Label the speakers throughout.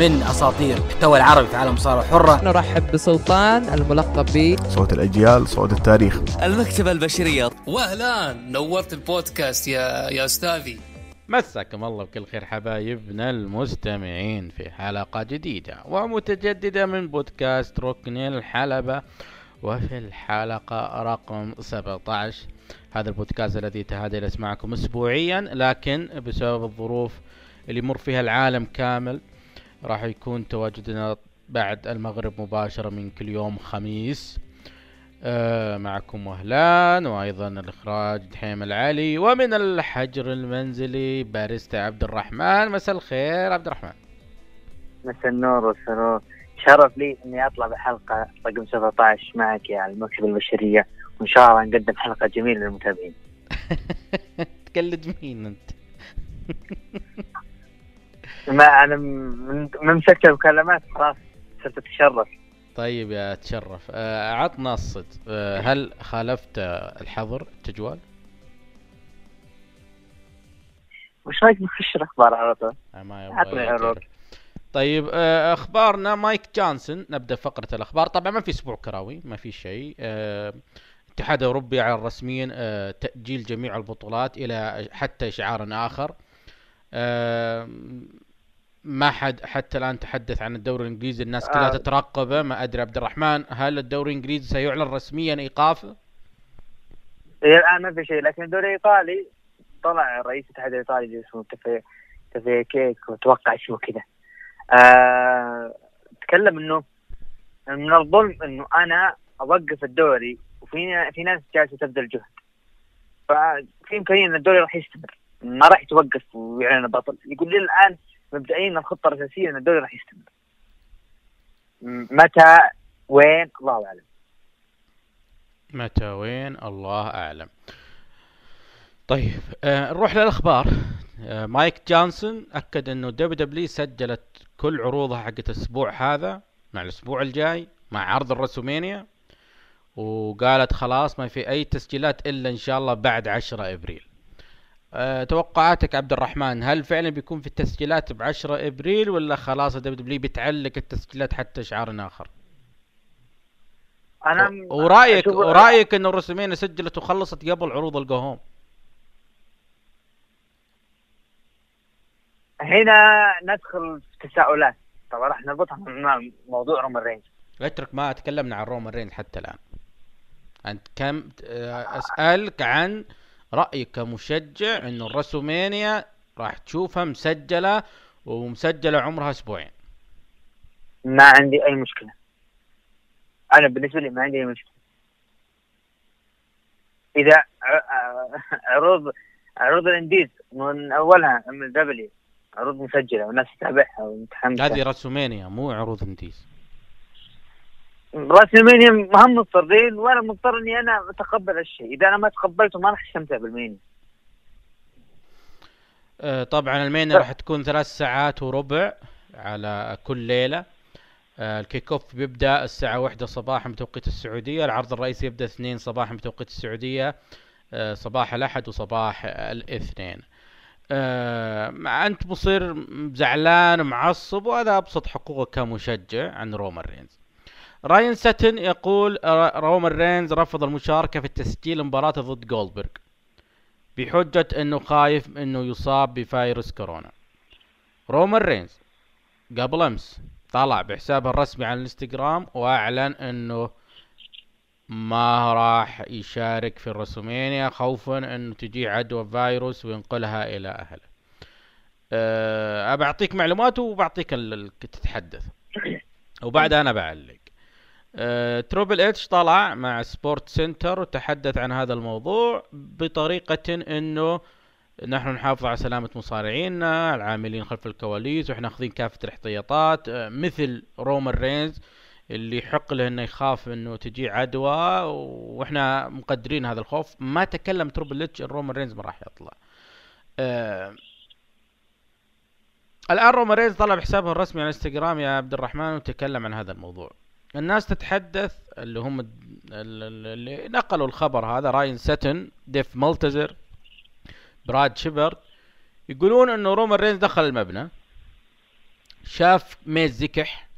Speaker 1: من أساطير المحتوى العربي في عالم الصارة الحرة
Speaker 2: نرحب بسلطان الملقب ب
Speaker 3: صوت الأجيال صوت التاريخ.
Speaker 4: المكتبة البشرية.
Speaker 5: واهلا نورت البودكاست يا يا أستاذي.
Speaker 6: مساكم الله بكل خير حبايبنا المستمعين في حلقة جديدة ومتجددة من بودكاست ركن الحلبة. وفي الحلقة رقم 17 هذا البودكاست الذي تهادى يسمعكم اسبوعيا لكن بسبب الظروف اللي يمر فيها العالم كامل راح يكون تواجدنا بعد المغرب مباشرة من كل يوم خميس. آه معكم وهلان وأيضا الإخراج دحيم العلي ومن الحجر المنزلي باريستا عبد الرحمن. مساء الخير عبد الرحمن.
Speaker 7: مساء النور والسرور. شرف لي إني اطلع بحلقه رقم 17 معك يا المكتبه البشرية وإن شاء الله نقدم حلقة جميلة للمتابعين.
Speaker 6: تقلد مين أنت؟
Speaker 7: ما أنا من مسكت المكالمات خلاص صرت أتشرف
Speaker 6: طيب يا تشرف آه عطنا الصدق آه هل خالفت الحظر التجوال؟
Speaker 7: وش رأيك نخش الأخبار على طول؟
Speaker 6: آه ما
Speaker 7: عطني
Speaker 6: يبغى
Speaker 7: عروض.
Speaker 6: طيب آه أخبارنا مايك جونسون نبدأ فقرة الأخبار طبعا ما في أسبوع كراوي ما في شيء آه الاتحاد الأوروبي اعلن رسميا تأجيل جميع البطولات إلى حتى اشعار آخر ما حد حتى الآن تحدث عن الدوري الإنجليزي الناس كلها
Speaker 7: آه.
Speaker 6: تترقبه ما أدري عبد الرحمن هل الدوري الإنجليزي سيعلن رسميا إيقافه؟
Speaker 7: إلى الآن ما في شيء لكن الدوري الإيطالي طلع رئيس الاتحاد الإيطالي اسمه تفي تفي كيك وأتوقع اسمه كذا آه... تكلم إنه من الظلم إنه أنا أوقف الدوري وفي في ناس جالسة تبذل جهد ففي إمكانية إن الدوري راح يستمر ما راح يتوقف ويعلن بطل يقول لي الآن مبدئيا الخطة الاساسيه إن الدوري راح يستمر. متى؟ وين؟ الله أعلم.
Speaker 6: متى؟ وين؟ الله أعلم. طيب آه نروح للأخبار. آه مايك جونسون أكد إنه WWE سجلت كل عروضها حقت الأسبوع هذا مع الأسبوع الجاي مع عرض ال WrestleMania وقالت خلاص ما في أي تسجيلات إلا إن شاء الله بعد 10 إبريل. أه توقعاتك عبد الرحمن هل فعلا بيكون في التسجيلات ب 10 إبريل ولا خلاص WWE بتعلق التسجيلات حتى اشعار آخر؟
Speaker 7: أنا
Speaker 6: ورايك ورأيك انه ال WrestleMania سجلت وخلصت قبل عروض ال go home
Speaker 7: هنا ندخل في تساؤلات. طبعا راح نربطها مع موضوع رومان رينز
Speaker 6: اترك ما تكلمنا عن رومان رينز حتى الآن. أنت كم آه، أسألك عن رأيك كمشجع انه الرسومينيا راح تشوفها مسجلة ومسجلة عمرها أسبوعين.
Speaker 7: ما عندي أي مشكلة. أنا بالنسبة لي ما عندي أي مشكلة. إذا عروض عروض ال indies من أولها من ال WWE عروض مسجلة والناس تتابعها ومتحمسة.
Speaker 6: هذه WrestleMania مو عروض
Speaker 7: indies. WrestleMania هم مضطرين وأنا مضطر إني أنا أتقبل الشيء إذا أنا ما تقبلته ما راح أستمتع بال Mania
Speaker 6: آه، طبعا ال Mania راح تكون ثلاث ساعات وربع على كل ليلة. آه، ال kick off بيبدأ الساعة واحدة صباحا بتوقيت السعودية العرض الرئيسي يبدأ اثنين صباحا بتوقيت السعودية آه، صباح الأحد وصباح الاثنين. مع أنت مصير زعلان ومعصب وهذا أبسط حقوقك كمشجع عن رومان رينز. راين ساتن يقول رومان رينز رفض المشاركة في تسجيل مباراته ضد جولدبرغ بحجة إنه خايف إنه يصاب بفيروس كورونا. رومان رينز قبل أمس طلع بحسابه الرسمي على الإنستغرام وأعلن إنه ما راح يشارك في ال WrestleMania خوفا إنه تجي عدوى فيروس وينقلها إلى أهله. أه بعطيك معلومات وبعطيك تتحدث. وبعدها أنا بعلق. أه Triple H طلع مع SportsCenter وتحدث عن هذا الموضوع بطريقة إنه نحن نحافظ على سلامة مصارعينا العاملين خلف الكواليس وإحنا أخذين كافة الاحتياطات أه مثل رومان رينز اللي يحق له إنه يخاف إنه تجي عدوى وإحنا مقدرين هذا الخوف. ما تكلم Triple H رومان رينز ما راح يطلع. أه الآن رومان رينز طلع بحسابه الرسمي على إنستغرام يا عبد الرحمن وتكلم عن هذا الموضوع. الناس تتحدث اللي هم ال- ال- اللي نقلوا الخبر هذا راين ساتن ديف مالتزر براد شيبرد يقولون إنه رومان رينز دخل المبنى شاف Miz يكح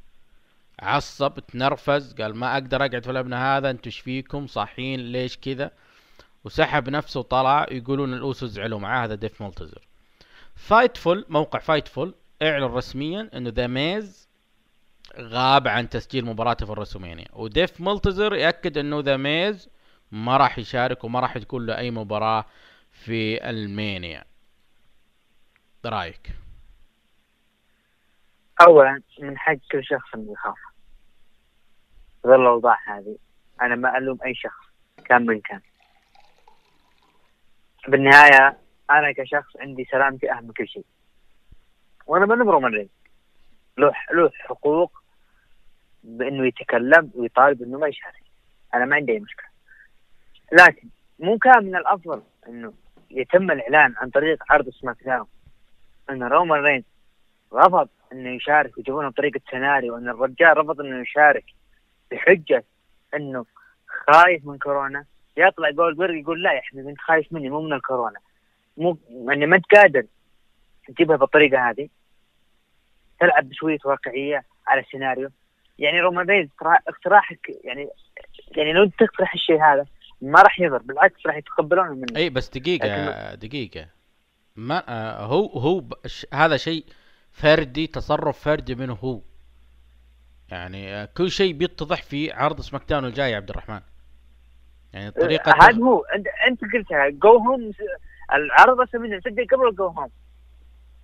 Speaker 6: عصب تنرفز قال ما أقدر أقعد في المبنى هذا أنتوا إيش فيكم؟ صاحيين ليش كذا؟ وسحب نفسه وطلع يقولون ال Usos زعلوا معاه هذا ديف مولتزر. Fightful موقع Fightful إعلن رسميا إنه The Miz غاب عن تسجيل مباراته في ال WrestleMania وديف مولتزر يأكد إنه The Miz ما راح يشارك وما راح تكون له أي مباراة في ال Mania. رايك
Speaker 7: اولا من حق كل شخص انه يخاف ظل الأوضاع هذه. أنا ما ألوم أي شخص كان من كان. بالنهاية أنا كشخص عندي سلامتي أهم من كل شيء. وأنا من رومان رينز له له حقوق بإنه يتكلم ويطالب إنه ما يشارك. أنا ما عندي أي مشكلة. لكن مو كان من الأفضل إنه يتم الإعلان عن طريق عرض SmackDown إن رومان رينز رفض إنه يشارك ويجيبونه بطريقة سيناريو ان الرجال رفض إنه يشارك بحجة إنه خايف من كورونا يطلع جولدبرغ يقول لا يا حبيبي انت خايف مني مو من الكورونا. مو يعني ما انت قادر تجيبها بالطريقة هذه. تلعب بشوية واقعية على السيناريو. يعني رومان رينز اقتراحك يعني يعني لو انت تقترح الشيء هذا ما راح يضر بالعكس راح يتقبلونه منك.
Speaker 6: أي بس دقيقة دقيقة. ما آه هو هو هذا شيء فردي تصرف فردي منه هو. يعني آه كل شيء بيتضح في عرض سماك داون الجاي يا عبد الرحمن. يعني طريقة
Speaker 7: هذا هو. أنت أنت قلتها جو هوم العرض رسم مسجل قبل الجو هوم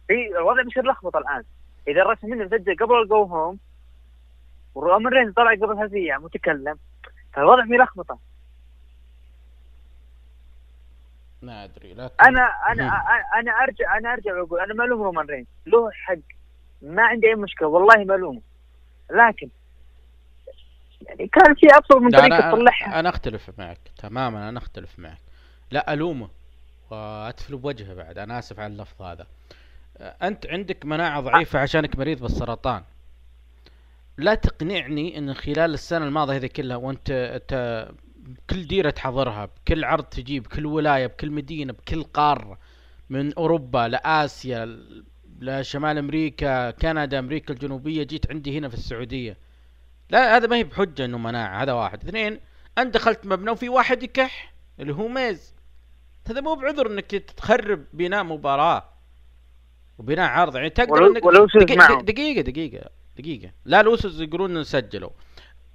Speaker 7: في الوضع بيصير لخبطة الآن. إذا الرسم منه مسجل قبل الجو هوم ورومان رينز طلع قبل ثلاث أيام وتكلم فالوضع فيه لخبطة.
Speaker 6: ما أدري لكن
Speaker 7: أنا أنا
Speaker 6: مم.
Speaker 7: أنا ارجع أنا أرجع وأقول أنا ما الوم رومان رينز له حق. ما عندي أي مشكلة والله ما الومه لكن يعني كان في افضل من
Speaker 6: لا طريقة
Speaker 7: تصلحها.
Speaker 6: أنا أختلف معك تماما أنا أختلف معك. لا ألومه. وأتفل بوجهه بعد أنا آسف على اللفظ هذا. أنت عندك مناعة ضعيفة عشانك مريض بالسرطان. لا تقنعني إن خلال السنة الماضية هذه كلها وأنت أنت بكل ديرة تحضرها بكل عرض تجيب بكل ولاية بكل مدينة بكل قارة من أوروبا لآسيا لشمال أمريكا كندا أمريكا الجنوبية جيت عندي هنا في السعودية. لا هذا ما هي بحجة إنه مناعة هذا واحد. اثنين أنت دخلت مبنى وفي واحد يكح اللي هو ميز. هذا مو بعذر إنك تخرب بناء مباراة وبناء عرض يعني تقدر
Speaker 7: ولو-
Speaker 6: إنك
Speaker 7: ولو سوز
Speaker 6: دقي-
Speaker 7: معهم.
Speaker 6: دقيقة. لا الوسوس يقولون سجلوا.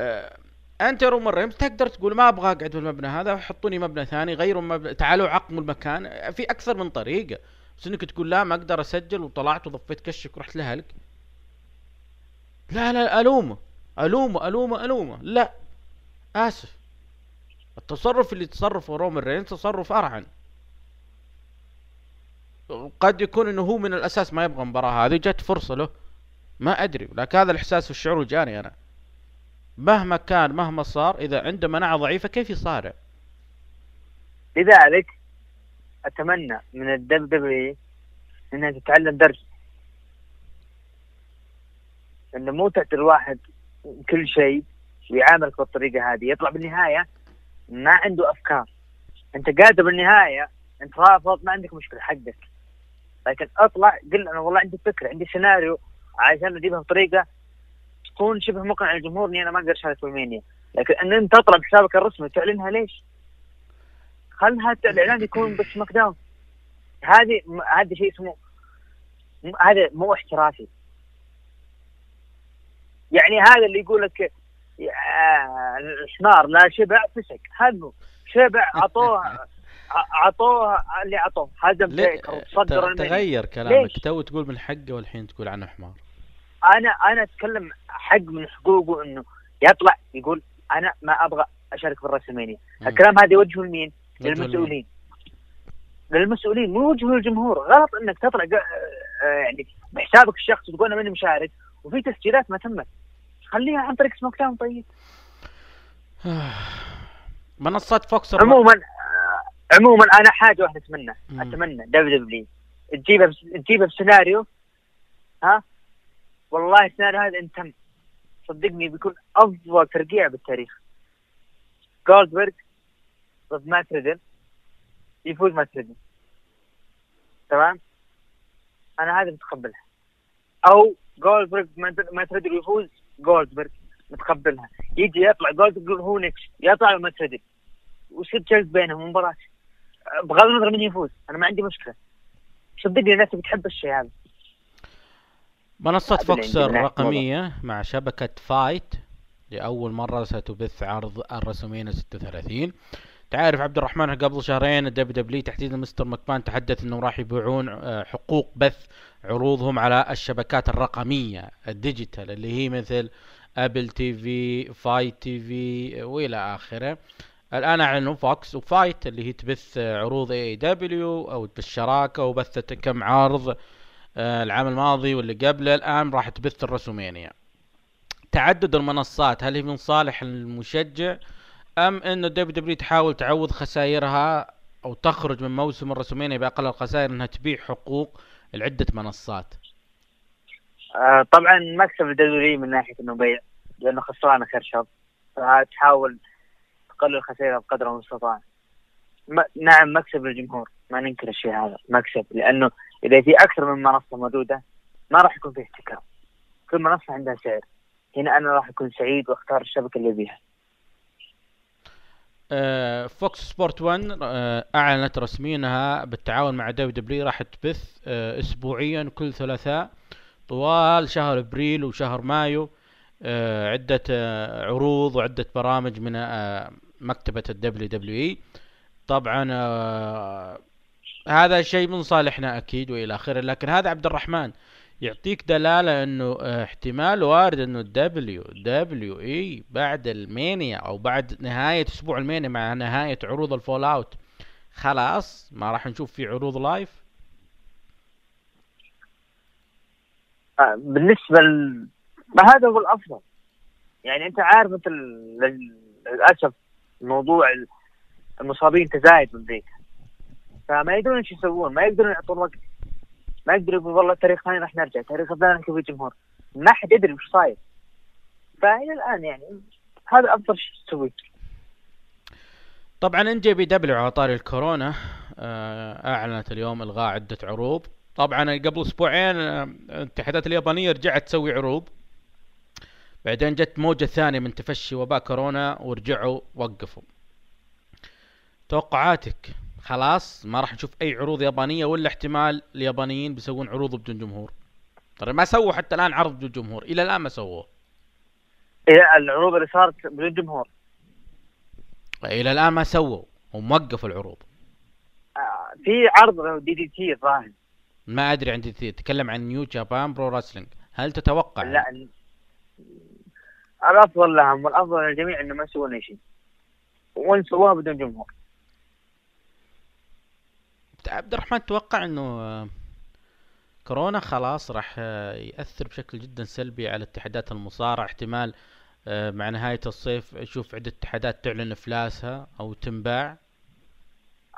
Speaker 6: آه أنت يا رومان تقدر تقول ما أبغى اقعد في المبنى هذا حطوني مبنى ثاني غيروا مبنى تعالوا عقموا المكان. في أكثر من طريقة بس إنك تقول لا ما أقدر أسجل وطلعت وضفيت كشك ورحت لهلك لا لا الومه الومه الومه الومه لا آسف. التصرف اللي تصرفه رومان رينز تصرف أرعن. قد يكون إنه هو من الأساس ما يبغى المباراة هذه جت فرصة له. ما أدري لكن هذا الإحساس والشعور جاني أنا. مهما كان مهما صار إذا عنده مناعة ضعيفة كيف يصارع؟
Speaker 7: لذلك أتمنى من الدب دبليو إنها تتعلم درس. إنه مو تقدر الواحد كل شيء ويعاملك بالطريقة هذه. يطلع بالنهاية ما عنده أفكار. أنت قادر بالنهاية أنت رافض ما عندك مشكلة حقك. لكن أطلع قل أنا والله عندي فكرة عندي سيناريو عشان اجيبها بطريقة تكون شبه مقنعة للجمهور إني أنا ما أقدر أشارك في لكن إن أنت تطلع بحسابك الرسمي تعلنها ليش؟ خلها الإعلان يكون ب SmackDown هذه هذا شيء اسمه هذا مو احترافي يعني هذا اللي يقول لك آه، الحمار لا شبع فسق هذا هو. شبع عطوه عطوه اللي عطوه وصدر
Speaker 6: ت-
Speaker 7: ال Mania.
Speaker 6: تغير كلامك؟ تو تقول من حقه والحين تقول عنه حمار
Speaker 7: أنا أنا أتكلم حق من حقوقه إنه يطلع يقول أنا ما أبغى أشارك في ال WrestleMania
Speaker 6: مم.
Speaker 7: الكلام هذا يوجهه لمين؟ للمسؤولين. للمسؤولين مو وجهه للجمهور. غلط إنك تطلع آه، يعني بحسابك الشخصي تقول أنا ماني مشارك وفي تسجيلات ما تمت. خليها عن طريق SmackDown طيب.
Speaker 6: منصات Fox
Speaker 7: عموما آه، عموما أنا حاجة
Speaker 6: واحدة
Speaker 7: أتمنى. أتمنى. WW. تجيبها تجيبها بسيناريو. ها؟ والله السيناريو هذا ان تم صدقني بيكون أفضل ترقيع بالتاريخ. جولدبرغ ضد مات ريدل يفوز مات ريدل تمام؟ أنا هذا متقبلها. أو جولدبرغ ما ما تدري يفوز جولدبرغ متقبلها. يجي يطلع جولدبرغ هو نكش يطلع وما تدري ويصير جلد بينهم مباراة. بغض النظر من يفوز. أنا ما عندي مشكلة. صدقني الناس بتحب الشيء هذا.
Speaker 6: منصة
Speaker 7: Fox
Speaker 6: الرقمية مع شبكة FITE. لأول مرة ستبث عرض ال WrestleMania 36 تعرف عبد الرحمن قبل شهرين ال WW تحديدا Mr. مكمان تحدث إنه راح يبيعون آه، حقوق بث عروضهم على الشبكات الرقمية ال digital اللي هي مثل Apple TV FITE TV وإلى آخره. الآن أعلنوا Fox و FITE اللي هي تبث عروض AEW أو بالشراكة وبثت كم عرض. العام الماضي واللي قبله الآن راح تبث ال WrestleMania تعدد المنصات هل هي من صالح المشجع أم انه WW تحاول تعوض خسائرها أو تخرج من موسم ال WrestleMania باقل الخسائر إنها تبيع حقوق لعدة منصات.
Speaker 7: آه طبعا مكسب الدوري من ناحية إنه بيع لأنه خسران آخر شهر. فتحاول تقلل خسائرها بقدر المستطاع. نعم مكسب للجمهور ما ننكر الشيء هذا. مكسب لأنه إذا في أكثر من منصة موجودة ما راح يكون في احتكار كل منصة عندها سعر. هنا أنا راح أكون سعيد وأختار الشبكة اللي أبيها.
Speaker 6: آه، Fox Sports 1 آه، أعلنت رسميا انها بالتعاون مع WW راح تبث آه، اسبوعيا كل ثلاثاء طوال شهر أبريل وشهر مايو عدة عروض وعدة برامج من مكتبة ال WWE. طبعا هذا شيء من صالحنا أكيد وإلى آخره لكن هذا عبد الرحمن يعطيك دلالة إنه آه، احتمال وارد إنه ال WWE بعد ال Mania أو بعد نهاية أسبوع ال Mania مع نهاية عروض ال fallout. خلاص ما راح نشوف في عروض live؟
Speaker 7: آه بالنسبة ل... ما هذا هو الأفضل؟ يعني أنت عارف لل- للأسف موضوع ال- المصابين تزايد من ذيك. فما يدرون إيش يسوون ما يقدرون يعطون وقت. ما يقدروا يقولوا والله التاريخ الثاني راح نرجع التاريخ الثاني نشوف الجمهور. ما حد يدري وش صاير. فإلى الآن يعني هذا أفضل شيء تسويه.
Speaker 6: طبعا NJPW على طاري الكورونا آه، أعلنت اليوم إلغاء عدة عروض. طبعا قبل أسبوعين آه، الاتحادات اليابانية رجعت تسوي عروض. بعدين جت موجة ثانية من تفشي وباء كورونا ورجعوا وقفوا. توقعاتك؟ خلاص ما راح نشوف أي عروض يابانية ولا احتمال اليابانيين بيسوون عروض بدون جمهور. ترى ما سووا حتى الآن عرض بدون جمهور إلى الآن ما سووه.
Speaker 7: إيه العروض اللي صارت بدون جمهور.
Speaker 6: إلى الآن ما سووا هم وقفوا العروض.
Speaker 7: آه في عرض DDT الظاهر.
Speaker 6: ما أدري عندي تتكلم عن New Japan Pro Wrestling. هل تتوقع؟
Speaker 7: لا ال- الأفضل لهم والأفضل للجميع انه ما يسوون أي شيء. وإن سووها بدون جمهور.
Speaker 6: عبد الرحمن تتوقع إنه آه، كورونا خلاص راح آه، يأثر بشكل جدا سلبي على اتحادات المصارعة. احتمال آه، مع نهاية الصيف نشوف عدة اتحادات تعلن إفلاسها أو تنباع.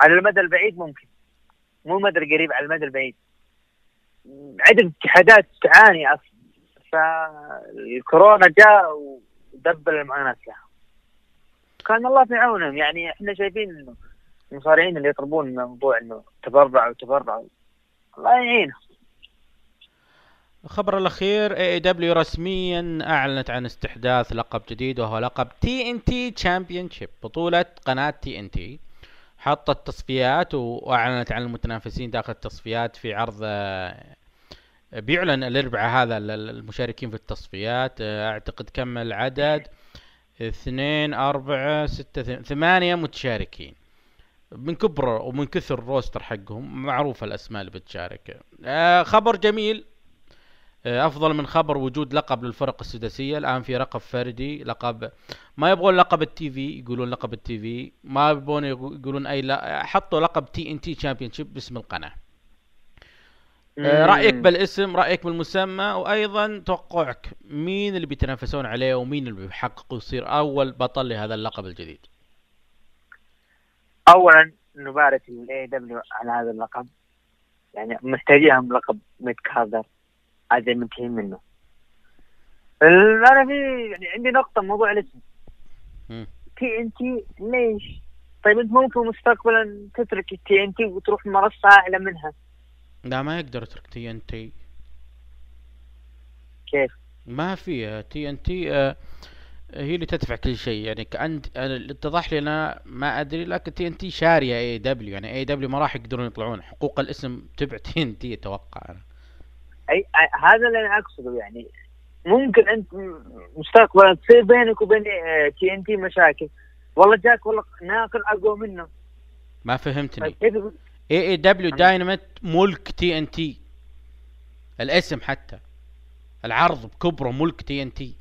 Speaker 7: على المدى البعيد ممكن. مو المدى القريب على المدى البعيد. عدة اتحادات تعاني أصلا. فالكورونا جاء ودبل المعاناة لها. كان الله في عونهم. يعني إحنا شايفين إنه المصارعين اللي يطلبون موضوع إنه تبرع وتبرع. الله يعينهم.
Speaker 6: الخبر الأخير AEW رسميا أعلنت عن استحداث لقب جديد وهو لقب TNT Championship بطولة قناة TNT حطت تصفيات وأعلنت عن المتنافسين داخل التصفيات في عرض بيعلن الاربعاء هذا ال- ال- المشاركين في التصفيات. أعتقد كم العدد؟ اثنين أربعة ستة ثمانية متشاركين. من كبر ومن كثر ال roster حقهم معروفة الأسماء اللي بتشارك آه، خبر جميل. آه، أفضل من خبر وجود لقب للفرق السداسية. الآن في لقب فردي لقب ما يبغون لقب ال TV يقولون لقب ال TV ما يبغون يقو- يقولون أي لا حطوا لقب TNT Championship باسم القناة. آه، رأيك بالاسم رأيك بالمسمى وأيضا توقعك مين اللي بيتنافسون عليه ومين اللي بيحققوا يصير أول بطل لهذا اللقب الجديد؟
Speaker 7: اولا نبارك لل AEW على هذا اللقب. يعني محتاجيهم لقب mid-carder هذا منتهين منه. أنا في يعني عندي نقطة موضوع الاسم. TNT ليش؟ طيب أنت ممكن مستقبلا تترك ال TNT وتروح منصة اعلى منها؟
Speaker 6: لا ما يقدر يترك TNT
Speaker 7: كيف؟
Speaker 6: ما في TNT هي اللي تدفع كل شيء. يعني اللي اتضح لي أنا ما أدري لكن TNT شارية AEW يعني AEW ما راح يقدرون يطلعون. حقوق الاسم تبع TNT أتوقع أنا.
Speaker 7: اي هذا اللي أنا أقصده يعني. ممكن أنت مستقبلا تصير بينك وبين TNT مشاكل. والله جاك والله ناقل اقوى منه.
Speaker 6: ما فهمتني. اي
Speaker 7: AEW
Speaker 6: Dynamite ملك TNT الاسم حتى. العرض بكبره ملك TNT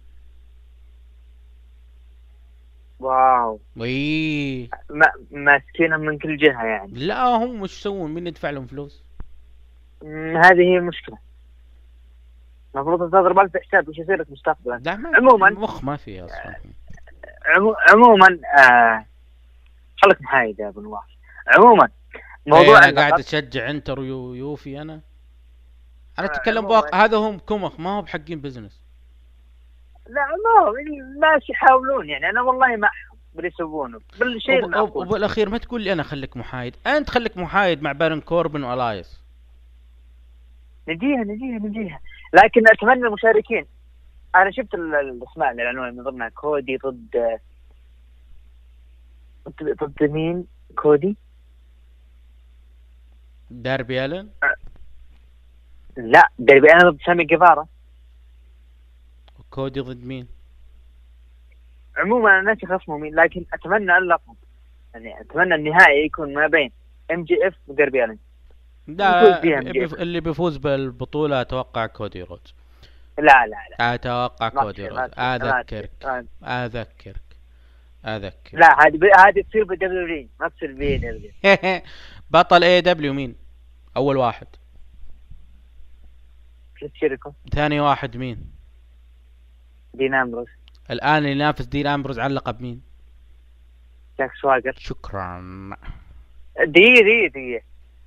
Speaker 7: wow.
Speaker 6: وي
Speaker 7: ما ماسكينهم من كل جهة يعني.
Speaker 6: لا هم وش يسوون؟ مين يدفع لهم فلوس؟
Speaker 7: هذه هي المشكلة. المفروض تضرب ألف حساب وش يصير لك مستقبلا؟
Speaker 6: لا ما
Speaker 7: عموماً.
Speaker 6: مخ ما فيها أصلا.
Speaker 7: عمو... عموما آه... خليك محايد يا أبو نواف. عموما موضوع
Speaker 6: أنا
Speaker 7: اللقب-
Speaker 6: قاعد أشجع إنتر ويو- يوفي أنا. أنا
Speaker 7: آه، أتكلم.
Speaker 6: بواقع هذا هم كمخ ما هو بحقين بزنس
Speaker 7: لا ما هو الناس يحاولون يعني. أنا والله ما باللي يسوونه. بالشيء المعقول
Speaker 6: وبالأخير ما تقول لي أنا خليك محايد. أنت خليك محايد مع بارون كوربن وألايس.
Speaker 7: نجيها نجيها نجيها. لكن أتمنى المشاركين. أنا شفت ال- الأسماء اللي اعلنوها من ضمنها. كودي ضد ضد- مين؟ كودي؟
Speaker 6: داربي ألن؟
Speaker 7: لا ديربي أنا ضد سامي جيفارا.
Speaker 6: كودي ضد مين؟
Speaker 7: عموما أنا ناسي خصمه مين لكن أتمنى اللقب يعني أتمنى النهائي يكون ما بين MJF وديربي الن
Speaker 6: لا. اللي بيفوز بالبطولة أتوقع كودي رودز.
Speaker 7: لا لا لا. أتوقع
Speaker 6: كودي
Speaker 7: ما
Speaker 6: رودز.
Speaker 7: تصير، ما أذكرك.
Speaker 6: أذكرك أذكرك.
Speaker 7: لا هذه هذه تصير بال W ما تصير بي
Speaker 6: بطل AEW مين؟ أول واحد.
Speaker 7: جيريكو
Speaker 6: ثاني واحد مين؟
Speaker 7: دين امبروس
Speaker 6: الآن اللي ينافس دين أمبروز على اللقب مين؟
Speaker 7: جاك سواجر
Speaker 6: شكرا.
Speaker 7: دقيقة دقيقة دقيقة.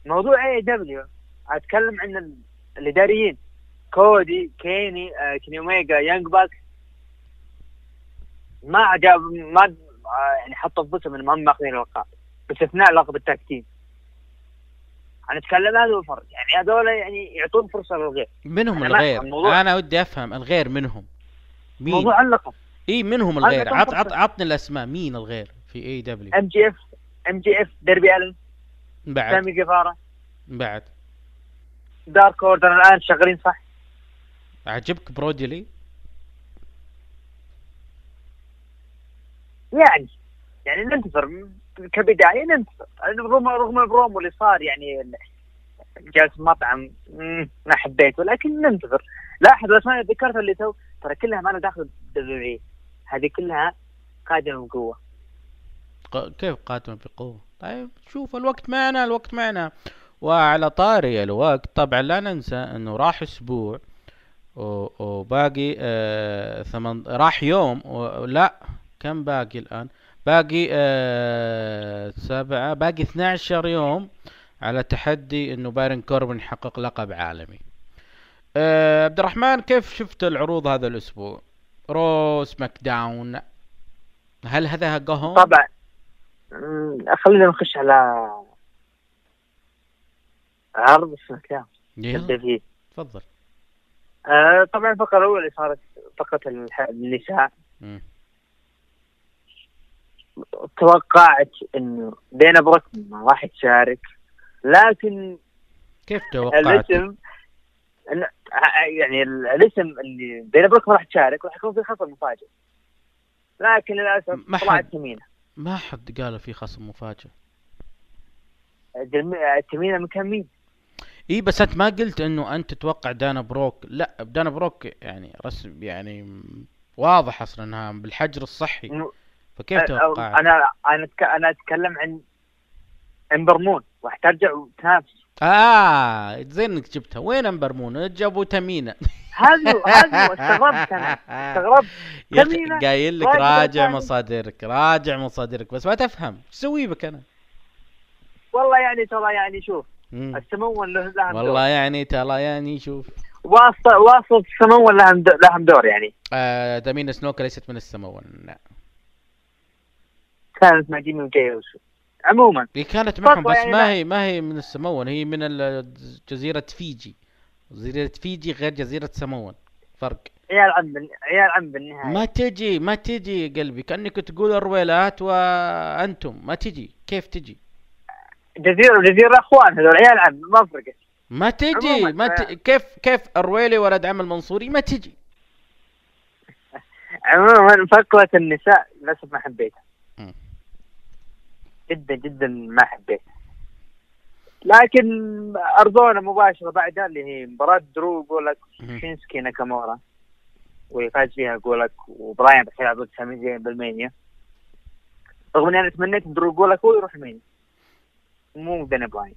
Speaker 7: موضوع AEW أتكلم عن ال- الإداريين. كودي كيني آه كيني أوميجا Young Bucks. ما عجب ما آه يعني حطوا بوسهم إنهم هم ماخذين الالقاب باستثناء لقب ال tag team. أنا أتكلم هذا الفرق يعني هذول يعني يعطون فرصة للغير.
Speaker 6: منهم
Speaker 7: ما
Speaker 6: الغير. أنا ودي أفهم الغير منهم. مين؟
Speaker 7: موضوع اللقب
Speaker 6: اي منهم الغير. عط عط؟ عطني الأسماء. مين الغير في AEW
Speaker 7: ام جي اف ام جي اف ديربي الن
Speaker 6: بعد.
Speaker 7: سامي جيفارا.
Speaker 6: بعد.
Speaker 7: Dark Order الآن شغالين صح؟
Speaker 6: عجبك برودي لي؟
Speaker 7: يعني يعني ننتظر. كبداية ننتظر. رغم رغم البرومو اللي صار يعني جالس مطعم ما حبيته لكن ننتظر. لاحظ الاسماء اللي ذكرتها اللي تو ترى كلها ما أنا داخل W هذه كلها قادمة
Speaker 6: بقوة. كيف قادمة بقوة؟ طيب شوف الوقت معنا الوقت معنا. وعلى طاري الوقت طبعا لا ننسى إنه راح أسبوع وباقي آه ثمن راح يوم لا كم باقي الآن؟ باقي آه سبعة باقي 12 يوم على تحدي إنه بارون كوربن يحقق لقب عالمي. آه عبد الرحمن كيف شفت العروض هذا الأسبوع؟ RAW SmackDown هل هذا قهوة؟
Speaker 7: طبعا. مم، خلينا نخش على عرض سماك Down
Speaker 6: تفضل.
Speaker 7: آه طبعا الفقرة الأولى صارت فقرة النساء. توقعت إنه دينا ما راح تشارك لكن
Speaker 6: كيف توقعت؟
Speaker 7: الاسم إن- يعني ال- الاسم اللي بروك ما راح تشارك راح يكون في خصم مفاجئ. لكن للأسف
Speaker 6: ما
Speaker 7: طلعت
Speaker 6: حد-
Speaker 7: تمينة.
Speaker 6: ما حد قال في خصم مفاجئ.
Speaker 7: تمينه من كم مين؟
Speaker 6: إي بس أنت ما قلت إنه أنت تتوقع دانا بروك. لا دانا بروك يعني رسم يعني واضح أصلا إنها بالحجر الصحي. فكيف توقعت
Speaker 7: أنا أنا أنا أتكلم عن امبر مون راح ترجع وتنافس.
Speaker 6: آه زين انك جبتها. وين أمبر مون؟ جابوا تامينا.
Speaker 7: هذا هو استغربت أنا. استغربت.
Speaker 6: قايل لك
Speaker 7: راجع.
Speaker 6: مصادرك راجع مصادرك بس ما تفهم. إيش أسوي بك أنا؟
Speaker 7: والله يعني ترى يعني شوف. السموان له لهم
Speaker 6: والله يعني ترى يعني شوف.
Speaker 7: واسطه واسطة السموان لهم لهم دور يعني.
Speaker 6: آه تامينا سنوكا ليست من السموان نعم
Speaker 7: كانت مع جيمي وجاي اوسو عموما.
Speaker 6: هي كانت معهم بس
Speaker 7: يعني
Speaker 6: ما. هي ما هي من السموان هي من جزيرة فيجي. جزيرة فيجي غير جزيرة سموا فرق.
Speaker 7: عيال عم عيال عم بالنهاية.
Speaker 6: ما تجي ما تجي قلبي كأنك تقول الرويلات وأنتم. ما تجي. كيف تجي؟
Speaker 7: جزيره وجزيره اخوان هذول عيال عم ما فرقت.
Speaker 6: ما تجي. ما ت... كيف كيف الرويلي ولد عم المنصوري؟ ما تجي.
Speaker 7: عموما فقرة النساء للأسف ما حبيتها. جدا جدا ما حبيتها لكن ارضونا مباشرة بعدها اللي هي مباراة درو جولك. شينسكي ناكامورا ويفاز فيها جولك وبراين راح يلعب ضد سامي زين بال Mania. رغم إني أنا تمنيت درو جولك هو يروح ال Mania مو دانيال براين.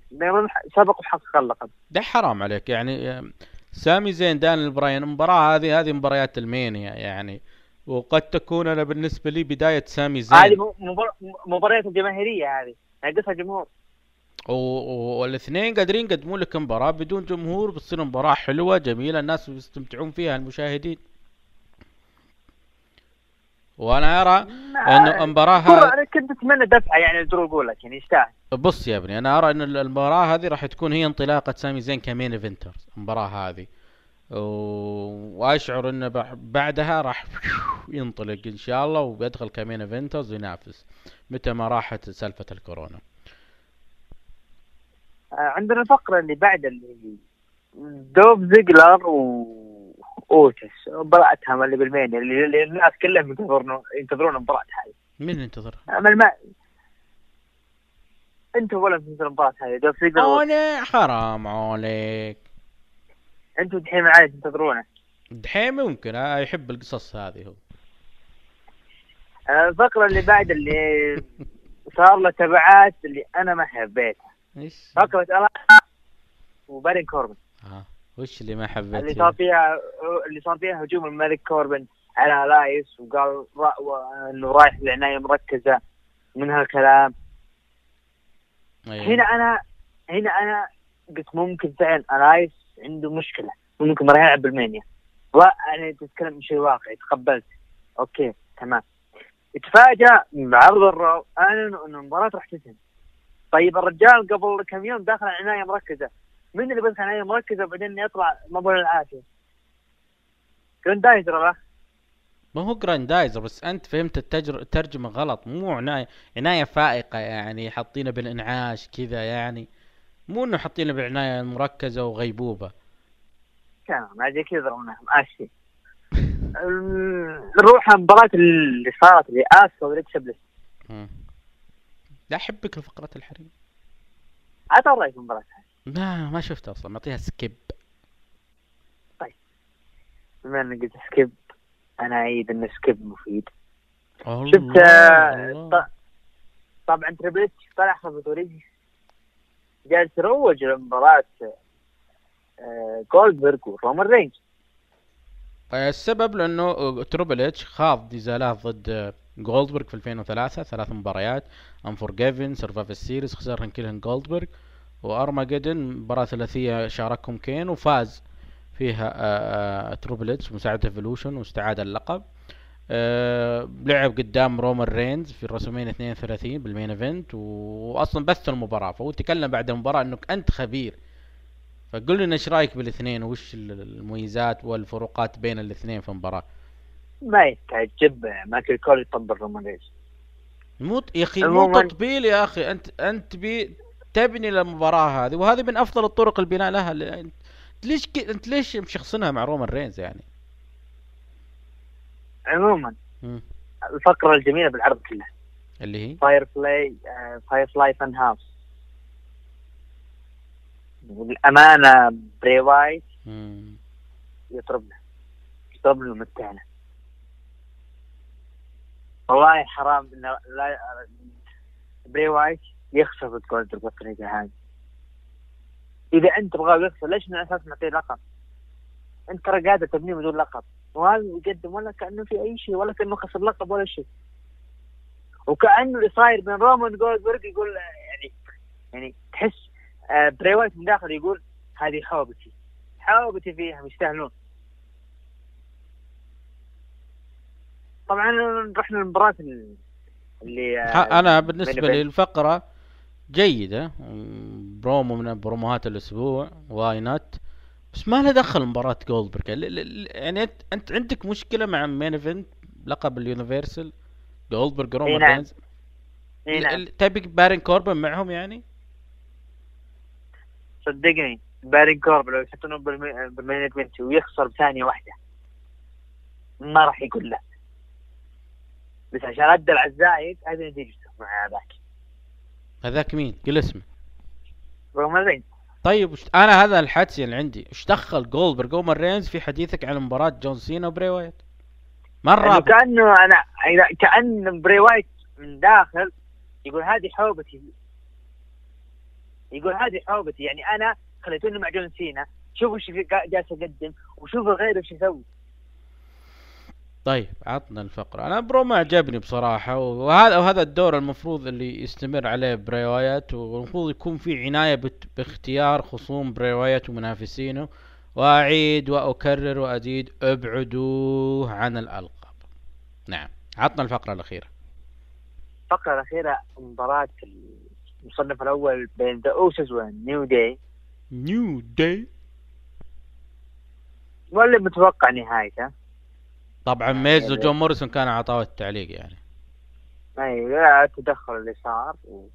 Speaker 7: سبق وحقق اللقب
Speaker 6: ده حرام عليك. يعني آم، سامي زين دانيال براين المباراة هذه هذه مباريات ال Mania. يعني وقد تكون أنا بالنسبة لي بداية سامي زين.
Speaker 7: هذه مباريات الجماهيرية هذه. ناقصها جمهور.
Speaker 6: والاثنين قادرين يقدمون لك مباراة بدون جمهور بتصير مباراة حلوة جميلة الناس بيستمتعون فيها المشاهدين. وأنا أرى انه المباراة
Speaker 7: كرة
Speaker 6: ه-
Speaker 7: أنا كنت أتمنى دفعة يعني درو جولك يعني يستاهل.
Speaker 6: بص يا ابني أنا أرى أن المباراة هذه راح تكون هي انطلاقة سامي زين ك main eventer المباراة هذه. وأشعر انه بعدها راح ينطلق إن شاء الله وبيدخل ك main eventers وينافس متى ما راحت سالفة الكورونا.
Speaker 7: عندنا الفقره اللي بعد اللي دولف زيجلر و اوتس مباراتهم اللي بالمانيا اللي, الناس كلهم ينتظرون ينتظرون المباراه هذه.
Speaker 6: مين ينتظر؟
Speaker 7: أما الما أنتم ولا تنتظرون المباراه هذه دوف زيجلر
Speaker 6: أنا حرام عليك.
Speaker 7: أنتم دحين معاي تنتظرونه
Speaker 6: دحين ممكن آه، يحب القصص هذه هو
Speaker 7: آه، الفقره اللي بعد اللي صار له تبعات اللي أنا ما حبيتها
Speaker 6: إيش؟
Speaker 7: فقرة الا وبارون كوربن
Speaker 6: آه وش اللي ما حبيت
Speaker 7: اللي؟ صار فيها اللي صار فيها هجوم الملك كوربن على لايس وقال را... و... إنه رايح لعناية مركزة من هالكلام
Speaker 6: أيوة.
Speaker 7: هنا أنا هنا أنا قلت ممكن فعلا ألايس عنده مشكلة ممكن راح يلعب بال Mania. وأنا تتكلم شيء واقعي تقبلت. okay تمام. يتفاجأ بعرض ال RAW اعلن إنه المباراة راح تنتهي. طيب الرجال قبل كم يوم داخل عناية مركزة. مين اللي بدخل عناية مركزة وبعدين يطلع مبول العافية؟ جراندايزر
Speaker 6: ما هو جراندايزر بس أنت فهمت التجر... الترجمة غلط. مو عناية عناية فائقة يعني حاطينه بالإنعاش كذا يعني. مو إنه حاطينه بالعناية المركزة
Speaker 7: وغيبوبة. ما زي كذا ماشي. نروح المباراة اللي صارت اللي اسكا واليكسا بلس
Speaker 6: مم. لا أحبك لفقره الحريم.
Speaker 7: عطى رأيك المباراة؟
Speaker 6: لا ما شفتها أصلا. معطيها skip.
Speaker 7: بما انك قلت skip أنا أعيد إن skip مفيد. شفت آه، طبعا تريبل طلع خبطوري جالس يروج لمباراة آه، جولدبرغ ورومان رينز
Speaker 6: آه، السبب لأنه آه، تريبل اتش خاض نزالات ضد آه، جولدبرغ في 2003 ثلاث مباريات. انفورجيفن سرفايفر سيريز خسرهم كلهم جولدبرغ وارماجدن مباراة ثلاثية شاركهم كين وفاز فيها آه، آه، تريبل اتش مساعدة ايفولوشن واستعاد اللقب. آه، لعب قدام رومان رينز في الرسلمينيا 32 بال main event واصلا بث المباراة. فهو تكلم بعد المباراة إنك أنت خبير. فقل لنا إيش رأيك بالاثنين؟ وش ال- المميزات والفروقات بين الاثنين في المباراة؟
Speaker 7: ما يحتاج جيب مايكل كول يطبل رومان رينج
Speaker 6: مو يا أخي مو تطبيل يا أخي. انت أنت بي تبني المباراة هذه وهذه من أفضل الطرق البناء لها. أنت ليش ك... أنت ليش مشخصنها مع رومان رينز يعني؟
Speaker 7: عموما.
Speaker 6: مم.
Speaker 7: الفقرة الجميلة بالعرض كله.
Speaker 6: اللي هي؟
Speaker 7: فاير فلاي فاير فلاي فان هاوس والأمانة بري وايت. يطربنا. يطربنا ومتعنا. والله حرام إن لا بري وايت يخسر جولدبرغ بالطريقة هذه. إذا أنت تبغاه يخسر ليش من الأساس نعطيه لقب؟ أنت ترى قادر تبنيه بدون لقب. وهذا يقدم ولا كأنه في أي شيء ولا كأنه خسر لقب ولا شيء. وكأنه اللي صاير بين رومان جولدبرغ يقول يعني يعني تحس آه، بري وايت من داخل يقول هذه حوبتي حوبتي فيها يستاهلون. طبعا رحنا المباراة اللي آه،
Speaker 6: أنا بالنسبة
Speaker 7: main
Speaker 6: لي جيدة مم، برومو من بروموهات الأسبوع why not بس ما له دخل مباراة جولدبرغ يعني انت أنت عندك مشكلة مع main event لقب ال universal.
Speaker 7: جولدبرغ
Speaker 6: رومان
Speaker 7: نعم.
Speaker 6: رينز إي
Speaker 7: نعم.
Speaker 6: ال- تبي بارون كوربن معهم يعني؟
Speaker 7: صدقني بارون كوربن لو يحطونه بالمي- بال main event ويخسر بثانية واحدة ما راح يقول لا. بس عشان ادى على الزايد هذه نتيجته مع ذاك
Speaker 6: هذاك مين؟ قل اسمه.
Speaker 7: رومان رينز
Speaker 6: طيب وش... أنا هذا الحدس اللي عندي. إيش دخل جولدبرغ رومان رينز في حديثك عن مباراة جون سينا وبري وايت؟ مرة
Speaker 7: يعني كأنه أنا كأن بري وايت من داخل يقول هذه حوبتي. يقول هذه حوبتي. يعني أنا خليتوني مع جون سينا. شوفوا إيش جالس اقدم وشوفوا غيره إيش يسوي.
Speaker 6: طيب عطنا الفقرة. أنا bro ما عجبني بصراحة وهذا وهذا الدور المفروض اللي يستمر عليه بري وايت والمفروض يكون في عناية. باختيار خصوم بري وايت ومنافسينه. وأعيد وأكرر وأزيد ابعدوه عن الألقاب. نعم. عطنا الفقرة الأخيرة.
Speaker 7: الفقرة الأخيرة مباراة المصنف الأول بين ذا اوسس والنيو داي
Speaker 6: نيو داي
Speaker 7: واللي متوقع نهايته.
Speaker 6: طبعا ميز وجون موريسون كانوا على طاولة التعليق يعني.
Speaker 7: أي لا التدخل اللي صار و...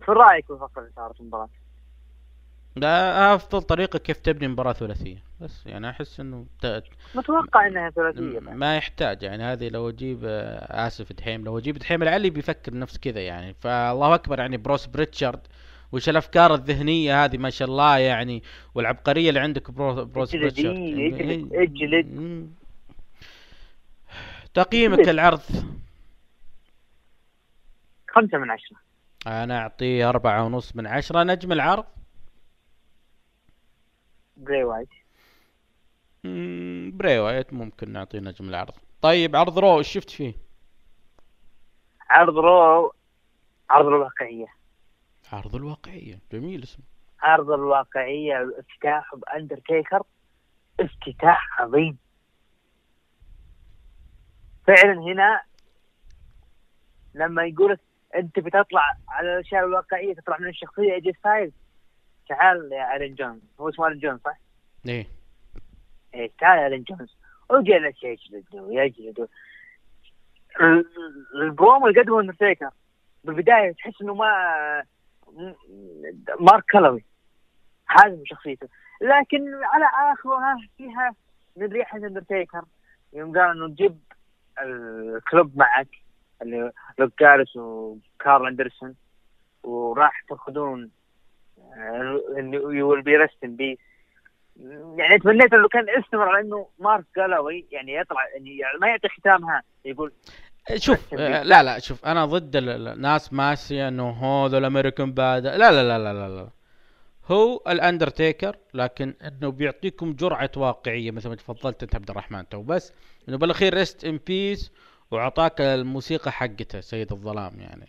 Speaker 7: في رأيك بالفقره اللي صارت في المباراة؟
Speaker 6: ده أفضل طريقة كيف تبني مباراة ثلاثية. بس يعني أحس إنه ت...
Speaker 7: متوقع إنها
Speaker 6: ثلاثية ما يحتاج يعني. هذه لو أجيب آه، آسف دحيم. لو أجيب دحيم العلي بيفكر نفس كذا يعني. فالله أكبر يعني بروس بريتشارد وش الأفكار الذهنية هذه؟ ما شاء الله يعني والعبقرية اللي عندك bro بروس بريتشارد
Speaker 7: إيه، اجلد
Speaker 6: إيه.
Speaker 7: اجلد
Speaker 6: مم. تقييمك. العرض؟
Speaker 7: خمسة من عشرة.
Speaker 6: أنا أعطيه أربعة ونص من عشرة. نجم العرض؟
Speaker 7: جراي وايت
Speaker 6: بري وايت ممكن نعطيه نجم العرض. طيب عرض رو إيش شفت فيه؟
Speaker 7: عرض رو عرض الواقعية.
Speaker 6: عرض الواقعية. جميل اسمه
Speaker 7: عرض الواقعية افتتاح بأندرتيكر افتتاح عظيم. فعلا هنا لما يقولك أنت بتطلع على الأشياء الواقعية تطلع من الشخصية ايجي ستايلز تعال يا ألين جونز. هو اسمه ألين جونز صح؟
Speaker 6: إيه.
Speaker 7: إيه تعال يا ألين جونز. وجلس يجلد ويجلد ال- البرومو اللي قدمه اندرتيكر بالبداية تحس إنه ما مارك كالاوي هذا من شخصيته. لكن على اخرها فيها من ريحة اندرتيكر يوم قال إنه جيب ال Club معك اللي لوك جالوز وكارل أندرسون وراح تأخذون you will be rest in peace يعني تمنيت لو كان استمر على إنه مارك كالاوي يعني يطلع يعني ما يعطي ختامها يقول
Speaker 6: شوف آه،. لا لا شوف أنا ضد ال- ال- الناس ماشيه انه هو ذا ال American bad لا لا لا لا لا لا. هو الأندرتيكر لكن إنه بيعطيكم جرعة واقعية مثل ما تفضلت أنت عبد الرحمن تو. بس إنه بالأخير rest in peace وأعطاك الموسيقى حقته سيد الظلام يعني.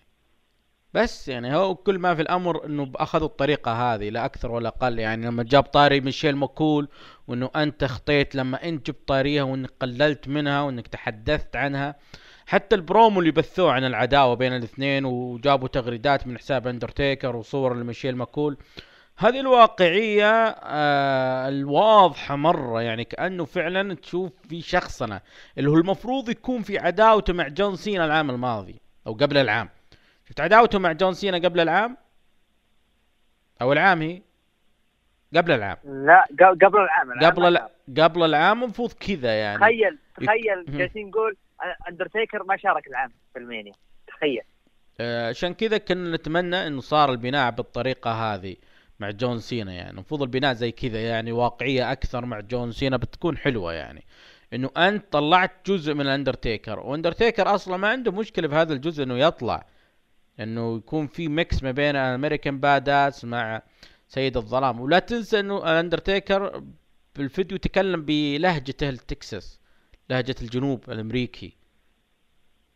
Speaker 6: بس يعني هو كل ما في الأمر إنه أخذوا الطريقة هذه لا أكثر ولا أقل. يعني لما جاب طاري ميشيل ماكول وإنه أنت خطيت لما إنت جبت طاريها وإنك قللت منها وإنك تحدثت عنها حتى البرومو اللي بثوه عن العداوة بين الاثنين وجابوا تغريدات من حساب اندرتيكر وصور لميشيل ماكول هذه الواقعية آه الواضحة مرة يعني كأنه فعلا تشوف في شخصنة اللي هو المفروض يكون في عداوته مع جون سينا العام الماضي أو قبل العام. شفت عداوته مع جون سينا قبل العام؟ أو العام هي؟ قبل العام.
Speaker 7: لا قبل العام العام
Speaker 6: قبل الع... قبل العام المفروض كذا يعني.
Speaker 7: تخيل تخيل. جالسين نقول اندرتيكر ما شارك العام في ال Mania. تخيل.
Speaker 6: آه، عشان كذا كنا نتمنى إنه صار البناء بالطريقة هذه مع جون سينا يعني. المفروض البناء زي كذا يعني واقعية أكثر مع جون سينا بتكون حلوة يعني. إنه أنت طلعت جزء من الاندرتيكر وأندرتيكر أصلا ما عنده مشكلة في هذا الجزء إنه يطلع. إنه يكون في mix ما بين ال American Badass مع سيد الظلام. ولا تنسى إنه الاندرتيكر بالفيديو تكلم بلهجته التكساس لهجة الجنوب الأمريكي.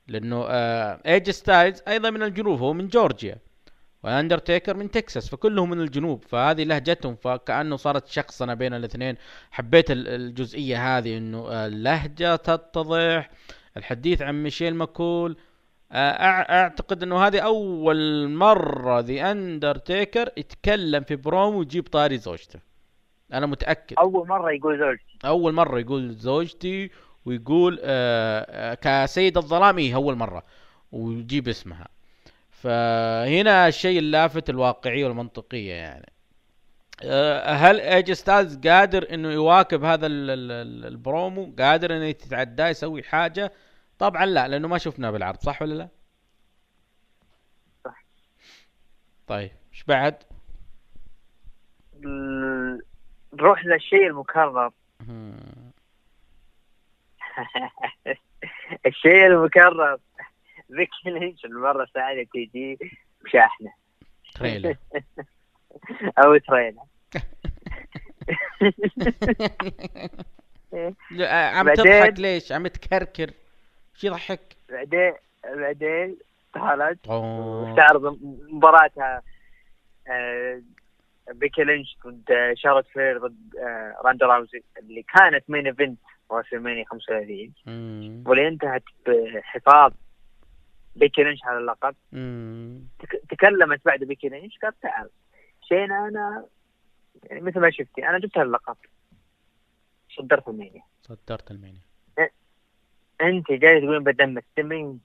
Speaker 6: لأنه آه اي جي ستايلز أيضا من الجنوب هو من جورجيا واندرتيكر من تكساس فكلهم من الجنوب. فهذه لهجتهم فكأنه صارت شخصنة بين الاثنين. حبيت ال- الجزئية هذه إنه آه، اللهجة تتضح الحديث عن ميشيل ماكول. آه، أعتقد إنه هذه أول مرة ذا اندرتيكر يتكلم في برومو ويجيب طاري زوجته. أنا متأكد.
Speaker 7: أول مرة يقول زوجتي.
Speaker 6: أول مرة يقول زوجتي ويقول آه آه كسيد الظلام إيه اول مره ويجيب اسمها. فهنا الشيء اللافت الواقعية والمنطقية يعني. آه هل اي جي ستايلز قادر انه يواكب هذا ال- ال- ال- البرومو؟ قادر انه يتعداه يسوي حاجة؟ طبعا لا لأنه ما شفناه بالعرض صح ولا لا؟
Speaker 7: صح.
Speaker 6: طيب إيش بعد؟
Speaker 7: نروح للشيء المكرر. الشيء المكرر. فيكي لينش المره الثانية تيجي بشاحنة.
Speaker 6: تريلر.
Speaker 7: أو تريلر.
Speaker 6: لا، عم تضحك ليش؟ عم تكركر. شي يضحك؟
Speaker 7: بعدين بعدين طالت. واستعرض مباراتها آه، بيكي لينش ضد شارلوت فلير ضد آه، روندا راوزي اللي كانت main event WrestleMania 35
Speaker 6: مم.
Speaker 7: واللي انتهت بحفاظ بيكي لينش على اللقب. تكلمت بعد بيكي لينش قالت تعال. شينا أنا يعني مثل ما شفتي أنا جبت اللقب صدرت المانيا
Speaker 6: صدرت المانيا
Speaker 7: أنت جاي تقولين بدمك. تدمرين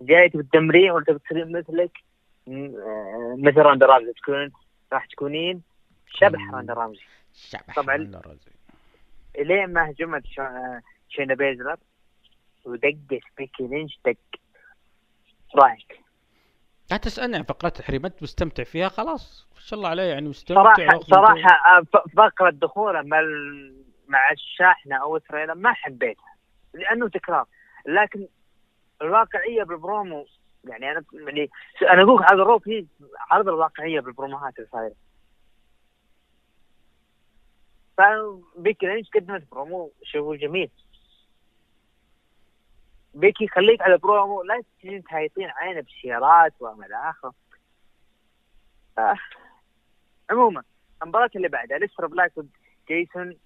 Speaker 7: جاي تدمرين ولا تبي تصيرين مثلك؟ آه، مثل راندا رامزي تكون راح تكونين شبح. راندا رامزي
Speaker 6: شبح
Speaker 7: طبعاً.
Speaker 6: ولا رزق.
Speaker 7: الين ما هجمت شينا بيزلر ودقت بيكي لينش دق. رايك؟
Speaker 6: لا تسألني عن فقرات التحريم أنت مستمتع فيها؟ خلاص ما شاء الله عليه يعني مستمتع
Speaker 7: صراحة صراحة آه، فقرة دخوله مع مع الشاحنة أو ال trailer ما حبيتها لأنه تكرار. لكن الواقعية بالبرومو يعني أنا يعني أنا أقول هذا ال Raw فيه عرض الواقعية بالبروموهات اللي صايرة فبيكي لينش قدمت برومو؟ شوفوا جميل. بيكي خليك على برومو لا تجين تهايطين علينا بسيارات وما إلى آخره. آه. عموما المباراة اللي بعدها أليستر بلاك ضد جيسون؟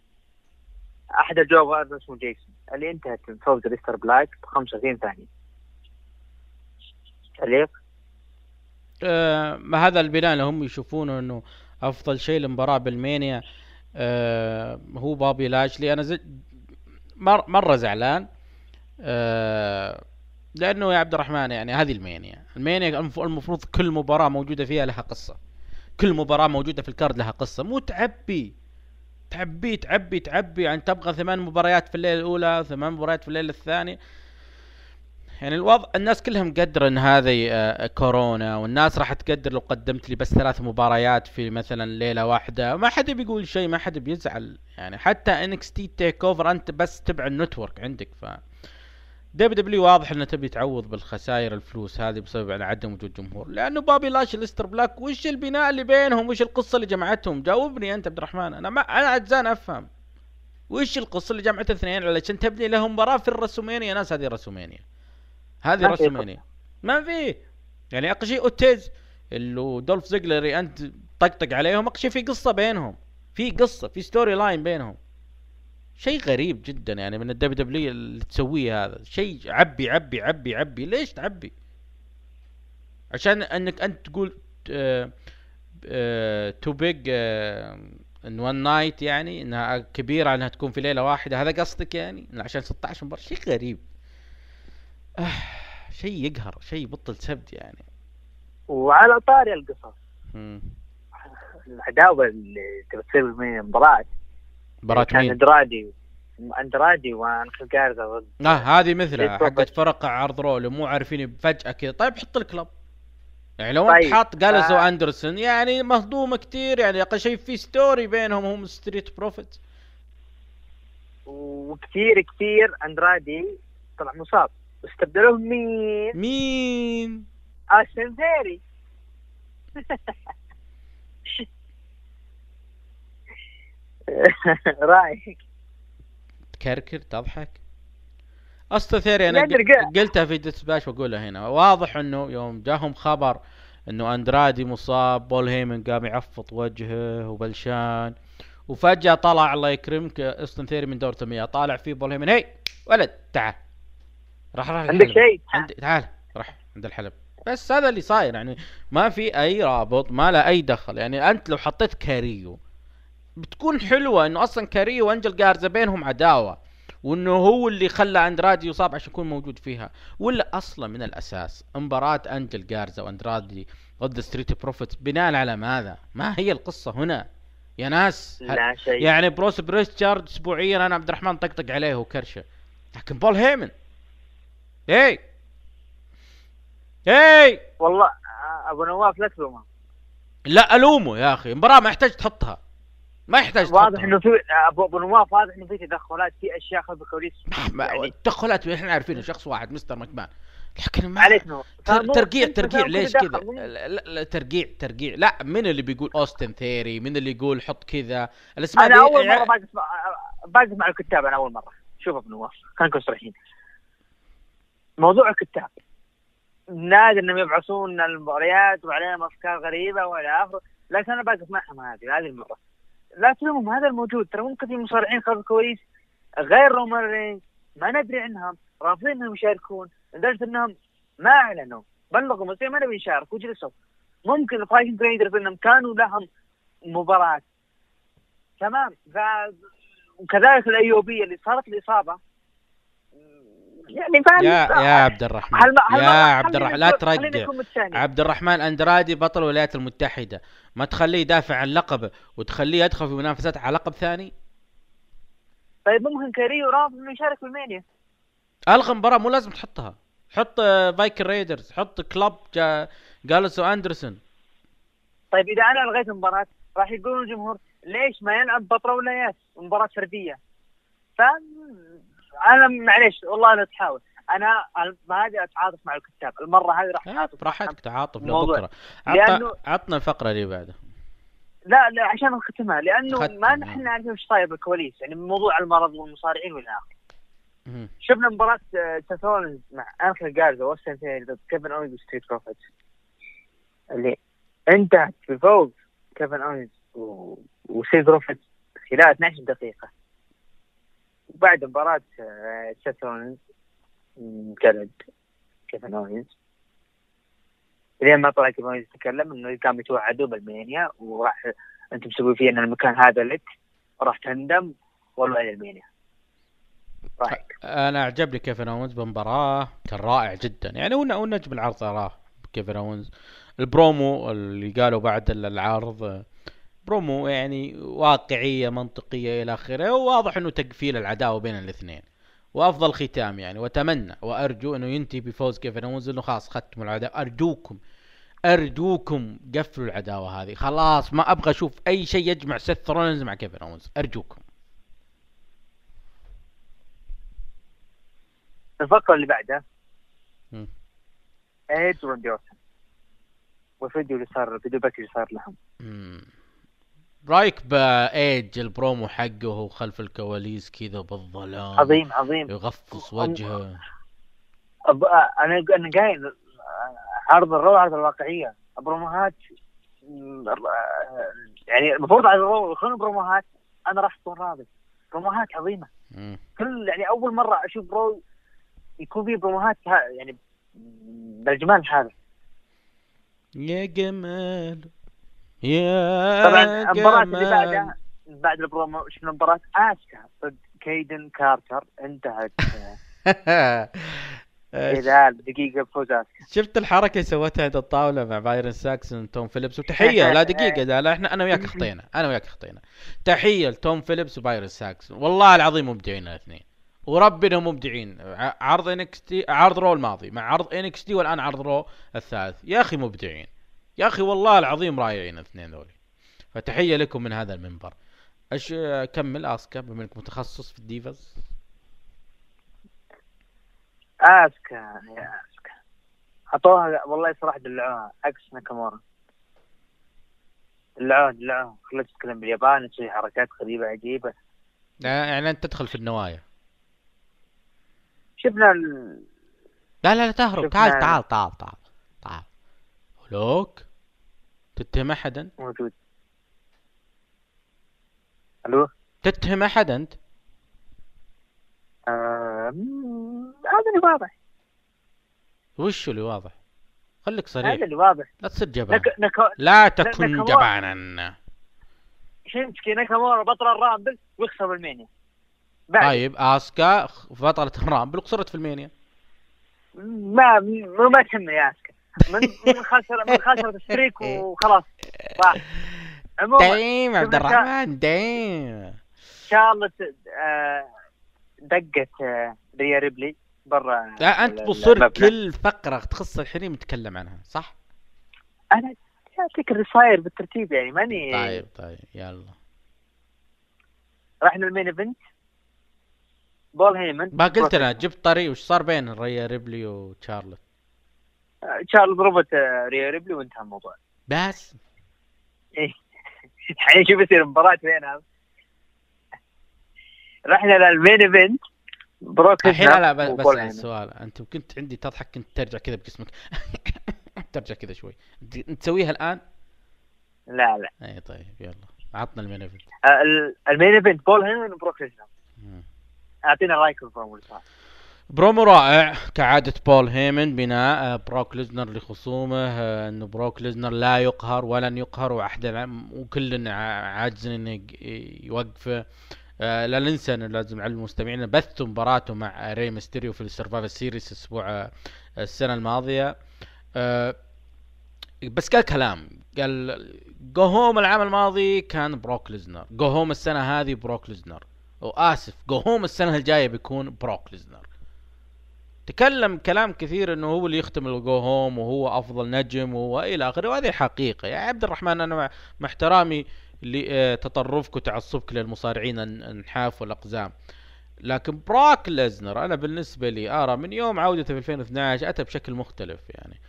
Speaker 7: أحد الجوبرات اسمه جيسون. اللي انتهت من فوز أليستر بلاك ب 35 ثانية. تعليق؟
Speaker 6: آه ما هذا البناء اللي هم يشوفونه إنه أفضل شيء المباراه بال Mania. آه هو بابي لاشلي أنا زي مر مرة زعلان آه لأنه يا عبد الرحمن يعني هذه ال Mania. ال Mania المفروض كل مباراة موجودة فيها لها قصة. كل مباراة موجودة في ال card لها قصة. مو تعبي تعبي تعبي تعبي. يعني تبغى ثمان مباريات في الليلة الأولى ثمان مباريات في الليلة الثانية. يعني الوضع الناس كلها مقدرة إن هذه آه، كورونا والناس راح تقدر لو قدمت لي بس ثلاث مباريات في مثلا ليلة واحدة. ما حد بيقول شيء ما حد بيزعل. يعني حتى NXT TakeOver أنت بس تبع ال Network عندك. ف WW واضح إنه تبي تعوض بالخسائر الفلوس هذه بسبب يعني عدم وجود جمهور. لأنه بابي لاشلي أليستر بلاك وش البناء اللي بينهم؟ وش القصة اللي جمعتهم؟ جاوبني أنت عبد الرحمن. أنا ما أنا عجزان أفهم. وش القصة اللي جمعت الاثنين علشان تبني لهم مباراة في ال WrestleMania؟ يا ناس هذه ال WrestleMania. هذه
Speaker 7: ما في
Speaker 6: WrestleMania ما في. يعني أقل شيء أوتيس اللي دولف زيجلر أنت طقطق عليهم أقل شيء في قصة بينهم. في قصة في storyline بينهم. شيء غريب جدا يعني من ال WW اللي تسويه هذا. شيء عبي عبي عبي عبي. ليش تعبي؟ عشان أنك أنت تقول too big in one night يعني إنها كبيرة إنها تكون في ليلة واحدة. هذا قصدك يعني؟ عشان 16 مباراة. شيء غريب. آه شيء يقهر شيء يبطل سبت يعني.
Speaker 7: وعلى طاري القصص
Speaker 6: مم.
Speaker 7: العداوة اللي تبي تصير من المباراة
Speaker 6: مباراة
Speaker 7: كان
Speaker 6: مين؟
Speaker 7: أندرادي. أندرادي وانخل جارزا. ضد
Speaker 6: آه هذه مثلها
Speaker 7: ليش
Speaker 6: حقت؟ فرق عرض رول مو عارفين فجأة كذا. طيب حط الكلب. يعني لو
Speaker 7: طيب،
Speaker 6: انت حاط جالس
Speaker 7: آه.
Speaker 6: واندرسون يعني مهضومة كتير يعني أقل شيء في ستوري بينهم هم ستريت بروفيت.
Speaker 7: وكثير كثير أندرادي طلع مصاب. واستبدلوه مين؟
Speaker 6: مين؟
Speaker 7: أوستن ثيوري رأيك؟
Speaker 6: تكركر تضحك؟
Speaker 7: أصلا
Speaker 6: ثيوري
Speaker 7: أنا
Speaker 6: قلتها في ديسباش وأقولها هنا. واضح إنه يوم جاهم خبر إنه أندرادي مصاب بول هيمن قام يعفط وجهه وبلشان وفجأة طلع الله يكرمك أوستن ثيوري من دورة المياه طالع فيه بول هيمن. هي ولد تعال. راح راح
Speaker 7: عندك. شيء؟
Speaker 6: عندي تعال راح عند الحلبة بس هذا اللي صاير يعني ما في أي رابط ما له أي دخل يعني أنت لو حطيت كاريلو بتكون حلوة إنه أصلا كاريلو وأنجل جارزا بينهم عداوة وإنه هو اللي خلى أندرادي يصاب عشان يكون موجود فيها ولا أصلا من الأساس مباراة أنجل جارزا وأندرادي ضد Street Profits بناء على ماذا؟ ما هي القصة هنا؟ يا ناس هل-
Speaker 7: لا شيء
Speaker 6: يعني بروس بريتشارد اسبوعيا أنا عبد الرحمن طقطق عليه وكرشه لكن بول هيمن اي اي
Speaker 7: والله آه، أبو نواف لا تلومه.
Speaker 6: لا ألومه يا أخي. المباراه ما يحتاج تحطها. ما يحتاج
Speaker 7: واضح إنه في آه، أبو نواف واضح إنه في تدخلات في أشياء خلف الكواليس يعني
Speaker 6: التدخلات إحنا عارفين شخص واحد Mr. ماكمان لكن ما
Speaker 7: معليش نور
Speaker 6: تر- ترقيع ترقيع ليش كذا. لا, ترقيع ترقيع. لا من اللي بيقول أوستن ثيوري؟ من اللي يقول حط كذا؟
Speaker 7: الأسماء
Speaker 6: أنا
Speaker 7: أول
Speaker 6: يع-
Speaker 7: مرة باقف مع باقف مع الكتاب أنا أول مرة. شوف أبو نواف خلينا نكون صريحين. موضوع الكتاب. نادر إنهم يبعثون المباريات وعليهم أفكار غريبة وإلى آخره لكن أنا باقف معهم هذه هذه المرة. لا تلومهم هذا الموجود ترى ممكن في مصارعين خلف الكواليس غير رومان رينز ما ندري عنهم رافضين إنهم يشاركون لدرجة إنهم ما أعلنوا بلغوا مسير ما نبي نشارك وجلسوا. ممكن ال Viking Raiders إنهم كانوا لهم مباراة. تمام ف... وكذلك ال AOP اللي صارت الإصابة يعني فاهم
Speaker 6: يا يا عبد الرحمن
Speaker 7: هل هل
Speaker 6: يا عبد الرحمن لا ترجع. عبد الرحمن أندرادي بطل الولايات المتحدة. ما تخليه يدافع عن لقبه وتخليه يدخل في منافسات على لقب ثاني؟
Speaker 7: طيب ممكن كاريلو رافض إنه يشارك في المانيا.
Speaker 6: ألغى مباراة مو لازم تحطها. حط آه، Viking Raiders حط Club جا جالوز وأندرسون
Speaker 7: طيب إذا أنا ألغيت المباراة راح يقولون الجمهور ليش ما يلعب بطل ولايات مباراة فردية. ف أنا معليش والله لا تحاول أنا ما هذه أتعاطف مع الكتاب. المرة هذه راح
Speaker 6: آه،
Speaker 7: اتعاطف
Speaker 6: براحتك تعاطف
Speaker 7: الموضوع.
Speaker 6: لبكرة.
Speaker 7: لأنه-
Speaker 6: عط- عطنا الفقرة اللي بعدها
Speaker 7: لا لا عشان نختمها. لأنه
Speaker 6: ختم،
Speaker 7: ما. نحن عارفين إيش صاير بالكواليس. يعني موضوع المرض والمصارعين والى اخره. شفنا مباراة آه، سيث رولنز مع انخيل جارزا ثيوري ضد كيفن اونز و Street Profits اللي انتهت بفوز كيفن اونز و- و Street Profits خلال 12 دقيقة. وبعد مباراة آه، سيث رولنز انقلب كيفن اونز لين ما طلع كيفن اونز يتكلم إنه كان يتوعدوا بالمانيا وراح أنتم مسوي فينا المكان هذا لك وراح تندم والله إلى المانيا
Speaker 6: أنا اعجبني كيفن اونز بمباراة كان رائع جدا. يعني ون- ونجم العرض تراه كيفن اونز البرومو اللي قالوا بعد العرض برومو يعني واقعية منطقية إلى آخره وواضح إنه تقفيل العداوة بين الاثنين. وأفضل ختام يعني وأتمنى وأرجو إنه ينتهي بفوز كيفن اونز إنه خلاص ختموا العداوة. أرجوكم أرجوكم قفلوا العداوة هذه. خلاص ما أبغى أشوف أي شيء يجمع سيث رولنز مع كيفن اونز أرجوكم.
Speaker 7: الفقرة اللي بعدها. ايدج وراندي اورتن والفيديو اللي صار ال video pack اللي صار لهم.
Speaker 6: مم. رأيك بايج البرومو حقه وهو خلف الكواليس كذا بالظلام؟
Speaker 7: عظيم عظيم.
Speaker 6: يغفص وجهه.
Speaker 7: أب... أنا أنا قايل عرض ال Raw عرض الواقعية. بروموهات يعني المفروض على ال Raw يكون بروموهات؟ أنا راح أكون راضي. بروموهات عظيمة.
Speaker 6: مم.
Speaker 7: كل يعني أول مرة أشوف Raw يكون فيه بروموهات ها- يعني بالجمال هذا.
Speaker 6: يا جمال. يا
Speaker 7: طبعا المباراة اللي. بعدها بعد البرومو شفنا مباراة؟ آسكا ضد كيدن كارتر. انتهت. خلال دقيقة بفوز آسكا.
Speaker 6: شفت الحركة اللي سوتها عند الطاولة مع بايرون ساكسون توم فيليبس؟ وتحية. لا دقيقة ده لا إحنا أنا وياك أخطينا. أنا وياك أخطينا. تحية لتوم فيليبس وبايرون ساكسون. والله العظيم مبدعين الاثنين. وربنا مبدعين. عرض NXT عرض Raw الماضي مع عرض NXT والآن عرض Raw الثالث. يا أخي مبدعين. يا أخي والله العظيم رائعين الاثنين ذولي. فتحية لكم من هذا المنبر. إيش كمل آسكا بما إنك متخصص في ال
Speaker 7: Divas آسكا يا آسكا. أعطوها والله صراحة دلعوها عكس ناكامورا. دلعوها دلعوها خلت تتكلم بالياباني تسوي حركات غريبة عجيبة.
Speaker 6: يعني أنت تدخل في النوايا.
Speaker 7: شفنا ال...
Speaker 6: لا لا لا تهرب. تعال تعال تعال تعال تعال. لوك تتهم احدا
Speaker 7: موجود. ألو؟
Speaker 6: تتهم أحد أنت؟
Speaker 7: آه... مم، هذا اللي واضح.
Speaker 6: وش اللي واضح؟ خليك صريح.
Speaker 7: هذا اللي واضح.
Speaker 6: لا تصير جبان.
Speaker 7: نك... نك...
Speaker 6: لا تكن
Speaker 7: نكوا-
Speaker 6: جبانا
Speaker 7: شينسكي ناكامورا بطل ال Rumble ويخسر بال Mania
Speaker 6: طيب آسكا بطلة ال Rumble وخسرت في ال Mania
Speaker 7: ما ما, ما تهمني يا آسكا. من من خسر من خسرت streak وخلاص. راح. عموما
Speaker 6: دايم عبد الرحمن دايم.
Speaker 7: شارلت آه، دقت آه، ريا ريبلي برا
Speaker 6: لا
Speaker 7: أنت
Speaker 6: بصير. كل فقرة تخص الحريم تتكلم عنها صح؟
Speaker 7: أنا اعطيك اللي صاير بالترتيب يعني ماني
Speaker 6: طيب طيب يلا.
Speaker 7: رحنا ال main event. بول هيمن.
Speaker 6: ما قلت
Speaker 7: أنا
Speaker 6: جبت طري وش صار بين ريا ريبلي وتشارلت
Speaker 7: تشارلت ضربت آه، ريا ريبلي وانتهى الموضوع.
Speaker 6: بس.
Speaker 7: الحين شو بيصير مباراة بينهم رحنا لل main event. بروك
Speaker 6: الحين لا بس, بس. السؤال أنت كنت عندي تضحك كنت ترجع كذا بجسمك. ترجع كذا شوي. تسويها الآن؟
Speaker 7: لا لا.
Speaker 6: اي طيب يلا. عطنا ال main event.
Speaker 7: آه، ال- ال main event بول هيمن وبروك ليزنر. أعطينا رايك في
Speaker 6: برومو رائع كعادة بول هيمن بناء آه، بروك ليزنر لخصومه آه، إنه بروك ليزنر لا يقهر ولن يقهر وأحد وكل عاجز إنه يوقفه. آه، لا ننسى إنه لازم نعلم المستمعين بثوا مباراته مع ري ميستيريو في ال Survivor Series الأسبوع السنة الماضية. بس قال كلام قال go home العام الماضي كان بروك ليزنر go home السنة هذه بروك ليزنر. وآسف go home السنة الجاية بيكون بروك ليزنر. تكلم كلام كثير إنه هو اللي يختم ال go home وهو أفضل نجم والى آخره وهذه حقيقة. يا عبد الرحمن أنا مع, احترامي لتطرفك وتعصبك للمصارعين الن- النحاف والأقزام. لكن بروك ليزنر أنا بالنسبة لي ارى من يوم عودته في 2012 أتى بشكل مختلف يعني.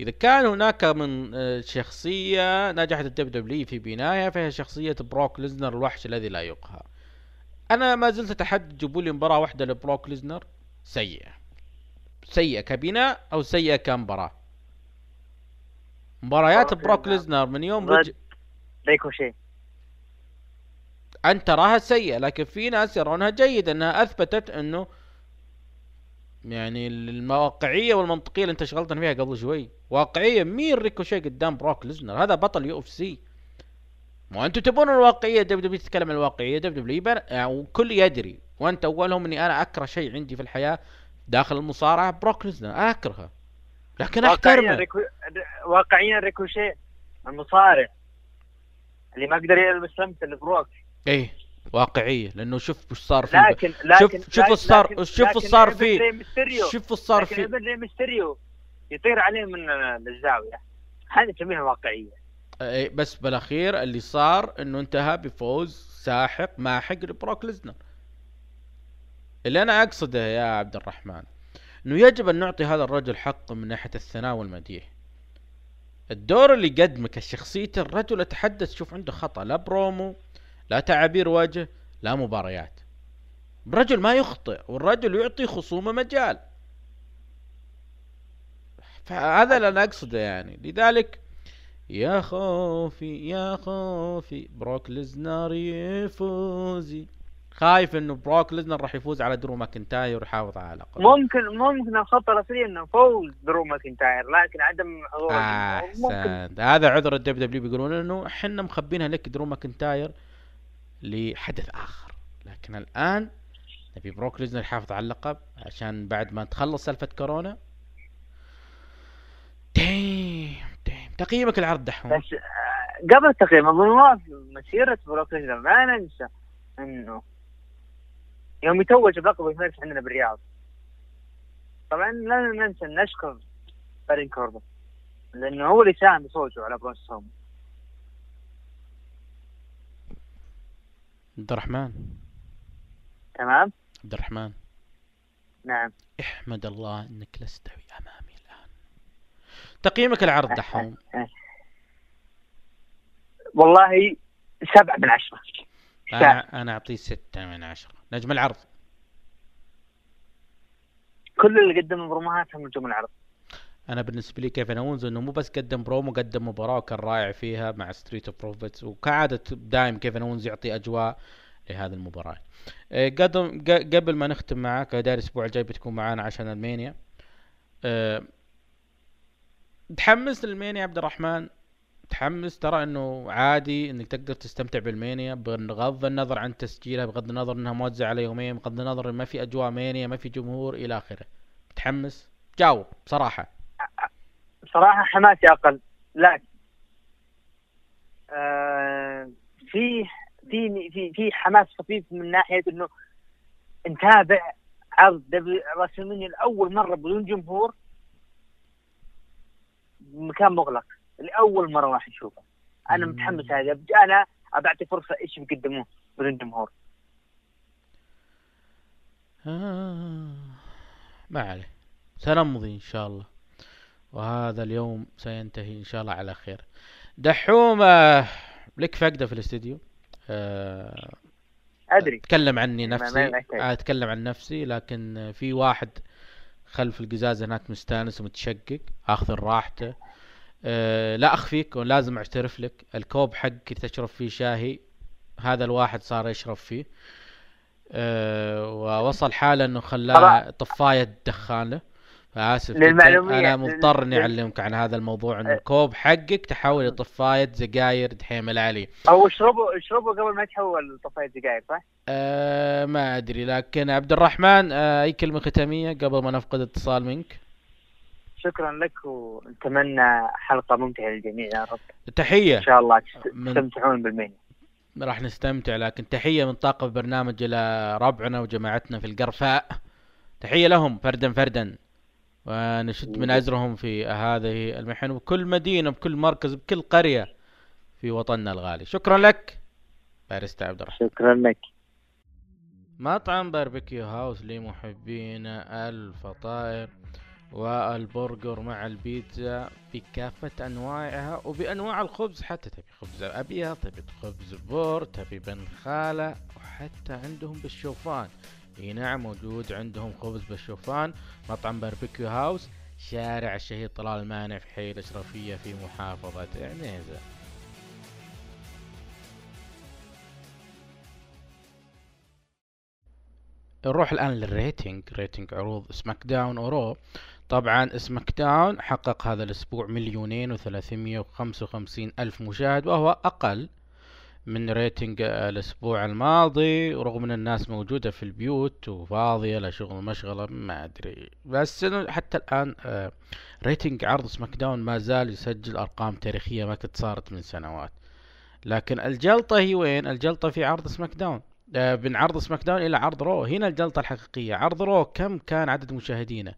Speaker 6: إذا كان هناك من آه، شخصية نجحت ال WWE في بنايها فهي شخصية بروك ليزنر الوحش الذي لا يقهر. أنا ما زلت اتحدى جيبوا لي مباراة واحدة لبروك ليزنر سيئة. سيئة كبناء أو سيئة كمباراه مباريات
Speaker 7: بروك
Speaker 6: بروك
Speaker 7: ليزنر
Speaker 6: من يوم
Speaker 7: ضد
Speaker 6: رج...
Speaker 7: ريكوشي
Speaker 6: أنت تراها سيئة لكن في ناس يرونها جيدة إنها أثبتت إنه يعني المواقعية والمنطقية اللي أنت شغلتنا فيها قبل شوي واقعية مين ريكوشي قدام بروك ليزنر. هذا بطل UFC. ما أنتم تبون الواقعية WWE تتكلم عن الواقعية WWE بر- يعني وكل يدري. وأنت أولهم إني أنا أكره شيء عندي في الحياة داخل المصارعة بروك ليزنر أكرهه. لكن
Speaker 7: واقعيا
Speaker 6: أحترمه.
Speaker 7: ريكو... واقعيا ريكوشي المصارع. اللي ما قدر يلبس لمسة لبروك.
Speaker 6: إيه واقعية. لأنه شوف وش صار فيه.
Speaker 7: لكن لكن
Speaker 6: شوف شوف وش صار
Speaker 7: لكن-
Speaker 6: شوف وش
Speaker 7: لكن
Speaker 6: صار فيه. شوف وش صار
Speaker 7: لكن
Speaker 6: فيه.
Speaker 7: ري ميستيريو يطير عليه من الزاوية. هذه تسميها واقعية.
Speaker 6: إيه، بس بالأخير اللي صار إنه انتهى بفوز ساحق ماحق لبروك ليزنر. اللي أنا أقصده يا عبد الرحمن إنه يجب أن نعطي هذا الرجل حقه من ناحية الثناء والمديح. الدور اللي قدمه كشخصيته الرجل أتحدث شوف عنده خطأ لا برومو لا تعابير وجه لا مباريات. الرجل ما يخطئ والرجل يعطي خصومه مجال. فهذا اللي أنا أقصده يعني. لذلك يا خوفي يا خوفي بروك ليزنر يفوزي. خايف إنه بروك ليزنر راح يفوز على درو ماكنتاير ويحافظ على لقبه
Speaker 7: ممكن ممكن الخطه الاصليه إنه فوز درو ماكنتاير لكن عدم حضور ممكن
Speaker 6: احسنت هذا عذر ال WWE بيقولون إنه إحنا مخبينها لك درو ماكنتاير لحدث آخر. لكن الآن نبي بروك ليزنر يحافظ على اللقب عشان بعد ما تخلص سالفة كورونا. دايم دايم تقييمك العرض دحوم.
Speaker 7: بس آه، قبل التقييم اظن مسيرة بروك ليزنر ما ننسى إنه يوم يتوج بلقبه يمارس عندنا بالرياض. طبعا لا ننسى نشكر بارون كوربن لأنه هو اللي ساهم بفوزه على برون سترومان
Speaker 6: عبد الرحمن.
Speaker 7: تمام؟
Speaker 6: عبد الرحمن.
Speaker 7: نعم.
Speaker 6: احمد الله إنك لست امامي الآن. تقييمك العرض دحوم.
Speaker 7: والله سبعة من عشرة.
Speaker 6: أنا أنا أعطيه ستة من عشرة. نجم العرض.
Speaker 7: كل اللي قدموا بروموهاتهم نجوم العرض.
Speaker 6: أنا بالنسبة لي كيفن اونز إنه مو بس قدم برومو قدم مباراة وكان رائع فيها مع Street of Profits وكعادة دايم كيفن اونز يعطي أجواء لهذه المباراة. إيه، قدم قبل ما نختم معك دايم الأسبوع الجاي بتكون معانا عشان ال Mania. إيه، تحمس للمانيا يا عبد الرحمن؟ تحمس ترى إنه عادي إنك تقدر تستمتع بالمانيا بغض النظر عن تسجيلها بغض النظر إنها موزعه على يومين بغض النظر ما في أجواء مانيا ما في جمهور إلى آخره. متحمس؟ جاوب بصراحة.
Speaker 7: صراحة حماسي أقل لكن آه في في في في حماس خفيف من ناحية إنه نتابع عرض دبليو راسلمانيا لأول مرة بدون جمهور مكان مغلق. لأول مرة راح نشوفه
Speaker 6: أنا.
Speaker 7: متحمس هذا. أنا بعطي فرصة إيش بيقدموه بدون جمهور
Speaker 6: آه. ما عليه. سنمضي إن شاء الله. وهذا اليوم سينتهي إن شاء الله على خير. دحوم لك فقدة في الاستديو. آه،
Speaker 7: أدري.
Speaker 6: أتكلم عني نفسي. أتكلم عن نفسي لكن في واحد خلف القزاز هناك مستانس ومتشقق آخذ راحته. أه لا أخفيك ولازم أعترف لك. الكوب حقك تشرب فيه شاهي هذا الواحد صار يشرب فيه. أه ووصل حالة إنه خلاه. طفاية دخان له.
Speaker 7: فآسف
Speaker 6: أنا مضطر
Speaker 7: إني
Speaker 6: أعلمك عن هذا الموضوع إنه
Speaker 7: أه.
Speaker 6: الكوب حقك تحول لطفاية سجاير دحيم العلي.
Speaker 7: أو اشربوا اشربوا قبل ما يتحول طفايه سجاير صح؟
Speaker 6: أه ما أدري لكن عبد الرحمن أي كلمة ختامية قبل ما نفقد اتصال منك؟
Speaker 7: شكرا لك ونتمنى حلقة ممتعة للجميع يا رب.
Speaker 6: تحية.
Speaker 7: إن شاء الله
Speaker 6: من-
Speaker 7: تستمتعون بالمنيا
Speaker 6: راح نستمتع لكن تحية من طاقم البرنامج إلى ربعنا وجماعتنا في القرفاء. تحية لهم فردا فردا. ونشد من أزرهم في هذه المحن وكل مدينة بكل مركز بكل قرية في وطننا الغالي. شكرا لك باريستا عبد الرحمن.
Speaker 7: شكرا لك.
Speaker 6: مطعم Barbecue House لمحبين الفطائر. والبرجر مع البيتزا بكافة أنواعها وبأنواع الخبز. حتى تبي خبز أبيض تبي خبز بر تبي بنخالة وحتى عندهم بالشوفان. إي نعم موجود عندهم خبز بالشوفان. مطعم Barbecue House شارع الشهيد طلال المانع في حي الأشرفية في محافظة عنيزة. نروح الآن لل rating. rating عروض SmackDown و Raw طبعا SmackDown حقق هذا الأسبوع مليونين وثلاثمية وخمسة وخمسين ألف مشاهد وهو أقل من rating الأسبوع الماضي ورغم أن الناس موجودة في البيوت وفاضية لا شغل مشغلة ما أدري. بس حتى الآن آه، rating عرض SmackDown ما زال يسجل أرقام تاريخية ما كانت صارت من سنوات. لكن الجلطة هي وين؟ الجلطة في عرض SmackDown آه، من عرض داون إلى عرض رو. هنا الجلطة الحقيقية. عرض رو كم كان عدد مشاهدينه؟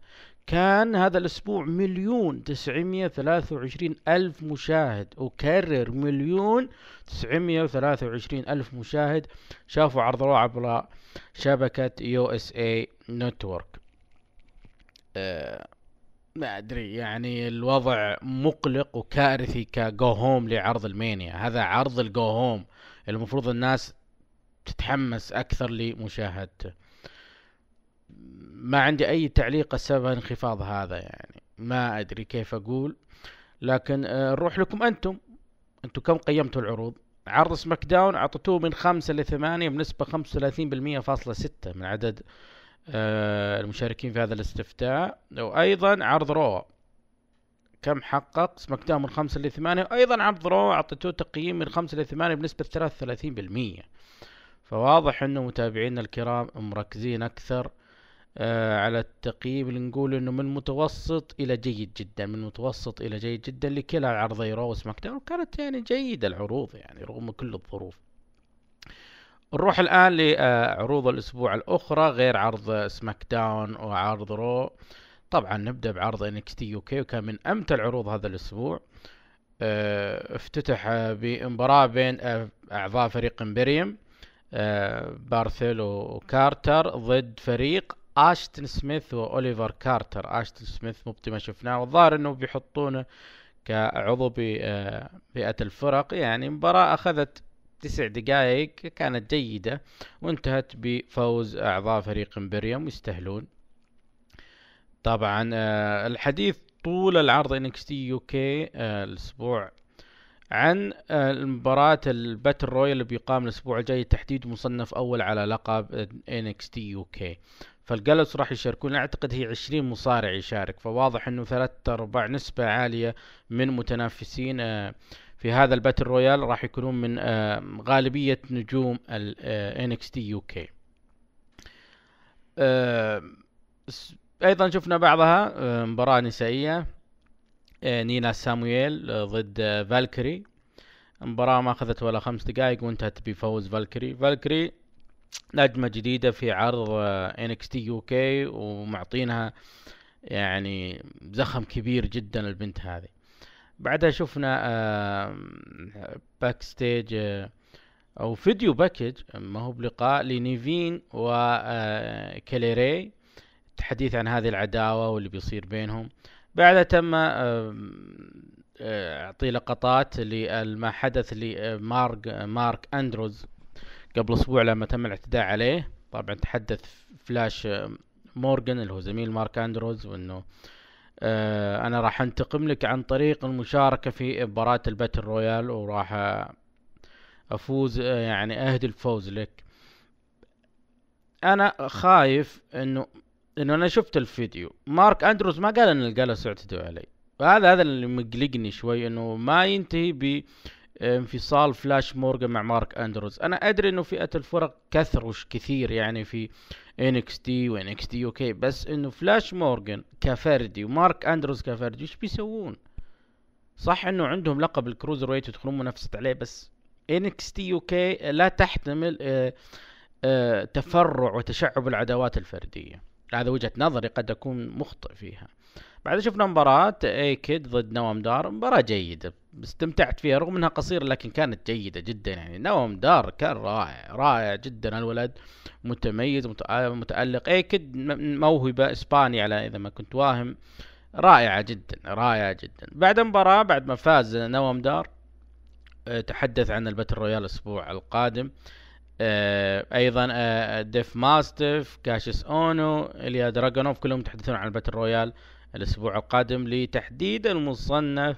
Speaker 6: كان هذا الأسبوع مليون تسعمية ثلاثة وعشرين ألف مشاهد. وكرر مليون تسعمية وثلاثة وعشرين ألف مشاهد شافوا عرض رو عبر شبكة USA Network. ما أدري يعني الوضع مقلق وكارثي ك go home لعرض المانيا. هذا عرض ال go home المفروض الناس تتحمس أكثر لمشاهدته. ما عندي أي تعليق السبب انخفاض هذا يعني. ما أدري كيف أقول. لكن آه، نروح لكم أنتم. أنتم كم قيمتوا العروض؟ عرض سماك داون اعطيتوه من خمسة لثمانية بنسبة خمسة وثلاثين بالمية فاصلة ستة من عدد آه، المشاركين في هذا الاستفتاء. وأيضا عرض رو. كم حقق سماك داون من خمسة لثمانية وأيضا عرض رو أعطيتوه تقييم من خمسة لثمانية بنسبة ثلاثة وثلاثين بالمية. فواضح أنه متابعينا الكرام مركزين أكثر آه على التقييم نقول إنه من متوسط إلى جيد جدا من متوسط إلى جيد جدا لكلا عرضي رو وسماك داون كانت يعني جيدة العروض يعني رغم كل الظروف. نروح الآن لعروض الأسبوع الأخرى غير عرض سماك داون وعرض رو. طبعا نبدأ بعرض NXT UK وكان من أمتع العروض هذا الأسبوع. آه، افتتح بمباراة بين أعضاء فريق إمبريوم آه، بارثيل وكارتر ضد فريق أشتن سميث وأوليفر كارتر. أشتن سميث مبتي ما شفناه والظاهر إنه بيحطونه كعضو بفئة الفرق. يعني مباراة أخذت تسع دقائق كانت جيدة وانتهت بفوز أعضاء فريق إمبريوم يستاهلون. طبعا آه، الحديث طول العرض NXT UK آه، الأسبوع عن آه، المباراة ال battle royal اللي بيقام الأسبوع الجاي تحديد مصنف أول على لقب NXT UK فالجالوس راح يشاركون. أعتقد هي 20 مصارع يشارك فواضح إنه ثلاث أرباع نسبة عالية من متنافسين آه، في هذا ال battle royal راح يكونون من آه، غالبية نجوم ال NXT UK آه، س- أيضا شفنا بعضها مباراة نسائية نينا سامويل ضد فالكري. المباراة ما أخذت ولا خمس دقائق وانتهت بفوز فالكري. فالكري نجمة جديدة في عرض آه، NXT UK ومعطينها يعني زخم كبير جدا البنت هذه. بعدها شفنا backstage أو video package ما هو بلقاء لنيفين وكاي لي راي الحديث عن هذه العداوة واللي بيصير بينهم. بعدها تم آه، اعطي لقطات لما حدث لمارك مارك أندروز. قبل أسبوع لما تم الاعتداء عليه. طبعا تحدث فلاش مورغان اللي هو زميل مارك أندروز وإنه آه أنا راح أنتقم لك عن طريق المشاركة في مباراة ال battle royal وراح أفوز آه، يعني أهدي الفوز لك. أنا خايف إنه إنه أنا شفت الفيديو. مارك أندروز ما قال إن الجالوس اعتدوا علي. وهذا هذا اللي مقلقني شوي إنه ما ينتهي انفصال فلاش مورغان مع مارك أندروز. أنا أدري إنه فئة الفرق كثر وش كثير يعني في NXT و NXT UK بس إنه فلاش مورغان كفردي ومارك أندروز كفردي وش بيسوون؟ صح إنه عندهم لقب ال cruiserweight يدخلون منافسة عليه بس NXT UK لا تحتمل آه، آه، تفرع وتشعب العداوات الفردية. هذا وجهة نظري قد أكون مخطئ فيها. بعد شفنا مباراة إيكيد ضد نوام دار مباراة جيدة. استمتعت فيها رغم إنها قصيرة لكن كانت جيدة جدا يعني. نوام دار كان رائع رائع جدا. الولد متميز متأ- متألق. ايكيد م- موهبة إسباني على إذا ما كنت واهم. رائعة جدا رائعة جدا. بعد المباراة بعد ما فاز نوام دار آه، تحدث عن ال battle royal الأسبوع القادم. آه، أيضا آه، ديف ماستف كاشيس أونو إليا دراجونوف كلهم يتحدثون عن ال battle royal الأسبوع القادم لتحديد المصنف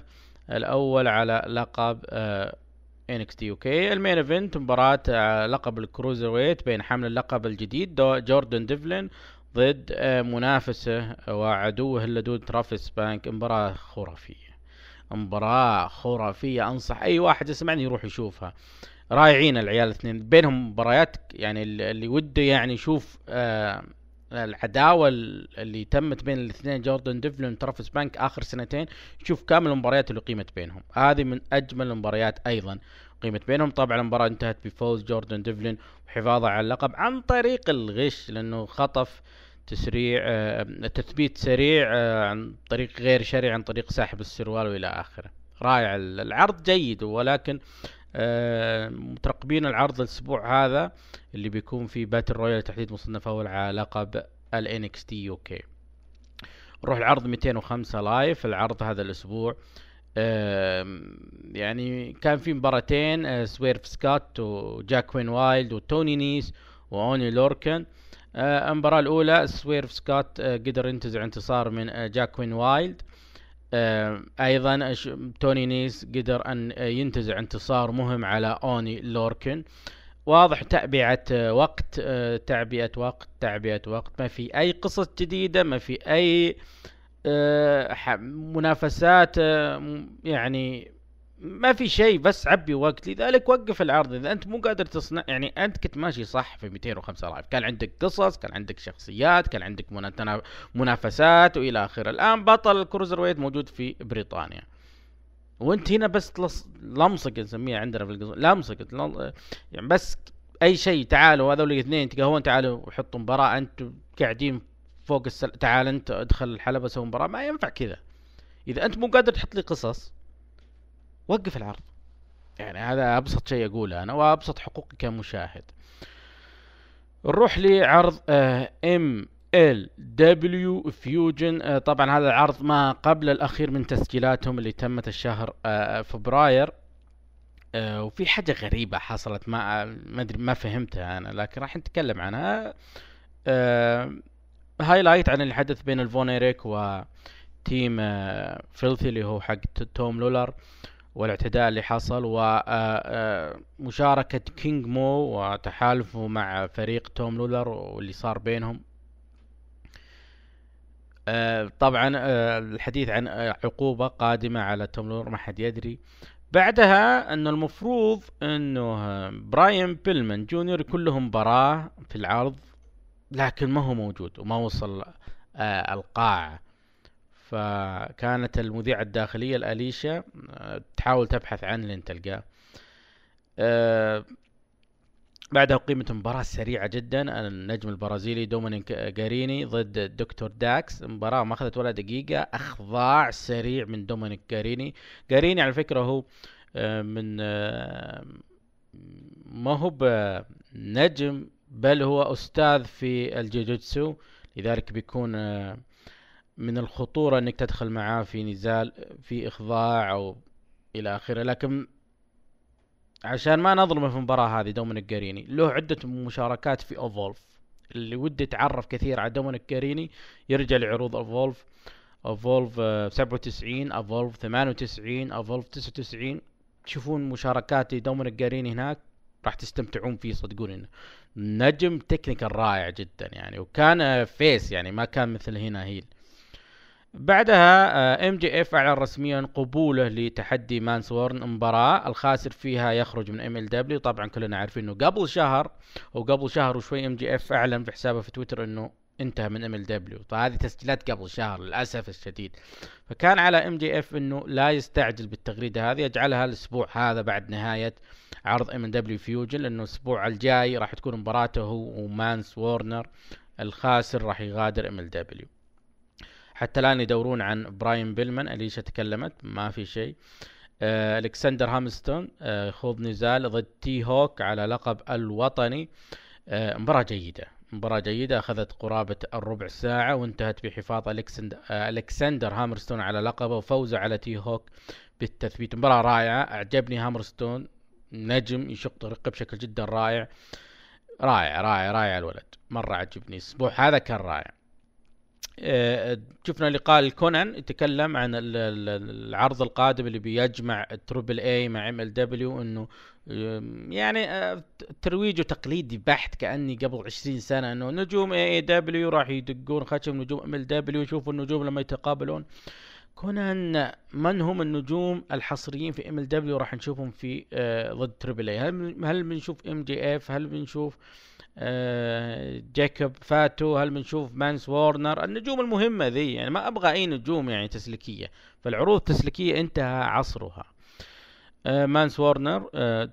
Speaker 6: الأول على لقب آه، NXT UK ال main event مباراة آه، لقب ال cruiserweight بين حامل اللقب الجديد جوردن ديفلين ضد آه، منافسه وعدوه اللدود ترافيس بانكس. مباراة خرافية. مباراة خرافية. أنصح أي واحد يسمعني يروح يشوفها. رائعين العيال الاثنين. بينهم مباريات يعني اللي وده يعني يشوف العداوة اللي تمت بين الاثنين جوردن ديفلين وترافيس بانكس آخر سنتين يشوف كامل المباريات اللي قيمت بينهم. هذه من أجمل المباريات أيضا قيمت بينهم. طبعا المباراة انتهت بفوز جوردن ديفلين وحفاظه على اللقب عن طريق الغش لأنه خطف تسريع آه تثبيت سريع آه عن طريق غير شرعي عن طريق ساحب السروال وإلى آخره. رائع العرض جيد ولكن مترقبين العرض الأسبوع هذا اللي بيكون في battle royal تحديد مصنف اول على لقب ال NXT UK نروح العرض 205 Live العرض هذا الأسبوع. يعني كان في مباراتين آه، سويرف سكوت وجواكين وايلد وتوني نيس وأوني لوركن. آه، المباراة الأولى سويرف سكوت آه، قدر ينتزع انتصار من آه، جواكين وايلد. آه، أيضا ش- توني نيس قدر أن آه، ينتزع انتصار مهم على أوني لوركن. واضح تعبئة آه، وقت آه، تعبئة وقت تعبئة وقت. ما في أي قصص جديدة ما في أي آه، منافسات آه، يعني ما في شيء بس عبي وقت. لذلك وقف العرض. إذا أنت مو قادر تصنع يعني أنت كنت ماشي صح في 205 Live. كان عندك قصص كان عندك شخصيات كان عندك منافسات وإلى آخره. الآن بطل الكروزر ويت موجود في بريطانيا. وأنت هنا بس. لمصق نسميها عندنا في القصة لمصق يعني بس أي شيء تعالوا هذول الاثنين تقهون تعالوا وحطوا مباراة. أنتم قاعدين فوق السل... تعال أنت ادخل الحلبة سوي مباراة. ما ينفع كذا. إذا أنت مو قادر تحط لي قصص وقف العرض. يعني هذا أبسط شيء أقوله أنا وأبسط حقوقي كمشاهد. نروح لعرض MLW Fusion. طبعا هذا العرض ما قبل الأخير من تسجيلاتهم اللي تمت الشهر آه، فبراير. آه، وفي حاجة غريبة حصلت ما ما أدري ما فهمتها أنا لكن راح نتكلم عنها. آه، highlight عن اللي حدث بين الفون إيريك و Team آه، Filthy اللي هو حق توم لولر. والاعتداء اللي حصل ومشاركة كينج مو وتحالفه مع فريق توم لولر واللي صار بينهم. آه، طبعا آه، الحديث عن آه، عقوبة قادمة على توم لولر ما حد يدري. بعدها إنه المفروض إنه آه، براين بيلمان جونيور يكون له مباراة في العرض لكن ما هو موجود وما وصل آه، القاعة فكانت المذيعة الداخلية الأليشا آه، تحاول تبحث عنه لين تلقاه. آه، بعدها أقيمت مباراة سريعة جدا. النجم البرازيلي دومينيك جاريني ضد الدكتور داكس. مباراة ما أخذت ولا دقيقة. أخضاع سريع من دومينيك جاريني جاريني على فكرة هو آه، من ما هو بنجم بل هو أستاذ في الجوجوتسو لذلك بيكون من الخطورة إنك تدخل معاه في نزال في إخضاع أو إلى آخره. لكن عشان ما نظلمه في المباراة هذه دومينيك جاريني له عدة مشاركات في EVOLVE اللي ودي يتعرف كثير على دومينيك جاريني يرجع لعروض اولف EVOLVE 97 EVOLVE 98 EVOLVE 99 تشوفون مشاركات دومينيك جاريني هناك راح تستمتعون فيه صدقوني. نجم technical رائع جدا يعني وكان face يعني ما كان مثل هنا heel. بعدها MJF أعلن رسميا قبوله لتحدي مانس وورنر مباراة. الخاسر فيها يخرج من MLW طبعا كلنا عارفين إنه قبل شهر وقبل شهر وشوي MJF أعلن في حسابه في تويتر إنه انتهى من MLW فهذه تسجيلات قبل شهر للأسف الشديد. فكان على MJF إنه لا يستعجل بالتغريدة هذه. يجعلها الأسبوع هذا بعد نهاية عرض MLW Fusion لأنه الأسبوع الجاي راح تكون مباراته هو ومانس وورنر. الخاسر راح يغادر MLW حتى الآن يدورون عن براين بيلمان أليشا تكلمت ما في شيء. آه، ألكسندر هامرستون آه، نزال ضد تي هوك على لقب الوطني. آه، مباراة جيدة مباراة جيدة أخذت قرابة الربع ساعة وانتهت بحفاظ ألكسندر, آه، ألكسندر هامرستون على لقبه وفوزه على تي هوك بالتثبيت. مباراة رائعة أعجبني هامرستون نجم يشق طريقه بشكل جدا رائع. رائع رائع رائع الولد. مرة عجبني. الأسبوع هذا كان رائع. شفنا لقاء الكونان يتكلم عن ال- ال- العرض القادم اللي بيجمع Triple A مع MLW إنه يعني آه، ترويجه تقليدي بحت كأني قبل 20 سنة إنه نجوم AEW راح يدقون خشم نجوم MLW يشوفوا النجوم لما يتقابلون. كونان من هم النجوم الحصريين في MLW راح نشوفهم في آه، ضد Triple A هل هل بنشوف MJF هل بنشوف آه، جاكوب فاتو هل بنشوف مانس وورنر النجوم المهمة ذي يعني ما أبغى أي نجوم يعني تسليكية. فالعروض التسليكية انتهى عصرها. آه، مانس وورنر آه،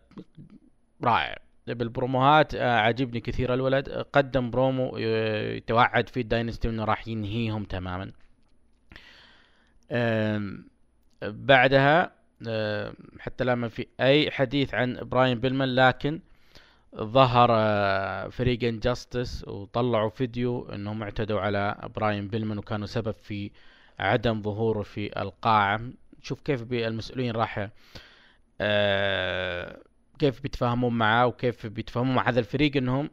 Speaker 6: رائع. بالبروموهات آه، عجبني كثير الولد. قدم برومو آه، يتوعد فيه ال Dynasty انه راح ينهيهم تماما. بعدها حتى لا ما في أي حديث عن براين بيلمان لكن ظهر آه، فريق Injustice وطلعوا فيديو إنهم اعتدوا على براين بيلمان وكانوا سبب في عدم ظهوره في القاعة. شوف كيف المسؤولين راح آه، كيف بيتفاهمون معاه وكيف بيتفاهمون مع هذا الفريق إنهم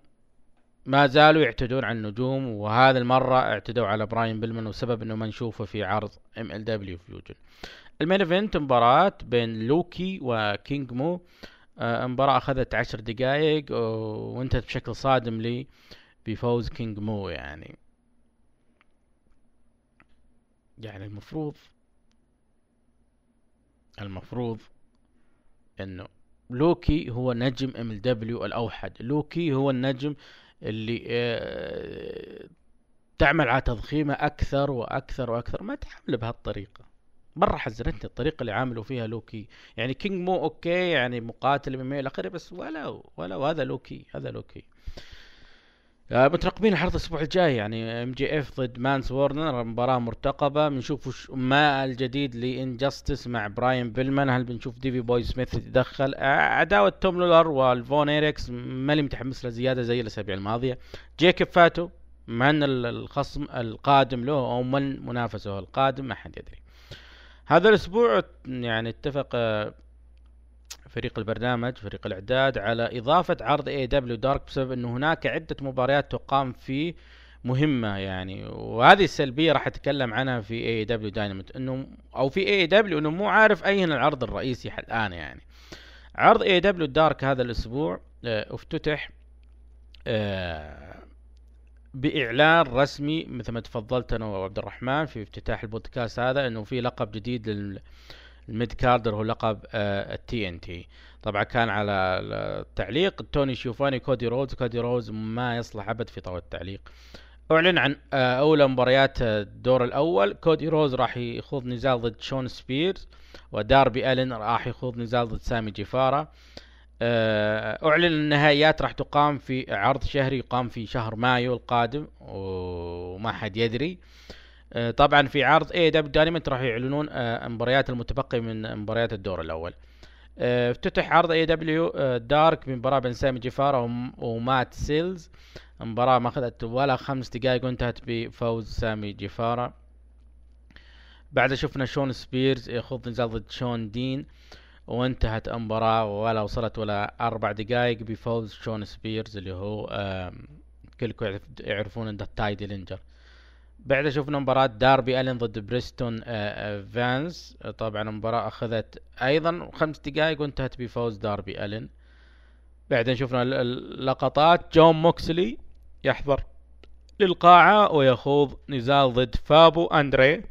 Speaker 6: ما زالوا يعتدون على النجوم وهذه المرة اعتدوا على براين بيلمان وسبب إنه ما نشوفه في عرض MLW Fusion ال main event مباراة بين لوكي وكينج مو. آه، مباراة أخذت عشر دقائق وانتهت بشكل صادم لي بفوز كينج مو يعني. يعني المفروض المفروض إنه لوكي هو نجم MLW الأوحد. لوكي هو النجم اللي آه، تعمل على تضخيمه أكثر وأكثر وأكثر. ما تعمل بهالطريقة. مرة حزنتني الطريقة اللي عاملوا فيها لوكي. يعني كينج مو okay يعني مقاتل MMA إلى آخره بس ولا ولا وهذا لوكي هذا لوكي. مترقبين العرض الأسبوع الجاي يعني MJF ضد مانس وورنر مباراة مرتقبة. بنشوف وش ما الجديد ل Injustice مع براين بيلمان. هل بنشوف ديفي بوي سميث يتدخل؟ آه، عداوة توم لولر والفون إيريكس ماني متحمس لها زيادة زي الأسابيع الماضية. جيكوب فاتو من ال- الخصم القادم له أو من منافسه القادم ما حد يدري. هذا الأسبوع يعني اتفق آه، فريق البرنامج فريق الإعداد على إضافة عرض AEW Dark بسبب إنه هناك عدة مباريات تقام فيه مهمة يعني. وهذه السلبية راح أتكلم عنها في AEW Dynamite إنه أو في AEW إنه مو عارف أين العرض الرئيسي الآن يعني. عرض AEW Dark هذا الأسبوع آه، افتتح آه، بإعلان رسمي مثل ما تفضلت أنا وعبد الرحمن في افتتاح البودكاست هذا إنه في لقب جديد لل mid-carder هو لقب ال TNT. طبعا كان على التعليق توني شوفاني كودي رودز كودي رودز ما يصلح أبد في طاوله التعليق. أعلن عن آه، اولى مباريات الدور الأول. كودي رودز راح يخوض نزال ضد شون سبيرز وداربي الين راح يخوض نزال ضد سامي جيفارا. آه، أعلن النهائيات راح تقام في عرض شهري يقام في شهر مايو القادم وما حد يدري. آه، طبعا في عرض AEW Dynamite راح يعلنون آه، مباريات المتبقي من مباريات الدور الأول. آه، افتتح عرض AEW Dark بمباراة بين سامي جيفارا وم- ومات سيلز. مباراة ما أخذت ولا خمس دقائق وانتهت بفوز سامي جيفارا. بعد شفنا شون سبيرز يخوض نزال ضد شون دين وانتهت المباراة ولا وصلت ولا أربع دقائق بفوز شون سبيرز اللي هو كلكم يعرف- يعرفون ذا تاي ديلينجر بعدها شفنا مباراة داربي ألين ضد بريستون آه، آه، فانس آه، طبعا المباراة أخذت أيضا خمس دقائق وانتهت بفوز داربي ألين. بعدين شفنا ال- ال- لقطات جون موكسلي يحضر للقاعة ويخوض نزال ضد فابو أندري.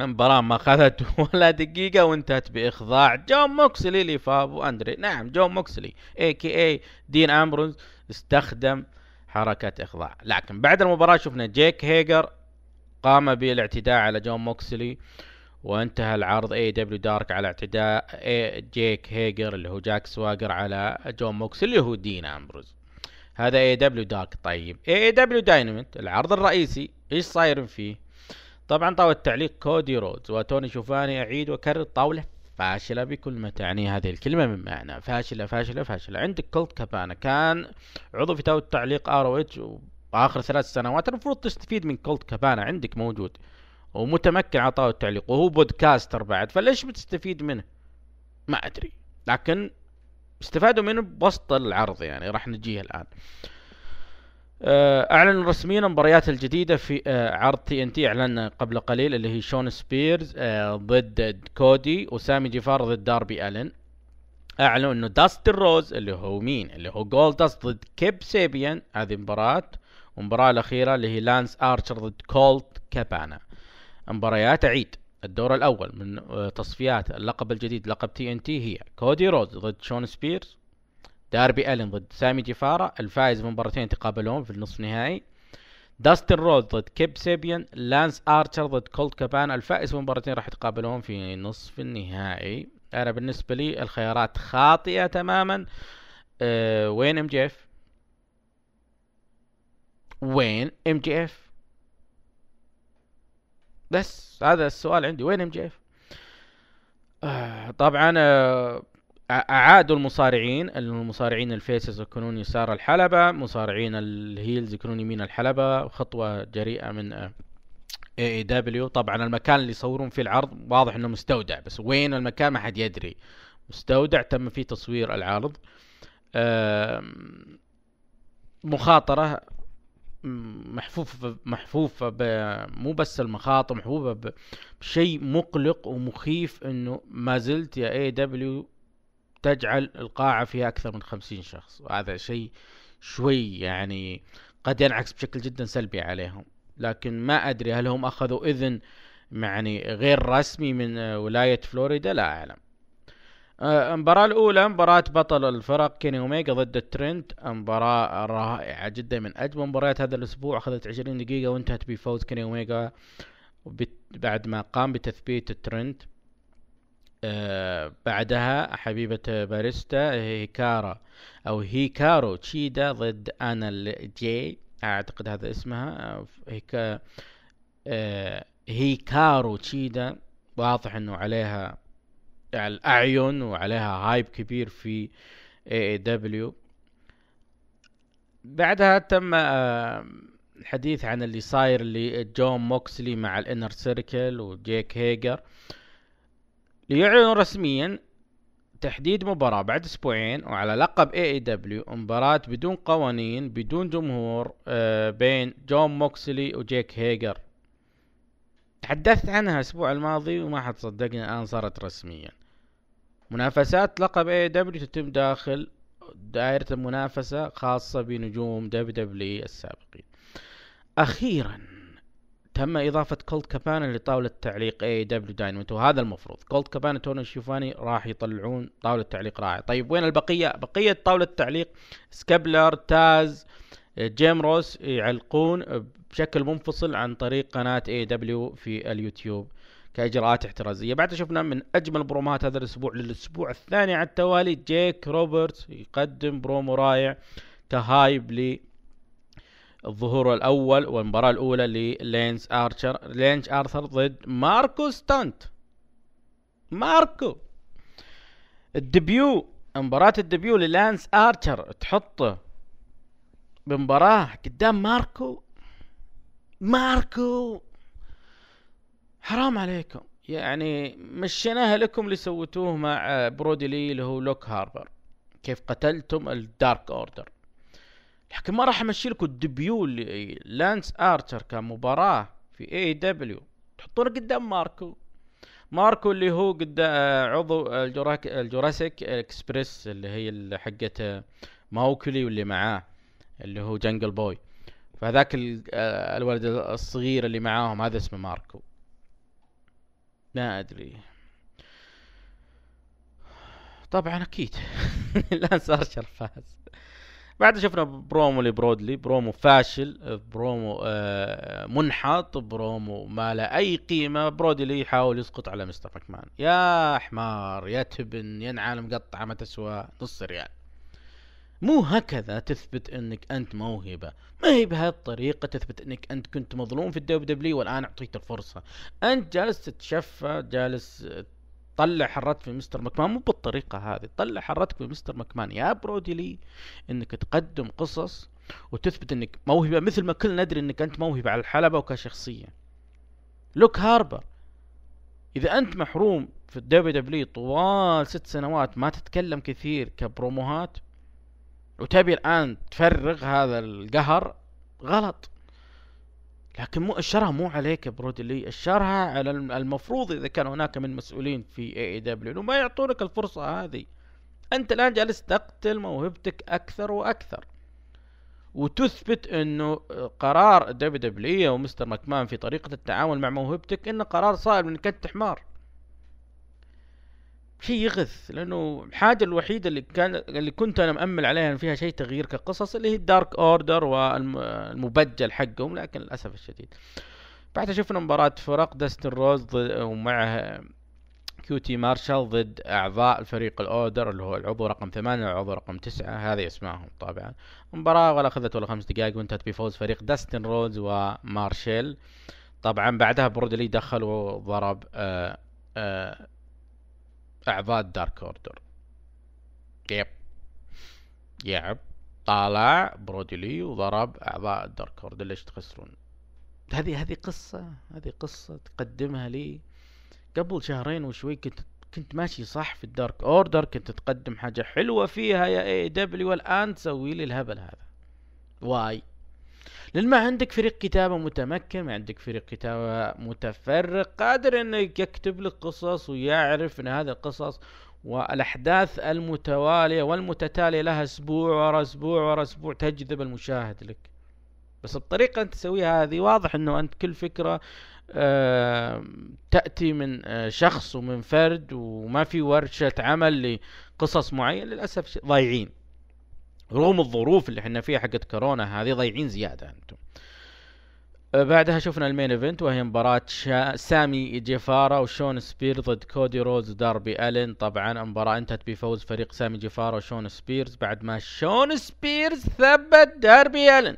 Speaker 6: المباراة ما أخذت ولا دقيقة وانتهت بإخضاع جون موكسلي لفابو أندري. نعم جون موكسلي a.k.a. دين أمبروز استخدم حركة إخضاع. لكن بعد المباراة شفنا جيك هيجر قام بالاعتداء على جون موكسلي وانتهى العرض. AEW Dark على اعتداء. جيك هيجر اللي هو جاك سواجر على جون موكسلي اللي هو دين أمبروز. هذا AEW Dark. طيب AEW Dynamite العرض الرئيسي. إيش صاير فيه؟ طبعا طاولة تعليق كودي رودز وتوني شوفاني أعيد وأكرر طاولة. فاشلة بكل ما تعنيه هذه الكلمة من معنى. فاشلة فاشلة فاشلة. عندك كولت كابانا. كان عضو في طاولة تعليق ROH آخر ثلاث سنوات. المفروض تستفيد من كولت كابانا. عندك موجود. ومتمكن على طاولة التعليق. وهو podcaster بعد. فليش بتستفيد منه؟ ما أدري. لكن استفادوا منه بوسط العرض يعني. راح نجيه الآن. أعلن رسميا المباريات الجديدة في آه، عرض TNT أعلن قبل قليل اللي هي شون سبيرز آه، ضد كودي وسامي جيفارا ضد داربي الين أعلنوا إنه داستن رودز اللي هو مين؟ اللي هو جولد ضد كيب سيبيان. هذه مباراة. والمباراة الأخيرة اللي هي لانس آرشر ضد كولت كابانا. مباريات أعيد. الدور الأول من آه، تصفيات اللقب الجديد لقب TNT هي كودي رودز ضد شون سبيرز. داربي ألين ضد سامي جيفارا الفائز من مباراتين في النصف النهائي. داستن رودز ضد كيب سيبيان لانس ارشر ضد كولت كابانا الفائز من راح يتقابلون في نصف النهائي. أنا بالنسبة لي الخيارات خاطئة تماما. أه وين MJF؟ وين MJF؟ بس هذا السؤال عندي وين MJF؟ آه طبعا آه أعادوا المصارعين المصارعين ال faces يكونون يسار الحلبة مصارعين ال heels يكونون يمين الحلبة خطوة جريئة من A EW طبعا المكان اللي يصورون فيه العرض واضح إنه مستودع بس وين المكان ما حد يدري. مستودع تم فيه تصوير العرض. آم، مخاطرة م- محفوفة محفوفة ب- مو بس المخاطر محفوفة بشيء مقلق ومخيف إنه ما زلت يا AEW تجعل القاعة فيها أكثر من خمسين شخص وهذا شيء شوي يعني قد ينعكس بشكل جدا سلبي عليهم. لكن ما أدري هل هم أخذوا إذن يعني غير رسمي من ولاية فلوريدا؟ لا أعلم. آه، المباراة الأولى مباراة بطل الفرق كيني أوميجا ضد ترينت مباراة رائعة جدا من أجمل مباريات هذا الأسبوع أخذت 20 دقيقة وانتهت بفوز كيني أوميجا بعد ما قام بتثبيت ترينت آه، بعدها حبيبة باريستا هيكارا أو هيكارو تشيدا ضد أنا جي. أعتقد هذا اسمها. هيكا آه، هيكارو تشيدا. واضح إنه عليها الأعين وعليها hype كبير في AEW بعدها تم آه، الحديث عن اللي صاير لجون موكسلي مع ال Inner Circle وجيك هيجر. ليعلنوا رسميا تحديد مباراة بعد أسبوعين وعلى لقب AEW مباراة بدون قوانين بدون جمهور آه، بين جون موكسلي وجيك هيجر. تحدثت عنها الأسبوع الماضي وما حد صدقني الآن صارت رسميا. منافسات لقب AEW تتم داخل دائرة المنافسة خاصة بنجوم WWE السابقين. أخيرا تم إضافة كولت كابانا لطاولة تعليق AEW Dynamite وهذا المفروض. كولت كابانا توني شيفاني راح يطلعون طاولة تعليق رائعة. طيب وين البقية؟ بقية طاولة التعليق إكسكاليبر تاز جيم روس يعلقون بشكل منفصل عن طريق قناة AEW في اليوتيوب كإجراءات احترازية. بعد شفنا من أجمل برومات هذا الأسبوع للأسبوع الثاني على التوالي جيك روبرتس يقدم برومو رائع ك hype للظهور الأول والمباراة الأولى للانس آرشر. لانس آرشر ضد ماركو ستنت. ماركو. ال debut مباراة ال debut للانس آرشر تحطه بمباراة قدام ماركو. ماركو. حرام عليكم. يعني مشيناها لكم اللي سويتوه مع برودي لي اللي هو لوك هاربر. كيف قتلتم الدارك اوردر لكن ما راح امشي لكم ال debut لانس ارشر كمباراة في اي دبليو تحطونه قدام ماركو. ماركو اللي هو قدام عضو الجوراسيك إكسبريس اللي هي حقت ماوكلي واللي معاه اللي هو جنجل بوي. فهذاك الولد الصغير اللي معاهم هذا اسمه ماركو. ما أدري. طبعا أكيد. لانس ارشر فاز. بعد شفنا promo لبرودي لي promo فاشل برومو آه منحط برومو ما له أي قيمة. برودي لي يحاول يسقط على مستر مكمان يا حمار يا تبن يا نعال مقطعه ما تسوى. نص ريال. مو هكذا تثبت إنك أنت موهبة. ما هي بهالطريقة تثبت إنك أنت كنت مظلوم في الدبليو دبليو والآن اعطيت الفرصة. أنت جالس تتشفى جالس طلع حرتك في مستر مكمان مو بالطريقة هذه طلع حرتك في مستر مكمان يا برودي لي إنك تقدم قصص وتثبت إنك موهبة مثل ما كلنا ندري إنك أنت موهبة على الحلبة وكشخصية. لوك هاربر إذا أنت محروم في الدبليو دبليو طوال ست سنوات ما تتكلم كثير كبروموهات وتبي الآن تفرغ هذا القهر غلط. لكن مو الشرها مو عليك يا برودي لي الشرها على المفروض إذا كان هناك من مسؤولين في اي اي دبليو إنه ما يعطونك الفرصة هذه. أنت الآن جالس تقتل موهبتك أكثر وأكثر. وتثبت إنه قرار دبليو دبليو ومستر ماكمان في طريقة التعامل مع موهبتك انه قرار صائب انك أنت حمار. شيء يغث لأنه الحاجة الوحيدة اللي كان اللي كنت أنا مأمل عليها إن فيها شيء تغيير كقصص اللي هي الدارك أوردر والمبجل حقهم لكن للأسف الشديد. بعدها شفنا مباراة فرق داستن روز ومعه كيوتي مارشال ضد أعضاء الفريق الأوردر اللي هو العضو رقم ثمانية والعضو رقم تسعة. هذه اسمائهم طبعا. مباراة ولا أخذت ولا خمس دقائق وإنتهت بفوز فريق داستن روز ومارشيل طبعا بعدها برودي لي دخل وضرب آآ آآ أعضاء دارك اوردر yep. yep. طالع برودي لي وضرب أعضاء الدارك اوردر ليش تخسرون؟ هذه هذه قصة هذه قصة تقدمها لي قبل شهرين وشوي كنت كنت ماشي صح في الدارك اوردر كنت تقدم حاجة حلوة فيها يا اي دبليو والآن تسوي لي الهبل هذا. why. لأن ما عندك فريق كتابة متمكن ما عندك فريق كتابة متفرغ قادر إنه يكتب لك قصص ويعرف إن هذه القصص والأحداث المتوالية والمتتالية لها أسبوع ورا أسبوع ورا أسبوع تجذب المشاهد لك. بس الطريقة أنت تسويها هذه واضح إنه أنت كل فكرة آه تأتي من آه شخص ومن فرد وما في ورشة عمل لقصص معينة للأسف ضايعين. رغم الظروف اللي إحنا فيها حقت كورونا هذه ضايعين زيادة أنتم. بعدها شفنا ال main event وهي مباراة شا... سامي جيفارا وشون سبير ضد كودي روز وداربي ألين. طبعا المباراة انتهت بفوز فريق سامي جيفارا وشون سبيرز بعد ما شون سبيرز ثبت داربي ألين.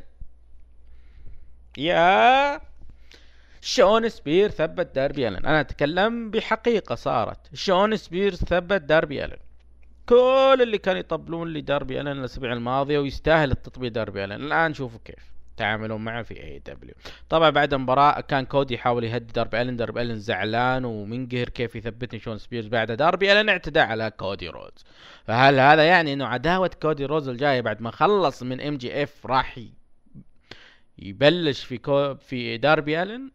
Speaker 6: يا! شون سبير ثبت داربي ألين. أنا أتكلم بحقيقة صارت. شون سبيرز ثبت داربي ألين. كل اللي كانوا يطبلون لي داربي الين الاسابيع الماضيه ويستاهل التطبيل داربي الين الآن شوفوا كيف تعاملون معه في اي دبليو طبعا بعد المباراة كان كودي يحاول يهدي داربي الين داربي الين زعلان ومنقهر كيف يثبتني شون سبيرز بعد. داربي الين اعتدى على كودي روز فهل هذا يعني إنه عداوة كودي روز الجاية بعد ما خلص من إم جي إف راح يبلش في كو في داربي الين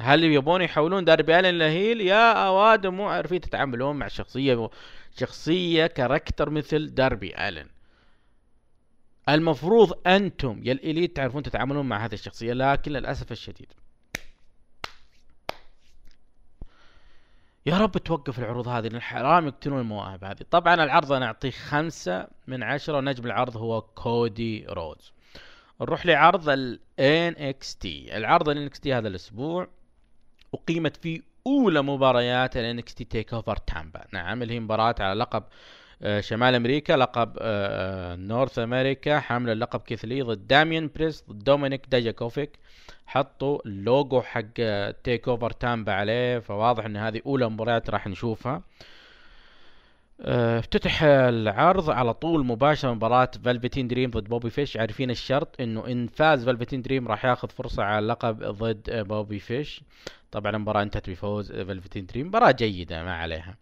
Speaker 6: هل يبون يحولون داربي الين ل heel؟ يا اوادم مو عارفين تتعاملون مع شخصية شخصية character مثل داربي الين المفروض أنتم يا الإليت تعرفون تتعاملون مع هذه الشخصية لكن للأسف الشديد. يا رب توقف العروض هذه لأن حرام يقتلون المواهب هذه. طبعا العرض أنا أعطيه خمسة من عشرة ونجم العرض هو كودي رودز نروح لعرض ال NXT العرض ال NXT هذا الأسبوع أقيمت فيه أولى مباريات ال NXT تيك اوفر تامبا نعم اللي هي مباراة على لقب آه، شمال أمريكا لقب North America حامل اللقب كيث لي ضد داميان بريست ضد دومينيك داجاكوفيك حطوا اللوجو حق تيك اوفر تامبا عليه فواضح إن هذه أولى مباريات راح نشوفها. افتتح العرض على طول مباشرة مباراة فالفتين دريم ضد بوبي فيش عارفين الشرط إنه إن فاز فالفتين دريم راح ياخذ فرصة على اللقب ضد آه، بوبي فيش طبعا المباراة انتهت بفوز فالفتين دريم مباراة جيدة ما عليها.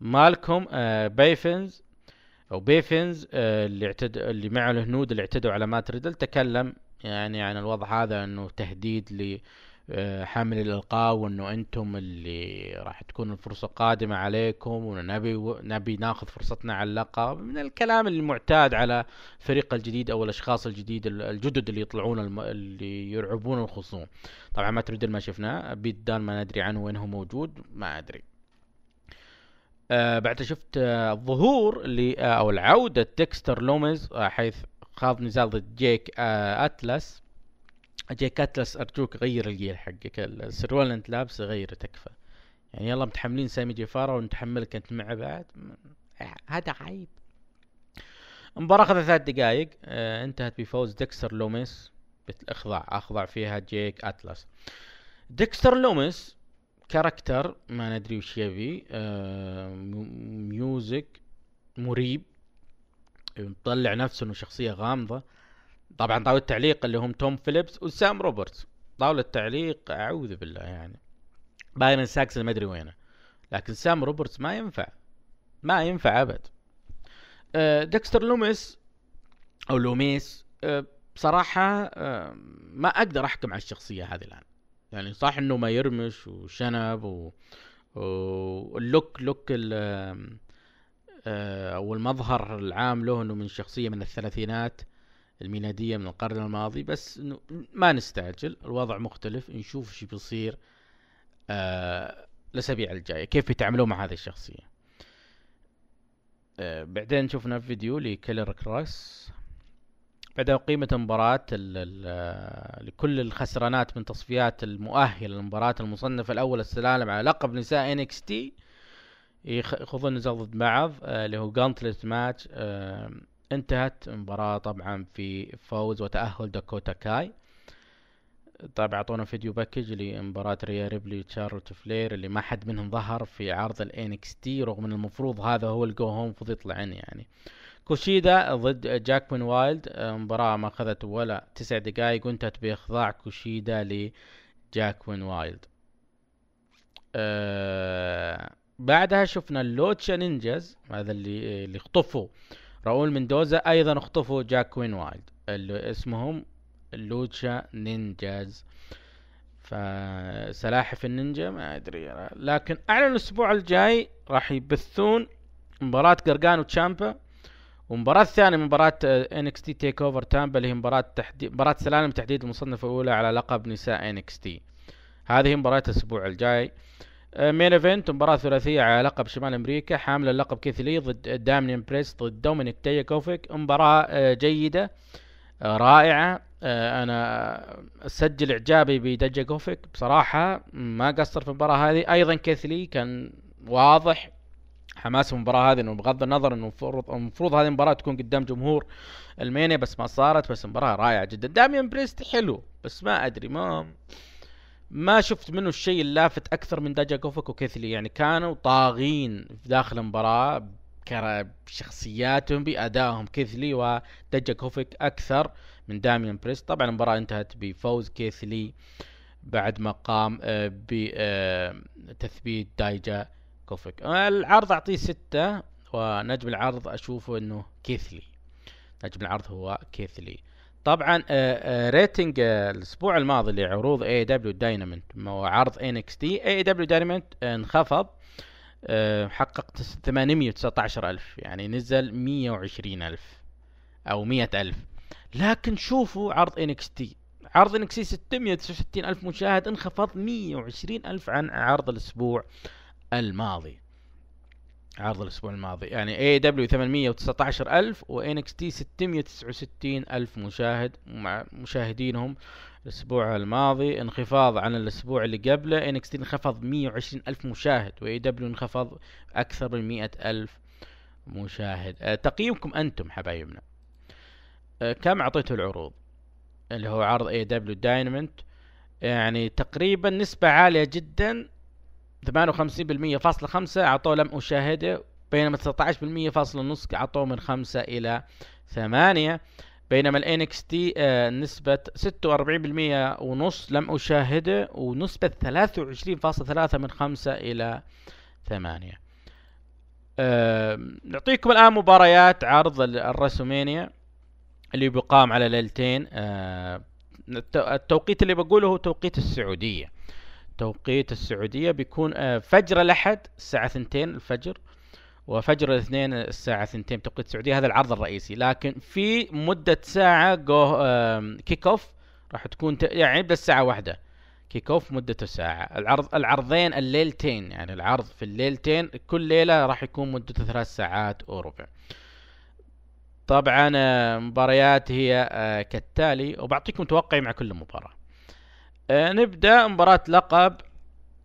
Speaker 6: مالكم آه، بيفنز أو بيفنز آه، اللي اعتد اللي معه الهنود اللي اعتدوا على مات ريدل تكلم يعني عن الوضع هذا إنه تهديد ل آه، حامل الالقاب وأنه أنتم اللي راح تكون الفرصة قادمة عليكم ونبي نبي ناخذ فرصتنا على اللقب من الكلام المعتاد على الفريق الجديد أو الأشخاص الجديد الجدد اللي يطلعون الم... اللي يرعبون الخصوم. طبعا مات ريدل ما شفناه. بيت دن ما ندري عنه وين هو موجود. ما أدري. آه بعد شفت آه اللي آه أو العودة ديكستر لوميز آه حيث خاض نزال ضد جيك آه أتلس. جيك اتلس أرجوك غير الجيل حقك السروال أنت لابسه غيره تكفى. يعني يلا متحملين سامي جيفارا ونتحملك أنت معه بعد هذا عيب. المباراة أخذت ثلاث دقائق آه انتهت بفوز ديكستر لوميس. بالاخضاع أخضع فيها جيك اتلس ديكستر لوميس character ما ندري وش يبي. آه music مريب. مطلع نفسه إنه شخصية غامضة. طبعا طاولة التعليق اللي هم توم فيليبس وسام روبرتس. طاولة التعليق أعوذ بالله يعني. بايرن ساكسون ما أدري وينه. لكن سام روبرتس ما ينفع. ما ينفع أبد. آه ديكستر لوميس أو لوميس آه بصراحة آه ما أقدر أحكم على الشخصية هذه الآن. يعني صح إنه ما يرمش وشنب و... وال look look ال أو المظهر العام له إنه من شخصية من الثلاثينات. الميلادية من القرن الماضي بس إنه ما نستعجل الوضع مختلف نشوف إيش بيصير آه الأسابيع الجاية كيف يتعاملون مع هذه الشخصية. آه بعدين شفنا فيديو لكيلر كروس. بعدها أقيمت مباراة ال- لكل الخسرانات من تصفيات المؤهلة للمباراة المصنفة الأول السلالم على لقب نساء NXT يخ- يخوضون نزال ضد بعض آه، اللي هو gauntlet match انتهت المباراة طبعا في فوز وتأهل داكوتا كاي. طبعا أعطونا فيديو package لمباراة ريا ريبلي وتشارلوت فلير اللي ما حد منهم ظهر في عرض ال NXT رغم إن المفروض هذا هو ال go home المفروض يطلع يعني. كوشيدا ضد جاكوين وايلد. آه، مباراة ما أخذت ولا تسع دقائق وانتهت بإخضاع كوشيدا لجاكوين وايلد. آه بعدها شفنا اللوتشا نينجاز هذا اللي اللي اخطفوا راؤول مندوزا أيضا اخطفوا جاكوين وايلد اللي اسمهم اللوتشا نينجاز. فسلاحف النينجا ما أدري لكن أعلن الأسبوع الجاي راح يبثون مباراة قرقانو وتشامبا ومباراة الثانية مباراة NXT TakeOver Tampa اللي هي مباراة تحديد مباراة سلالم تحديد المصنفة الأولى على لقب نساء NXT. هذه مباراة الأسبوع الجاي. main event مباراة ثلاثية على لقب شمال أمريكا حامل اللقب كيث لي ضد داميان بريست ضد دومينيك دايجاكوفيك. مباراة آه، جيدة آه، رائعة. آه، أنا أسجل إعجابي بدايجاكوفيك بصراحة ما قصر في المباراة هذه. أيضا كيث لي كان واضح حماس المباراة هذه إنه بغض النظر إنه المفروض المفروض هذه المباراة تكون قدام جمهور ألمانيا بس ما صارت. بس مباراة رائعة جدا. داميان بريست حلو بس ما أدري ما ما شفت منه الشيء اللافت أكثر من داجاكوفيك وكيثلي. يعني كانوا طاغين في داخل المباراة كرا- بشخصياتهم بأدائهم كيثلي وداجاكوفيك أكثر من داميان بريست طبعا المباراة انتهت بفوز كيثلي بعد ما قام آه، بتثبيت دايجاكوفيك العرض أعطيه ستة ونجم العرض أشوفه إنه كيث لي. نجم العرض هو كيث لي. طبعا آه، آه، rating آه، الأسبوع الماضي لعروض AEW Dynamite وعرض NXT AEW Dynamite انخفض حقق 819 ألف يعني نزل 120 ألف أو 100 ألف. لكن شوفوا عرض NXT عرض NXT 669 ألف مشاهد انخفض 120 ألف عن عرض الأسبوع الماضي. عرض الأسبوع الماضي. يعني AEW 819 ألف و NXT 669 ألف مشاهد مع مشاهدينهم الأسبوع الماضي. انخفاض عن الأسبوع اللي قبله NXT انخفض 120 ألف مشاهد و AEW انخفض أكثر من 100 ألف مشاهد. أه تقييمكم أنتم حبايبنا. أه كم أعطيته العروض؟ اللي هو عرض AEW Dynamite يعني تقريبا نسبة عالية جدا 58% فاصلة خمسة أعطوه لم أشاهده بينما 19% فاصلة نص أعطوه من خمسة إلى ثمانية. بينما ال NXT آه نسبة 46% ونص لم أشاهده ونسبة 23.3 من خمسة إلى ثمانية. آه نعطيكم الآن مباريات عرض ال WrestleMania اللي بيقام على ليلتين. آه التوقيت اللي بقوله هو توقيت السعودية. توقيت السعودية بيكون آه فجر الأحد الساعة ثنتين الفجر وفجر الاثنين الساعة ثنتين بتوقيت السعودية هذا العرض الرئيسي. لكن في مدة ساعة show kickoff راح تكون. يعني يبدا الساعة واحدة. kickoff مدته ساعة. العرض العرضين الليلتين يعني العرض في الليلتين كل ليلة راح يكون مدته ثلاث ساعات وربع. طبعا مباريات هي كالتالي وبعطيكم توقعي مع كل مباراة. نبدأ مباراة لقب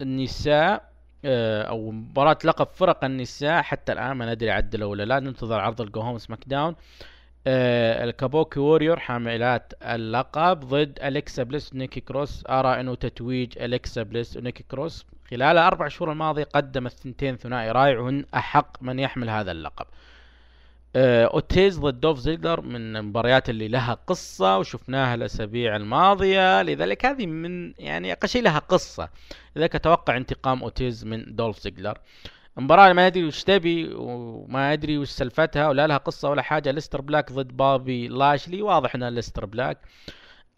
Speaker 6: النساء أو مباراة لقب فرق النساء. حتى الآن ما ندري عدلوا ولا لا. ننتظر عرض ال go SmackDown. آه ال Kabuki Warriors حاملات اللقب ضد أليكسا بليس ونيكي كروس. ارى إنه تتويج أليكسا بليس ونيكي كروس. خلال الأربع شهور الماضية قدمت ثنتين ثنائي رائع وهن أحق من يحمل هذا اللقب. آه أوتيز ضد دولف زيجلر من المباريات اللي لها قصة وشفناها الأسابيع الماضية. لذلك هذه من يعني أقل شيء لها قصة. لذلك أتوقع انتقام أوتيز من دولف زيجلر مباراة ما أدري وش تبي وما أدري وش سالفتها ولا لها قصة ولا حاجة. أليستر بلاك ضد بوبي لاشلي. واضح إنها أليستر بلاك.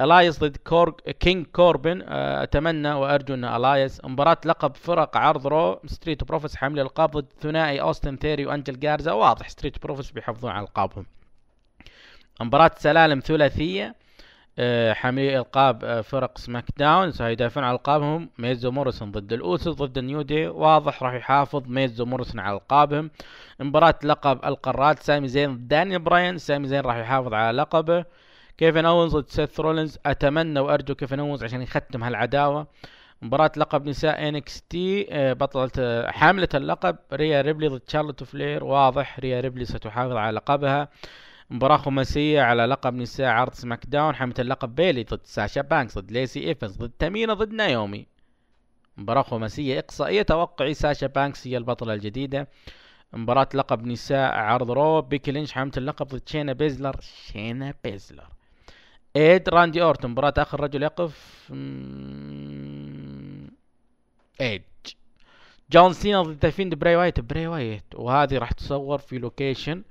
Speaker 6: إلايس ضد كورج كينج كوربن أتمنى وأرجو أن إلايس مباراة لقب فرق عرض Raw Street Profits حامل ألقاب ضد ثنائي أوستن ثيوري وأنجل جارزا واضح Street Profits بيحافظون على ألقابهم. مباراة سلالم ثلاثية حاملي ألقاب فرق SmackDown سيدافعون على ألقابهم. ميز وموريسون ضد الأوسوز ضد ال New Day واضح راح يحافظ ميز وموريسون على ألقابهم. مباراة لقب القارات. سامي زين ضد دانيال براين سامي زين راح يحافظ على لقبه. كيفن اونز ضد سيث رولينز؟ أتمنى وأرجو كيفن اونز عشان يختم هالعداوة. مباراة لقب نساء NXT بطلة حاملة اللقب ريا ريبلي ضد شارلوت فلير. واضح ريا ريبلي ستحافظ على لقبها. مباراة خماسية على لقب نساء عرض SmackDown حاملة اللقب بيلي ضد ساشا بانكس ضد ليسي إيفنز ضد تامينا ضد نايومي. مباراة خماسية إقصائية. توقعي ساشا بانكس هي البطلة الجديدة. مباراة لقب نساء عرض Raw بيكي لينش حاملة اللقب ضد شينا بيزلر. شينا بيزلر. إيدج راندي أورتون مباراة آخر رجل يقف إيدج جون سينا ضد Fiend براي وايت براي وايت. وهذه راح تصور في location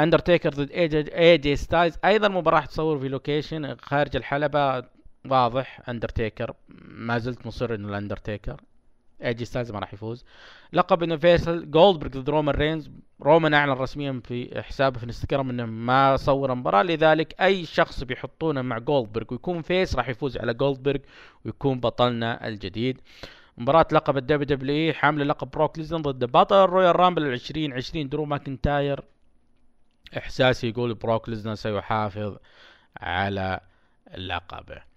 Speaker 6: اندرتيكر ضد اي جي ستايلز أيضا مباراة راح تصور في location خارج الحلبة. واضح اندرتيكر ما زلت مصر انه الأندرتيكر. اي جي ستايلز ما راح يفوز. لقب Universal جولدبرغ ضد رومان رينز رومان أعلن رسميا في حسابه في انستغرام إنه ما صور مباراة. لذلك أي شخص بيحطونه مع جولدبرغ ويكون face راح يفوز على جولدبرغ ويكون بطلنا الجديد. مباراة لقب ال WWE حامل لقب بروك ليسنر ضد بطل ال Royal Rumble 2020 درو ماكنتاير إحساسي يقول بروك ليزنر سيحافظ على لقبه.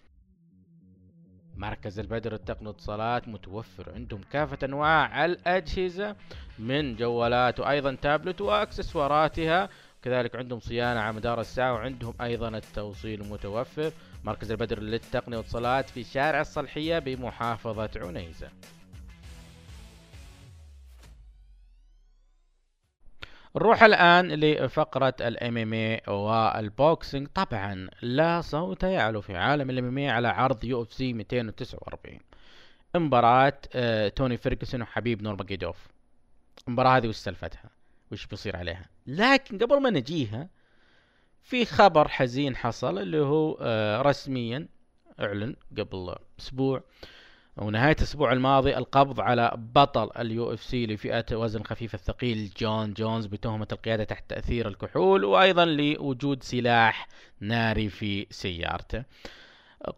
Speaker 6: مركز البدر التقني واتصالات متوفر. عندهم كافة أنواع الأجهزة من جوالات وأيضا تابلت وأكسسواراتها. كذلك عندهم صيانة على مدار الساعة وعندهم أيضا التوصيل متوفر. مركز البدر للتقنية واتصالات في شارع الصلحية بمحافظة عنيزة. نروح الآن لفقرة ال MMA وال boxing. طبعا لا صوت يعلو في عالم ال MMA على عرض UFC 249 مباراة آه توني فيرجسون وحبيب نورماجيدوف المباراة هذه وش سالفتها؟ وش بيصير عليها؟ لكن قبل ما نجيها في خبر حزين حصل اللي هو آه رسميا إعلن قبل أسبوع ونهاية الأسبوع الماضي القبض على بطل ال UFC لفئة وزن خفيف الثقيل جون جونز بتهمة القيادة تحت تأثير الكحول وأيضا لوجود سلاح ناري في سيارته.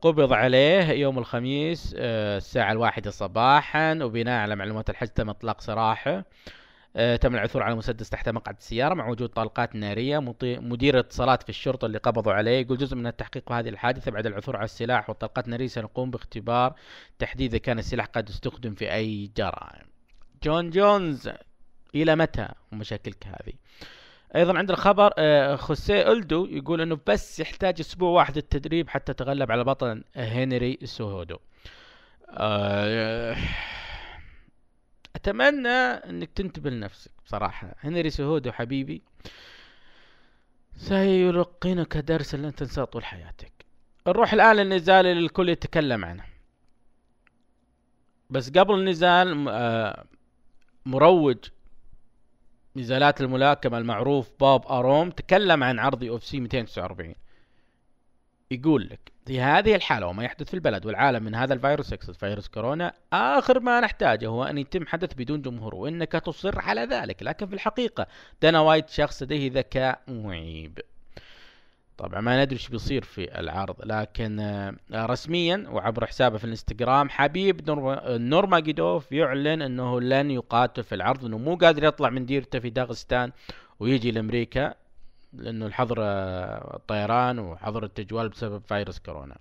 Speaker 6: قبض عليه يوم الخميس آه، الساعة الواحدة صباحا وبناء على معلومات الحجز تم إطلاق سراحه. تم العثور على مسدس تحت مقعد السيارة مع وجود طلقات نارية. مدير اتصالات في الشرطة اللي قبضوا عليه يقول جزء من التحقيق بهذه الحادثة بعد العثور على السلاح والطلقات النارية سنقوم باختبار تحديد إذا كان السلاح قد استخدم في أي جرائم. جون جونز إلى متى ومشاكلك هذه؟ أيضا عندنا خبر آه، خوسيه الدو يقول إنه بس يحتاج أسبوع واحد التدريب حتى تغلب على بطل هنري سوهودو. آه، أتمنى إنك تنتبه لنفسك بصراحة. هنري سوهودو حبيبي سيلقنك درسا لن تنساه طول حياتك. نروح الآن للنزال اللي الكل يتكلم عنه. بس قبل النزال آه، مروج نزالات الملاكمة المعروف بوب أروم تكلم عن عرض سي 249 يقول لك في هذه الحالة وما يحدث في البلد والعالم من هذا الفيروس يقصد فيروس كورونا آخر ما نحتاجه هو أن يتم حدث بدون جمهور وإنك تصر على ذلك. لكن في الحقيقة دانا وايت شخص لديه ذكاء معيب طبعا ما ندري إيش بيصير في العرض لكن آه، رسميا وعبر حسابه في الإنستغرام حبيب نور- نورماجيدوف يعلن إنه لن يقاتل في العرض إنه مو قادر يطلع من ديرته في داغستان ويجي لأمريكا. لأنه الحظر الطيران وحظر التجوال بسبب فيروس كورونا.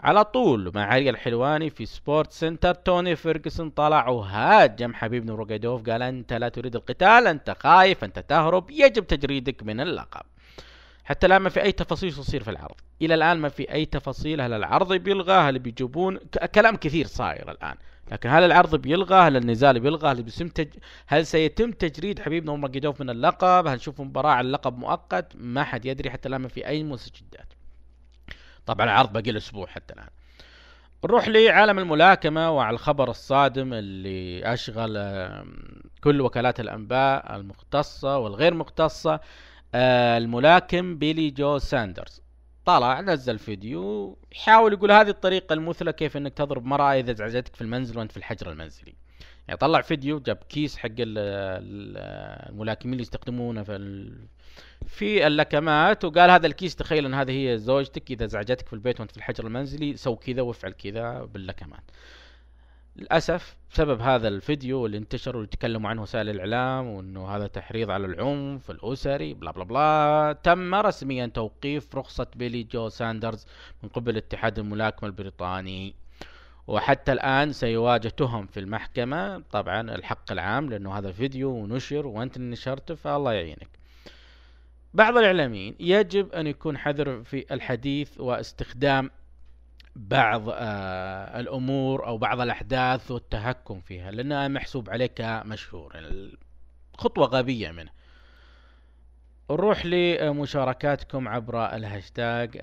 Speaker 6: على طول مع علي الحلواني في SportsCenter توني فيرجسون طلع وهاجم حبيب نورماجيدوف قال أنت لا تريد القتال أنت خايف أنت تهرب يجب تجريدك من اللقب. حتى الآن ما في أي تفاصيل تصير في العرض. إلى الآن ما في أي تفاصيل هل العرض بيلغى هل بيجيبون كلام كثير صاير الآن. لكن هل العرض بيلغى؟ هل النزال بيلغى؟ هل بيتم تج... هل سيتم تجريد حبيب نورماجيدوف من اللقب؟ هل نشوف مباراة على اللقب مؤقت؟ ما حد يدري حتى الآن ما في أي مستجدات طبعا العرض باقي له أسبوع حتى الآن. نروح لعالم الملاكمة وعلى الخبر الصادم اللي أشغل كل وكالات الأنباء المختصة والغير مختصة آه، الملاكم بيلي جو ساندرز. طلع نزل فيديو يحاول يقول هذه الطريقة المثلى كيف إنك تضرب مرأة إذا ازعجتك في المنزل وأنت في الحجر المنزلي يعني طلع فيديو جاب كيس حق ال- ال- الملاكمين اللي يستخدمونه في. في اللكمات وقال هذا الكيس تخيل إن هذه هي زوجتك إذا ازعجتك في البيت وأنت في الحجر المنزلي سو كذا وافعل كذا باللكمات للأسف بسبب هذا الفيديو اللي انتشر واللي تكلموا عنه وسائل الإعلام وإنه هذا تحريض على العنف الأسري blah blah blah تم رسميا توقيف رخصة بيلي جو ساندرز من قبل اتحاد الملاكمة البريطاني. وحتى الآن سيواجه تهم في المحكمة. طبعا الحق العام لأنه هذا فيديو ونشر وأنت نشرته فالله يعينك. بعض الإعلاميين يجب أن يكون حذر في الحديث واستخدام بعض آه الأمور أو بعض الأحداث والتهكم فيها لأنها محسوب عليك مشهور خطوة غبية منه. نروح لمشاركاتكم عبر الهاشتاج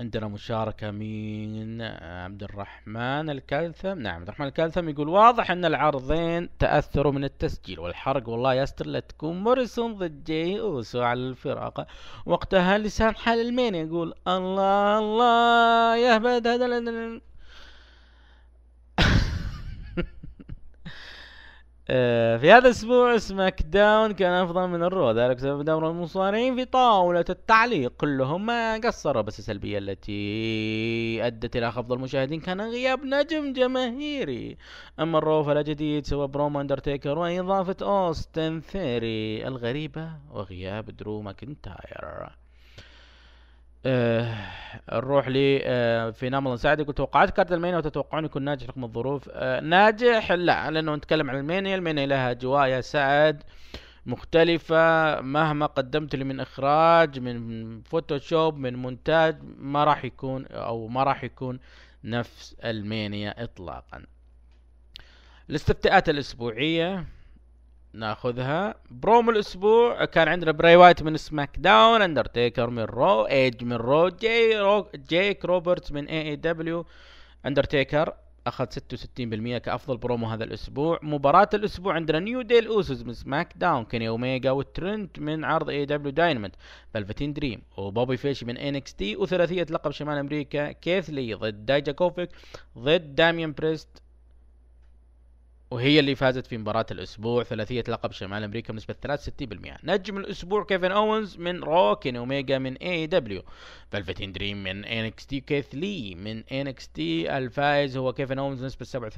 Speaker 6: عندنا مشاركة من عبد الرحمن الكلثم نعم عبد الرحمن الكلثم يقول واضح إن العرضين تأثروا من التسجيل والحرق. والله يستر لا تكون موريسون ضد جي اوسو على الفرقة وقتها لسان حال الميز يقول الله الله ال- آه، في هذا الأسبوع SmackDown كان أفضل من ال Raw ذلك بسبب دور المصارعين في طاولة التعليق كلهم ما قصروا بس السلبية التي أدت إلى خفض المشاهدين كان غياب نجم جماهيري. أما ال Raw فلا جديد سوى برومو أندرتيكر وإضافة أوستن ثيري الغريبة وغياب درو ماكنتاير. آه نروح لي آه في نامل سعد يقول توقعات card ال Mania وتتوقعون يكون ناجح رغم الظروف؟ آه ناجح؟ لا لأنه نتكلم عن ال Mania ال Mania لها أجواء يا سعد مختلفة. مهما قدمت لي من إخراج من Photoshop من مونتاج ما راح يكون أو ما راح يكون نفس ال Mania اطلاقا. الاستفتاءات الأسبوعية. ناخذها. بروم الأسبوع كان عندنا براي وايت من SmackDown اندرتيكر من Raw ايج من Raw جي رو جيك روبرتس من AEW اندرتيكر أخذ 66% كأفضل برومو هذا الأسبوع. مباراة الأسبوع عندنا نيو ديل اوسوس من سماك داون كيني اوميجا وترنت من عرض AEW Dynamite فالفتين دريم وبوبي فيش من NXT وثلاثية لقب شمال أمريكا كيث لي ضد دايجاكوفيك ضد داميان بريست وهي اللي فازت في مباراة الأسبوع ثلاثية لقب شمال أمريكا بنسبة 63% نجم الأسبوع كيفن أوينز من Raw كيني أوميجا من AEW فالفتين دريم من NXT كيث لي من NXT الفائز هو كيفن أوينز بنسبة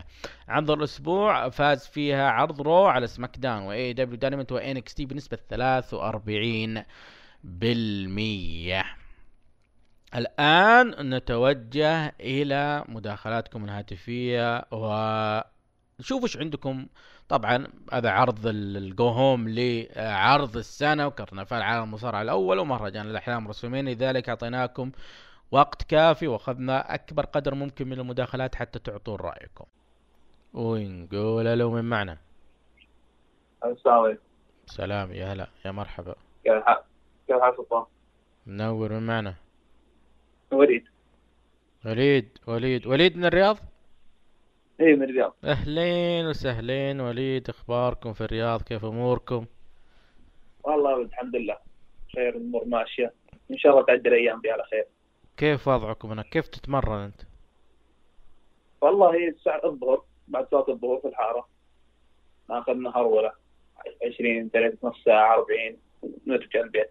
Speaker 6: 37% عرض الأسبوع فاز فيها عرض Raw على SmackDown و AEW Dynamite و NXT بنسبة 43% الآن نتوجه إلى مداخلاتكم الهاتفية و نشوف إيش عندكم. طبعا هذا عرض الجو هوم لعرض السنة وكرنفال عالم المصارعة الأول ومهرجان الأحلام رسومين. لذلك أعطيناكم وقت كافي وأخذنا أكبر قدر ممكن من المداخلات حتى تعطون رأيكم. ونقول ألو من معنا؟
Speaker 4: السلام عليكم.
Speaker 6: سلام يا هلا يا مرحبا.
Speaker 4: كيف الحال؟ كيف سلطان؟
Speaker 6: منور من معنا؟
Speaker 4: وليد.
Speaker 6: وليد وليد وليد من الرياض؟
Speaker 4: إيه من الرياض.
Speaker 6: أهلين وسهلين وليد إخباركم في الرياض كيف أموركم؟
Speaker 4: والله الحمد لله خير الأمور ماشية. إن شاء الله تعدي الأيام دي على خير.
Speaker 6: كيف وضعكم هناك؟ كيف تتمرن أنت؟
Speaker 4: والله الساعة الظهر بعد صلاة الظهر في الحارة. ناخذنا هرولة 20 30 نص ساعة 40 نرجع البيت.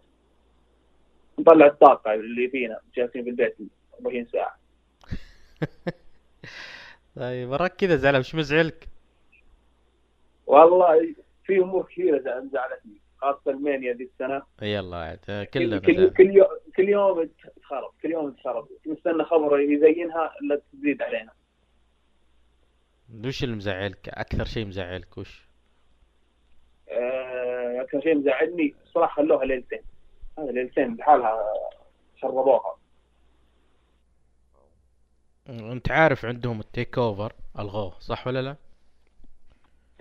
Speaker 4: نطلع الطاقة اللي فينا جالسين في البيت 40 ساعة.
Speaker 6: طيب وراك كذا زعلان مش مزعلك؟
Speaker 4: والله في أمور كثيرة زع- زعلتني خاصة ألمانيا ذي السنة.
Speaker 6: يلا عاد
Speaker 4: كل
Speaker 6: كلنا
Speaker 4: كل. كل يوم كل يوم تخرب كل يوم تخرب نستنى خبر يزينها الا تزيد علينا.
Speaker 6: وش اللي مزعلك؟ أكثر شيء مزعلك وش؟
Speaker 4: آه، أكثر شيء مزعلني الصراحه خلوها ليلتين. هذا ليلتين بحالها خربوها.
Speaker 6: انت عارف عندهم ال TakeOver الغوه صح ولا لا؟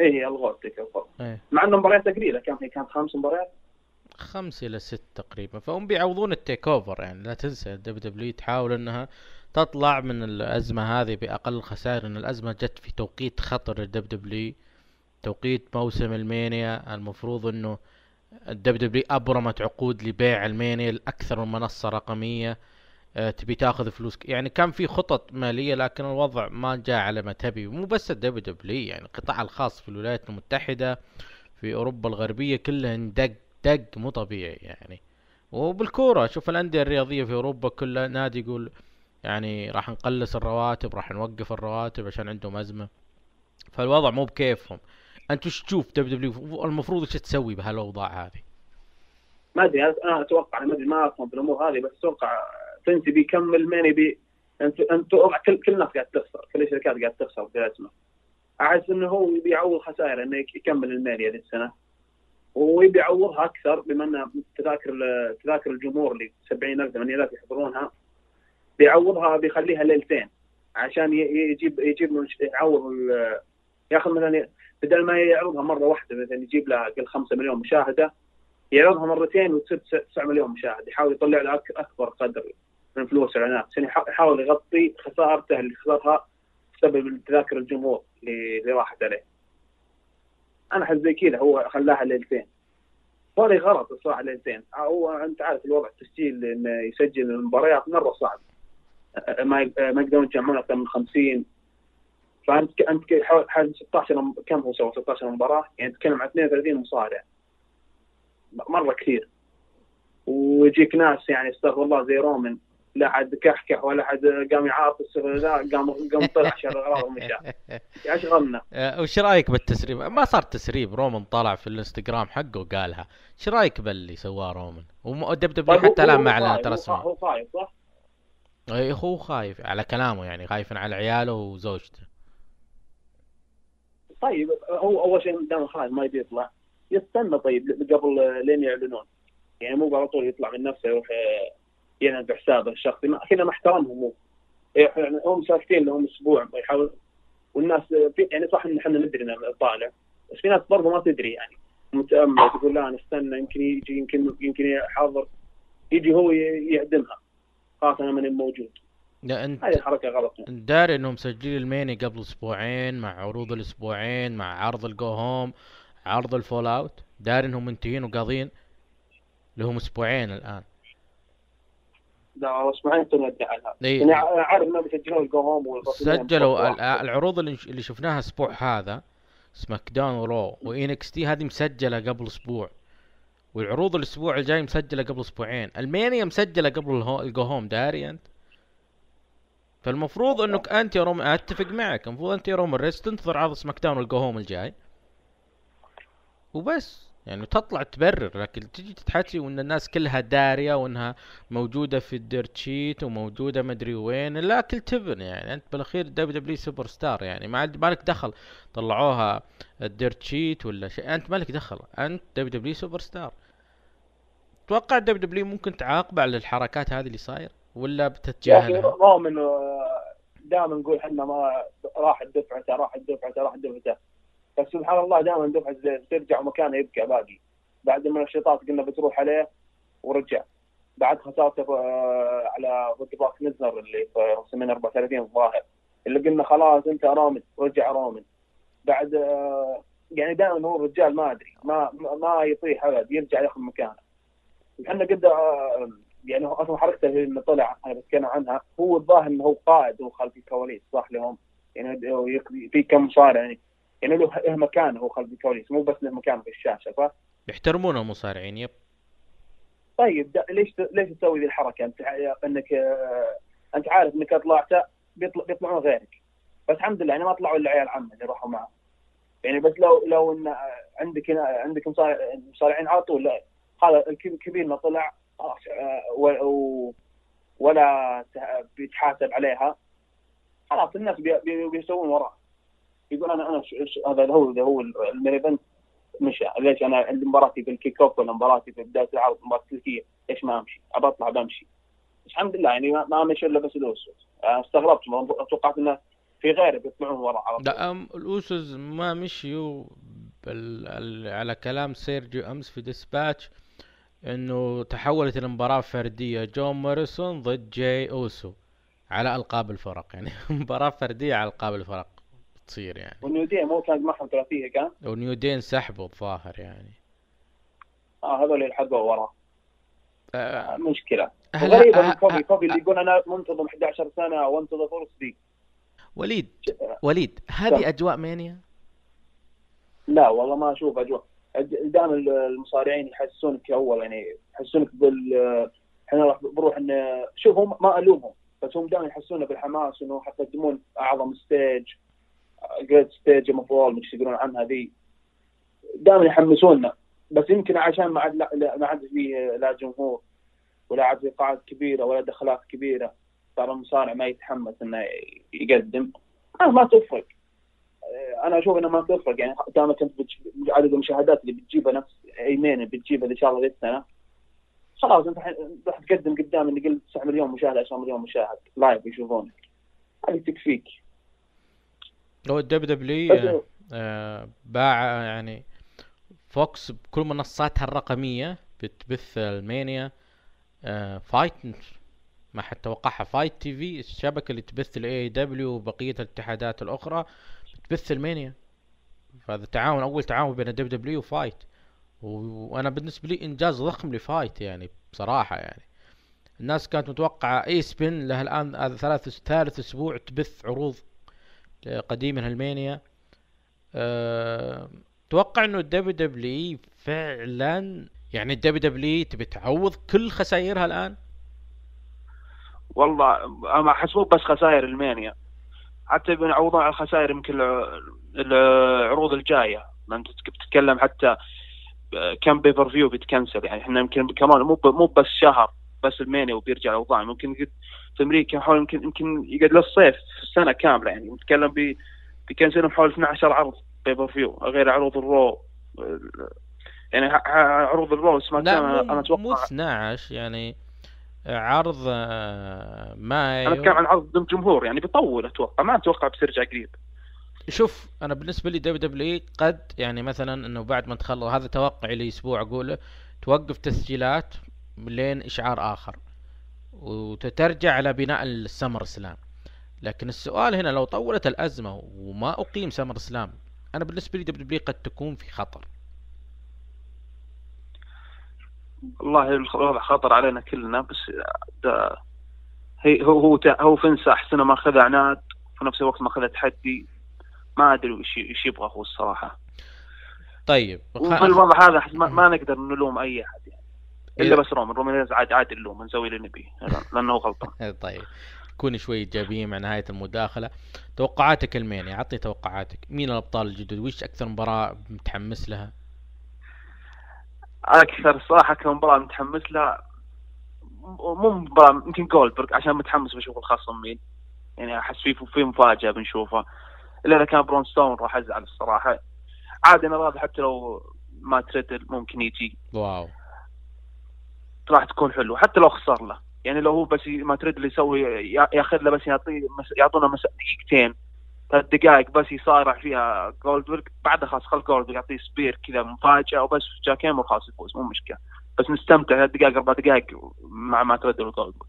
Speaker 4: إيه الغوه تلك الغوه.
Speaker 6: إيه.
Speaker 4: مع إنه مباريات قليلة كم هي كانت خمس مباريات.
Speaker 6: خمس إلى ست تقريبا. فهم بيعوضون ال TakeOver يعني لا تنسى ال WWE تحاول إنها تطلع من الأزمة هذه بأقل خسائر. إن الأزمة جت في توقيت خطر لل WWE توقيت موسم ال Mania. المفروض إنه ال WWE أبرمت عقود لبيع ال Mania لأكثر من منصة رقمية. آه، تبي تاخذ فلوس ك- يعني كان في خطط مالية لكن الوضع ما جاء على ما تبي. مو بس ال WWE يعني القطاع الخاص في الولايات المتحدة في أوروبا الغربية كلها اندق دق مو طبيعي يعني. وبالكورة شوف الأندية الرياضية في أوروبا كلها نادي يقول يعني راح نقلص الرواتب راح نوقف الرواتب عشان عندهم أزمة. فالوضع مو بكيفهم. أنت وش تشوف WWE المفروض إيش تسوي بهالأوضاع هذه؟
Speaker 4: ما أدري أنا أتوقع ما أدري ما أفهم في الأمور هذه بس أتوقع فينس بيكمل Mania انت أنت كل كل الناس قاعد تخسر كل الشركات قاعد تخسر في الازمه احس إنه هو يبي يعوض خسائر إنه يكمل ال Mania ذي السنة. ويبي يعوضها أكثر بما إن تذاكر تذاكر الجمهور اللي 70000 80000 يحضرونها بيعوضها بيخليها ليلتين عشان يجيب يجيب يعوض ياخذ مثلا بدل ما يعرضها مرة واحدة مثلا يجيب لها قل 5 مليون مشاهدة يعرضها مرتين وتصير 9 مليون مشاهد يحاول يطلع له أك- أكبر قدر. من فلوس الاعلانات عشان يح- يحاول يغطي خسارته اللي خسرها بسبب تذاكر الجمهور اللي راحت عليه. أنا أحس زي كذا هو خلاها ليلتين. لي غلط الصراحة ليلتين. هو أنت عارف الوضع التسجيل إنه يسجل المباريات مرة صعب. ما ي- ما يقدرون يجمعون أكثر من 50 فأنت أنت حول 16 مب- كم هو سوى 16 مباراة؟ يعني تتكلم عن 32 مصارع. مرة كثير. ويجيك ناس يعني استغفر الله زي رومان لا حد كحكح ولا حد قام يعاطس لا قام قام طلع شر اغراض ومشى اشغلنا
Speaker 6: آه، وش رأيك بالتسريب؟ ما صار تسريب. رومان طلع في الانستغرام حقه وقالها. إيش رأيك باللي سواه رومان ودب دبليو
Speaker 4: طيب
Speaker 6: حتى
Speaker 4: الآن
Speaker 6: ما إعلنت
Speaker 4: خايف- هو خايف صح؟
Speaker 6: اي هو خايف على كلامه يعني خايف على عياله وزوجته.
Speaker 4: طيب هو أول شيء دام خلاص ما يبي يطلع يستنى طيب قبل لين يعلنون. يعني مو على طول يطلع من نفسه يروح يعلن بحسابه الشخصي. ما- كذا ما احترمهم هو يعني هم ساكتين لهم أسبوع يحاول والناس في يعني صح إن إحنا ندري إنه طالع بس في ناس برضه ما تدري يعني. متأمل تقول لا نستنى يمكن يجي يمكن يمكن حاضر يجي هو يعدمها خلاص أنا ماني موجود.
Speaker 6: لا انت
Speaker 4: هذه حركة غلط.
Speaker 6: انت داري إنهم مسجلين ال Mania قبل أسبوعين مع عروض الأسبوعين مع عرض ال go home عرض ال fallout. داري إنهم منتهين وقاضين لهم أسبوعين الآن.
Speaker 4: لا اسمعين تنودي عنها
Speaker 6: إيه.
Speaker 4: يعني عارف انهم بيسجلون هوم والبطولين
Speaker 6: سجلوا. العروض اللي شفناها الأسبوع هذا سماك داون ورو وإنكس تي هذه مسجلة قبل أسبوع. والعروض الأسبوع الجاي مسجلة قبل أسبوعين. ألمانيا مسجلة قبل الجو هوم داري أنت؟ فالمفروض إنك أنت يا روم أتفق معك. المفروض أنت يا روم ريس تنتظر عرض سماك داون والجو هوم الجاي. وبس. يعني تطلع تبرر لكن تجي تتحكي وإن الناس كلها دارية وإنها موجودة في ال dirt sheet وموجوده مدري وين لا كل تبن يعني. أنت بالأخير WWE superstar يعني. ما مالك دخل طلعوها ال dirt sheet ولا شيء. أنت مالك دخل. أنت WWE superstar. توقع WWE ممكن تعاقب على الحركات هذه اللي صاير؟ ولا بتتجاهلها؟
Speaker 4: رومان دائما نقول إحنا ما راح دفعته راح دفعته راح دفعته بس سبحان الله دائما دفعه زين ترجع ومكانه يبقى باقي. بعد المنشطات قلنا بتروح عليه ورجع. بعد خسارته آه، على ضد باك نزنر اللي في رسمين 34 الظاهر. اللي قلنا خلاص أنت رومن رجع رومن بعد آه، يعني دائما هو الرجال ما أدري ما ما- ما يطيح أبد يرجع ياخذ مكانه. إحنا قد آه، يعني أصلا حركته اللي طلع أنا بتكلم عنها. هو الظاهر إنه هو قائد هو خلف الكواليس صح لهم؟ يعني في كم مصارع يعني. يعني له له مكان هو خلف الكواليس مو بس له مكان في الشاشة صح؟
Speaker 6: يحترمون المصارعين يب.
Speaker 4: طيب ليش ليش تسوي ذي الحركة؟ أنت أنك آه، أنت عارف أنك طلعت بيطلع بيطلعون غيرك. بس الحمد لله يعني ما طلعوا إلا عيال عمه اللي راحوا معه يعني بس لو لو إن آه، عندك هنا عندك مصارع- مصارعين على طول هذا الكب- الكبير ما طلع خلاص آه، ولا بيتحاسب عليها خلاص الناس بي- بي- بيسوون وراه يقول أنا أنا هذا هو هو ال main event. مشى ليش أنا عندي مباراتي في ال kickoff ولا مباراتي في بداية العرض مباراة تركية ليش ما أمشي؟ أبى اطلع بمشي الحمد لله يعني ما- مشي إلا بس ال Usos. استغربت توقعت إنه في غيره بيطلعون ورا على طول.
Speaker 6: ال Usos ما مشيوا على كلام سيرجيو أمس في ديسباتش إنه تحولت المباراة فردية. جون موريسون ضد جاي أوسو على ألقاب الفرق. يعني مباراة فردية على ألقاب الفرق. تصير يعني.
Speaker 4: وال New Day مو كانت معهم ثلاثية كان؟
Speaker 6: و New Day سحبوا الظاهر يعني.
Speaker 4: آه هذول اللي حقوا وراه
Speaker 6: آه،
Speaker 4: آه، مشكلة.
Speaker 6: هلا
Speaker 4: غريبه
Speaker 6: آه،
Speaker 4: من كوفي
Speaker 6: آه،
Speaker 4: كوفي اللي يقول أنا منتظم 11 سنة وأنتظر فرصتي
Speaker 6: وليد وليد هذه أجواء Mania؟
Speaker 4: لا والله ما أشوف أجواء. دائما المصارعين يحسونك اول يعني يحسونك بال إحنا راح بنروح ان شوف هم ما ألومهم بس هم دائما يحسونا بالحماس إنه حيقدمون أعظم stage great stage المفروض مش يقولون عنها ذي. دائما يحمسونا. بس يمكن عشان ما عاد ما عاد في لا جمهور ولا عاد في قاعات كبيرة ولا دخلات كبيرة. صار المصارع ما يتحمس إنه يقدم. آه ما تفرق. أنا أشوف انها ما تفرق. يعني دامك انت عدد المشاهدات اللي بتجيبها نفس المين بتجيبها ان شاء الله السنة خلاص أنت راح تقدم قدام اللي قل 9 مليون مشاهد 10 مليون مشاهد. live يشوفونك. هذه تكفيك.
Speaker 6: هو ال WWE
Speaker 4: بس-
Speaker 6: آه، باع يعني فوكس بكل منصاتها الرقمية بتبث المانيا آه، فايت ما حد توقعها فايت تي في الشبكة اللي تبث ال AEW وبقية الاتحادات الأخرى بتبث المانيا. فهذا تعاون أول تعاون بين ال WWE وفايت. و- وأنا بالنسبة لي إنجاز ضخم لفايت يعني بصراحة يعني. الناس كانت متوقعة إي سبين له الآن هذا ثلاث ثالث أسبوع تبث عروض قديمة ألمانيا. أه توقع إنه ال WWE فعلا يعني ال WWE تبي تعوض كل خسائرها الآن؟
Speaker 4: والله ما حسبوه بس خسائر المانيا حتى بنعوضون على الخسائر يمكن الع- العروض الجاية. ما أنت بتتكلم حتى كم pay-per-view بيتكنسل. يعني إحنا يمكن كمان مو مو بس شهر بس المانيا وبيرجع الاوضاع ممكن في أمريكا حول يمكن يمكن يقعد للصيف سنه كاملة يعني. نتكلم ب بيكنسلهم حول 12 عرض pay-per-view غير عروض الرو. يعني عروض الرو سماك داون
Speaker 6: أنا
Speaker 4: أتوقع
Speaker 6: مو 12 يعني عرض آه، مايو.
Speaker 4: أنا أتكلم عن عرض ضمن جمهور يعني بيطول أتوقع ما أتوقع بترجع قريب.
Speaker 6: شوف أنا بالنسبة لي WWE قد يعني مثلا إنه بعد ما تخلص هذا توقعي لأسبوع أقوله توقف تسجيلات لين إشعار آخر. وتترجع على بناء السمر سلام. لكن السؤال هنا لو طولت الأزمة وما أقيم سمر سلام أنا بالنسبة لي WWE قد تكون في خطر.
Speaker 4: والله الوضع خطر علينا كلنا بس ده هي هو هو هو فنس أحسن ما أخذ عناد في نفس الوقت ما أخذ تحدي ما أدري وش إيش يبغى هو الصراحة.
Speaker 6: طيب
Speaker 4: وفي الوضع هذا ما, ما نقدر نلوم أي أحد يعني. إلا
Speaker 6: إذا-
Speaker 4: بس رومان رومان رينز عاد عاد نلوم نسوي اللي نبيه لأنه هو غلطان.
Speaker 6: طيب. كوني شوي إيجابيين مع نهاية المداخلة. توقعاتك المين؟ أعطني توقعاتك. مين الأبطال الجدد؟ وش أكثر مباراة متحمس لها؟
Speaker 4: أكثر صراحة كمباراه متحمس لها مو مباراة يمكن جولدبرغ عشان متحمس بشوف الخصم مين؟ يعني أحس في في مفاجأة بنشوفها. إلا إذا كان برون سترومان راح أزعل الصراحة. عادي أنا راضي حتى لو مات ريدل ممكن يجي.
Speaker 6: واو.
Speaker 4: راح تكون حلوة حتى لو خسر له. يعني لو هو بس مات ريدل يسوي يا- ياخذ له بس يعطيه يعطونا دقيقتين ثلاث دقائق بس يصارع فيها جولدبرغ بعدها خلاص خل جولدبرغ يعطيه spear كذا مفاجأة وبس jackhammer خلاص يفوز مو مشكلة. بس نستمتع ثلاث دقائق أربع دقائق مع مات ريدل وجولدبرغ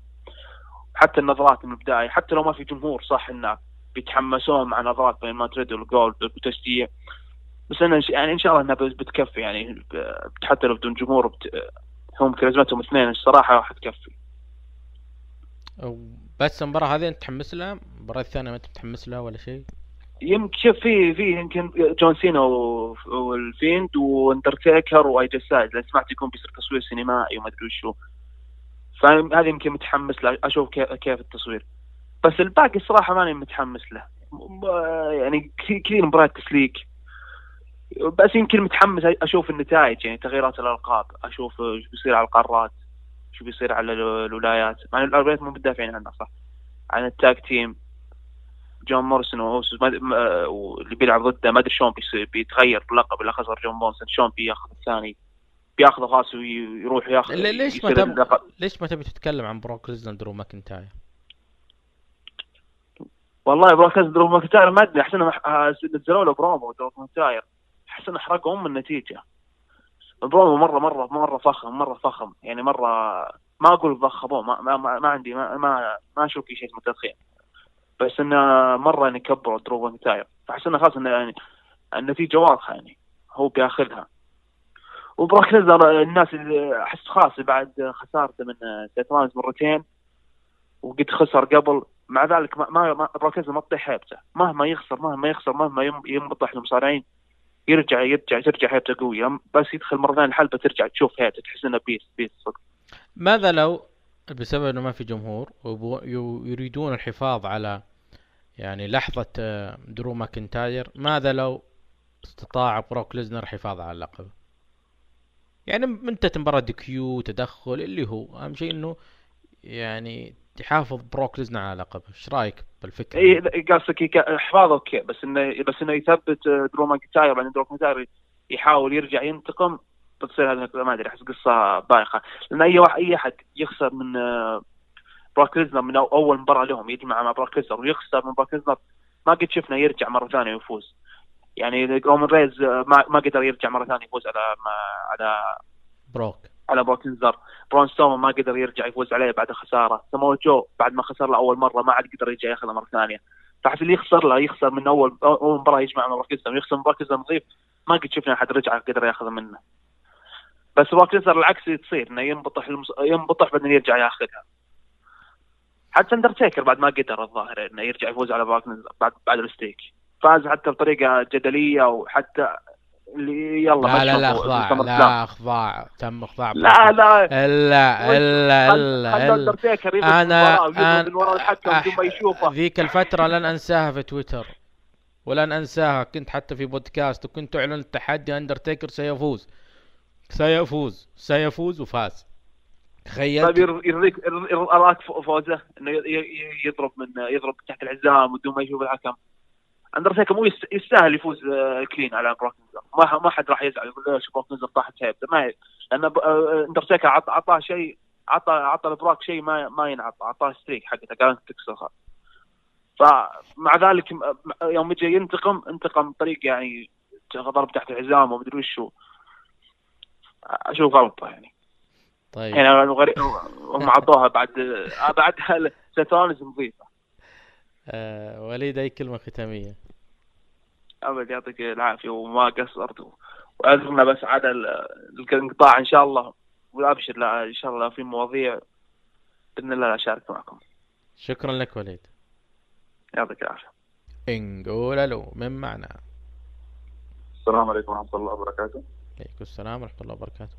Speaker 4: حتى النظرات من البداية حتى لو ما في جمهور صح إنه بيتحمسون مع نظرات بين مات ريدل وجولدبرغ وتشجيع. بس أنا يعني إن شاء الله إنها بتكفي يعني حتى لو بدون جمهور بت... هم كاريزمتهم اثنين الصراحة راح تكفي.
Speaker 6: بس المباراة هذه أنت متحمس لها؟ المباراة الثانية ما أنت متحمس لها ولا شيء؟
Speaker 4: يمكن شوف في في يمكن جون سينا والفيند وأندرتيكر وأي جي ستايلز لأن سمعت يكون بيصير تصوير سينمائي وما أدري وشو. فهذه يمكن متحمس له أشوف كيف, التصوير. بس الباقي الصراحة ماني متحمس له. يعني كثير مباريات تسليك. بس يمكن متحمس أشوف النتائج يعني تغييرات الألقاب أشوف إيش بيصير على القارات شو بيصير على ال- الولايات. مع الولايات مو مدافعين عنها صح؟ عن ال tag team جون مورسون واللي بيلعب ضده ما أدري شلون بيتغير اللقب اللي خسر جون مورسون شلون بياخذ الثاني؟ بياخذه خلاص ويروح ياخذ
Speaker 6: ليش ما
Speaker 4: يصير
Speaker 6: تب...
Speaker 4: اللقب.
Speaker 6: ليش ما تبي تتكلم عن بروك ليسنر درو ماكنتاير
Speaker 4: والله بروك درو ماكنتاير ما أدري احسن نزلوا له برومو درو ماكنتاير احسن احرقوا ام النتيجه البرومو مره مره مرة فخم مرة فخم. يعني مرة ما أقول ضخموه ما, ما, ما, ما عندي ما ما, ما أشوف في شيء اسمه تضخيم بس إنه مرة يعني كبروا درو ماكنتاير فأحس إنه خلاص إنه يعني النتيجة واضحة يعني. هو بياخذها وبروك ليسنر الناس أحس خلاص بعد خسارته من رولينز مرتين وقد خسر قبل. مع ذلك ما, ما, ما ما تطيح هيبته. مهما يخسر مهما يخسر مهما ينبطح المصارعين يرجع يرجع ترجع هيبته قوية. بس يدخل مرة ثانية الحلبة ترجع تشوف هيبته تحس انه beast beast صدق.
Speaker 6: ماذا لو بسبب إنه ما في جمهور ويبغوا- يو- يريدون الحفاظ على يعني لحظة آه، درو ماكنتاير ماذا لو استطاع بروك ليسنر الحفاظ على اللقب يعني منتهت مباراة DQ تدخل اللي هو أهم شيء إنه يعني يحافظ بروك ليزنر على لقبه. إيش رأيك بالفكرة؟
Speaker 4: اي قصدك يك- حفاظ أوكي بس انه بس إنه يثبت درو ماكنتاير بعدين درو ماكنتاير يحاول يرجع ينتقم بتصير هذه ما أدري أحس قصة بايخة. لأن أي واحد أي أحد يخسر من آه، بروك ليزنر من أول مباراة لهم يجمع مع بروك ليزنر ويخسر من بروك ليزنر ما قد شفنا يرجع مرة ثانية ويفوز. يعني رومان رينز آه، ما ما قدر يرجع مرة ثانية يفوز على ما- على
Speaker 6: بروك.
Speaker 4: على بروك ليزنر. براون سترومان ما قدر يرجع يفوز عليه بعد خسارة. سمو جو بعد ما خسر له أول مرة ما عاد قدر يرجع ياخذها مرة ثانية. فحس اللي يخسر له يخسر من اول أول مباراة يجمع مع بروك ليزنر ويخسر من بروك ليزنر نظيف ما قد شفنا أحد رجع قدر ياخذها منه. بس ليزنر العكس تصير إنه ينبطح المس... ينبطح بعدين يرجع ياخذها. حتى أندرتيكر بعد ما قدر الظاهر إنه يرجع يفوز على ليزنر بعد بعد ال streak فاز حتى بطريقة جدلية وحتى اللي يلا
Speaker 6: لا لا لا
Speaker 4: أخضاع.
Speaker 6: لا إخضاع. تم إخضاع.
Speaker 4: لا لا.
Speaker 6: إلا إلا إلا
Speaker 4: خلى
Speaker 6: إلا.
Speaker 4: اندرتيكر يضرب أنا من ورا الحكم بدون ما يشوفه.
Speaker 6: ذيك الفترة لن أنساها في تويتر ولن أنساها. كنت حتى في بودكاست وكنت أعلن التحدي أندرتيكر سيفوز. سيفوز سيفوز وفاز.
Speaker 4: طيب
Speaker 6: تخيلت
Speaker 4: ير- يرضيك ير- ير- اراك فو- فوزه؟ إنه يضرب من يضرب تحت الحزام بدون ما يشوف الحكم. اندرتيكر مو يست- يستاهل يفوز آه، clean على بروك ما ما حد راح يزعل يقول ليش بروك ليزنر طاحت هيبته ما ي- لأن ب- آه، اندرتيكر عط- عطاه شيء عطى عطى لبروك شيء ما ما ينعطى عطاه streak حقته قال أنت تكسرها فمع ذلك يوم جاي ينتقم انتقم بطريقه يعني ضرب تحت الحزام ومدري وشو أشوف غلطة يعني.
Speaker 6: طيب.
Speaker 4: يعني غريب
Speaker 8: هم عطوها بعد آه، بعدها ستونز نظيفة.
Speaker 6: آه وليد أي كلمة ختامية؟
Speaker 8: أبد يعطيك العافية. وما قصرت. وأذكرنا بس على ال- الانقطاع إن شاء الله. وأبشر لا إن شاء الله في مواضيع بإذن الله أشارك معكم.
Speaker 6: شكرا لك وليد.
Speaker 8: يعطيك العافية.
Speaker 6: نقول ألو من معنا.
Speaker 9: السلام عليكم ورحمة الله وبركاته.
Speaker 6: عليكم السلام ورحمة الله وبركاته.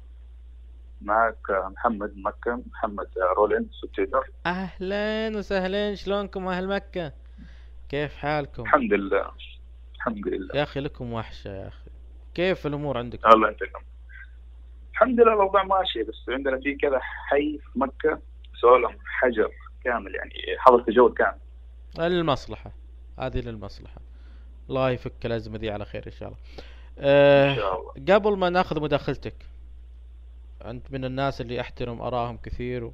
Speaker 9: معك محمد مكة محمد رولينز في تويتر
Speaker 6: أهلا وسهلا. شلونكم أهل مكة؟ كيف حالكم؟
Speaker 9: الحمد لله. الحمد لله.
Speaker 6: يا أخي لكم وحشة يا أخي. كيف الأمور عندكم؟
Speaker 9: الله يعطيكم. الحمد لله الأوضاع ماشية بس عندنا في كذا حي في مكة سولم حجر كامل يعني حظر تجول كامل.
Speaker 6: للمصلحة. هذه للمصلحة. الله يفك الأزمة دي على خير إن شاء الله. أه
Speaker 9: إن شاء الله.
Speaker 6: قبل ما نأخذ مداخلتك أنت من الناس اللي أحترم آرائهم كثير و...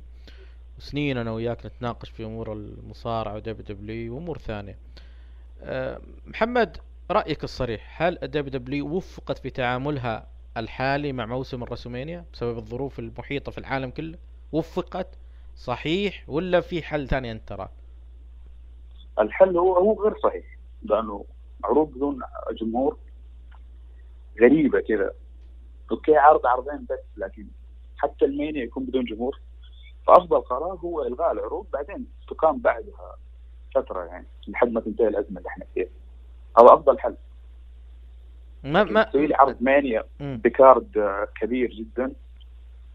Speaker 6: وسنين أنا وياك نتناقش في أمور المصارعة ودبليو دبليو وأمور ثانية. أه محمد رأيك الصريح هل دبليو دبليو وفقت في تعاملها الحالي مع موسم الراسلمينيا بسبب الظروف المحيطة في العالم كله؟ وفقت؟ صحيح ولا في حل ثاني أنت ترى
Speaker 9: الحل هو هو غير صحيح لأنه عروض بدون جمهور غريبة كذا. أوكي عرض عرضين بس لكن حتى المانيا يكون بدون جمهور. فأفضل قرار هو إلغاء العروض بعدين تقام بعدها فترة يعني لحد ما تنتهي الأزمة اللي إحنا فيها. هذا أفضل حل.
Speaker 6: ما ما
Speaker 9: تسوي لي عرض مانيا. بكارد آه، كبير جدا.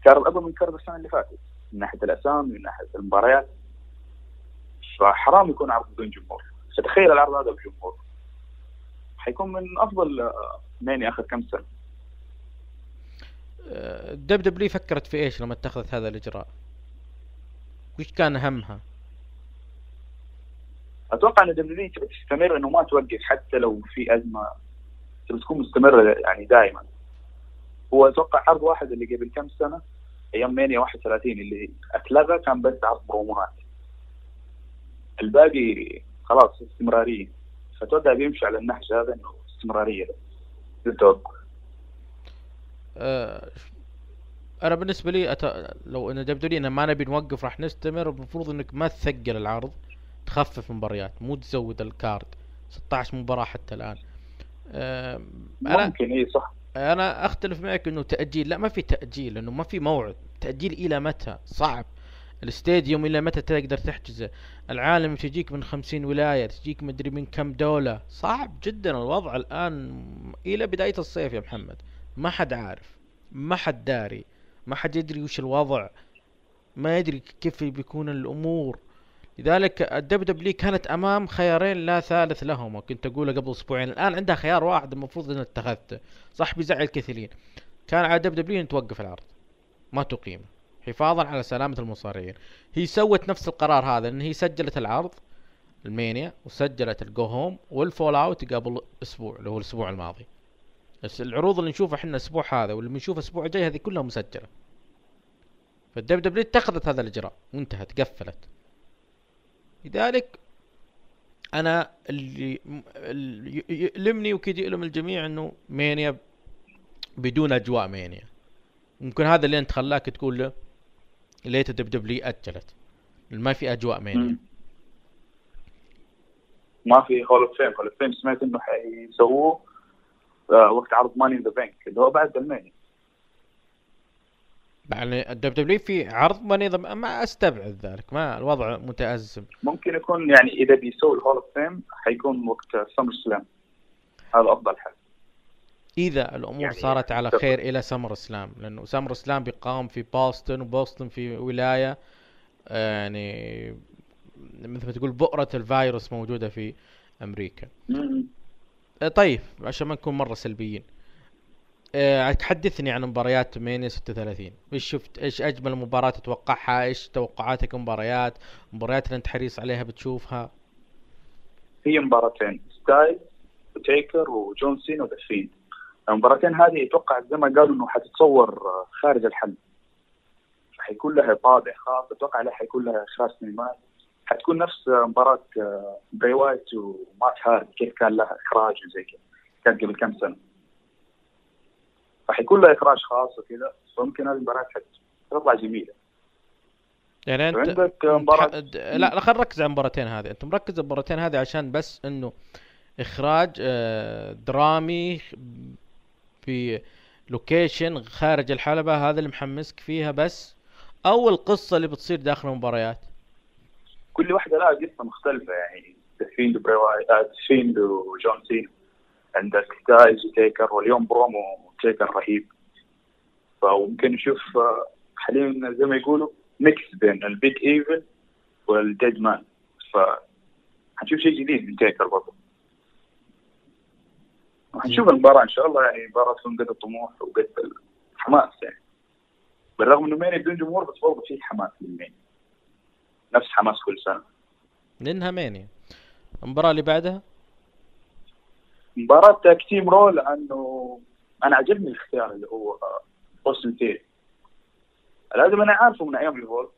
Speaker 9: card اقوى من card السنة اللي فاتت من ناحية الأسامي من ناحية المباريات. فحرام يكون عرض بدون جمهور. فتخيل العرض هذا بجمهور. حيكون من أفضل آه، مانيا آخر كم سنة.
Speaker 6: دب دبليو فكرت في إيش لما اتخذت هذا الإجراء؟ وش كان همها؟
Speaker 9: أتوقع إن دبليو تستمر إنه ما توقف حتى لو في أزمة تبي تكون مستمرة يعني دائما. هو أتوقع عرض واحد اللي قبل كم سنة؟ أيام مانيا 31 اللي أتلغى كان بس عرض بروموهات الباقي خلاص استمرارية. فأتوقع بيمشي على النهج هذا إنه استمرارية. توقف
Speaker 6: أه أنا بالنسبة لي أت... لو ان دب دبليو إن ما نبي نوقف راح نستمر. المفروض إنك ما تثقل العرض تخفف مباريات مو تزود ال card. 16 مباراة حتى الآن. أه أنا
Speaker 9: ممكن إي صح.
Speaker 6: أنا أختلف معك إنه تأجيل لا ما في تأجيل لأنه ما في موعد. تأجيل إلى متى؟ صعب. الاستاديوم إلى متى تقدر تحجزه؟ العالم تجيك من خمسين ولاية تجيك مدري من كم دولة. صعب جدا الوضع الآن. إلى بداية الصيف يا محمد. ما حد عارف. ما حد داري. ما حد يدري وش الوضع ما يدري كيف بيكون الأمور. لذلك الدب دبليو كانت أمام خيارين لا ثالث لهما. كنت أقوله قبل أسبوعين. الآن عندها خيار واحد المفروض ان اتخذته صح بيزعل كثيرين كان على دب دبليو توقف العرض. ما تقيمه حفاظا على سلامة المصارعين. هي سوت نفس القرار هذا إن هي سجلت العرض المانيا وسجلت ال go home وال fallout قبل أسبوع اللي هو الأسبوع الماضي. بس العروض اللي نشوفها إحنا الأسبوع هذا واللي بنشوفها الأسبوع الجاي هذه كلها مسجلة. فالدب دبليو اتخذت هذا الإجراء وانتهت قفلت. لذلك أنا اللي يؤلمني وكذا يؤلم الجميع إنه مانيا بدون أجواء مانيا. ممكن هذا اللي أنت خلاك تقول له ليت الدب دبليو أجلت. لأن ما في أجواء مانيا.
Speaker 9: ما في Hall of Fame Hall of Fame سمعت إنه حيسووه. وقت عرض Money in the Bank اللي هو بعد المانيا
Speaker 6: يعني الدب دبليو في عرض ما نظام ما أستبعد ذلك ما الوضع متأزم.
Speaker 9: ممكن يكون يعني إذا بيسوي ال Hall of Fame حيكون وقت سمر سلام هذا أفضل حل.
Speaker 6: إذا الأمور
Speaker 9: يعني
Speaker 6: صارت على. خير إلى سمر سلام لأنه سمر سلام بيقام في بوسطن وبوسطن في ولاية آه، يعني مثل ما تقول بؤرة الفيروس موجودة في أمريكا.
Speaker 9: مم.
Speaker 6: آه، طيب عشان ما نكون مرة سلبيين. آه، تحدثني عن مباريات مانيا 36 إيش شفت؟ إيش أجمل مباراة تتوقعها؟ إيش توقعاتك مباريات؟ مباريات اللي أنت حريص عليها بتشوفها؟
Speaker 9: هي مباراتين ستايل وتيكر وجون سينا وذا فيند المباراتين هذه أتوقع زي ما قالوا إنه حتتصور آه، خارج الحلبة. حيكون لها طابع خاص أتوقع لها حيكون لها إخراج سينمائي حتكون نفس مباراة آه، بري وايت ومات هاردي كيف كان لها إخراج وزي كذا كانت قبل كم سنة. فحيكون لها إخراج خاص وكذا فممكن هذه المباراة حت- حتطلع جميلة.
Speaker 6: يعني أنت
Speaker 9: عندك مباراة
Speaker 6: لا لا خلينا نركز على المباراتين هذه. انت مركز على المباراتين هذه عشان بس إنه إخراج آه، درامي في location خارج الحلبة هذا اللي محمسك فيها بس. أو القصة اللي بتصير داخل المباريات.
Speaker 9: كل واحدة لها قصة مختلفة يعني آه، ذا فيند وجون سينا عندك ستايلز وتيكر واليوم برومو تيكر رهيب. فممكن نشوف آه، حاليا زي ما يقولوا mix بين ال Big Evil وال Deadman ف حنشوف شيء جديد من تيكر برضه وحنشوف المباراة إن شاء الله يعني مباراة تكون قد الطموح وقد الحماس يعني. بالرغم إنه مانيا بدون جمهور بس برضه في حماس للمانيا. نفس حماس كل سنة.
Speaker 6: لأنها مانيا المباراة اللي بعدها؟
Speaker 9: مباراة team Raw لأنه أنا عجبني الاختيار اللي هو أوستن ثيوري الآدمي أنا عارفه من أيام الإيفولف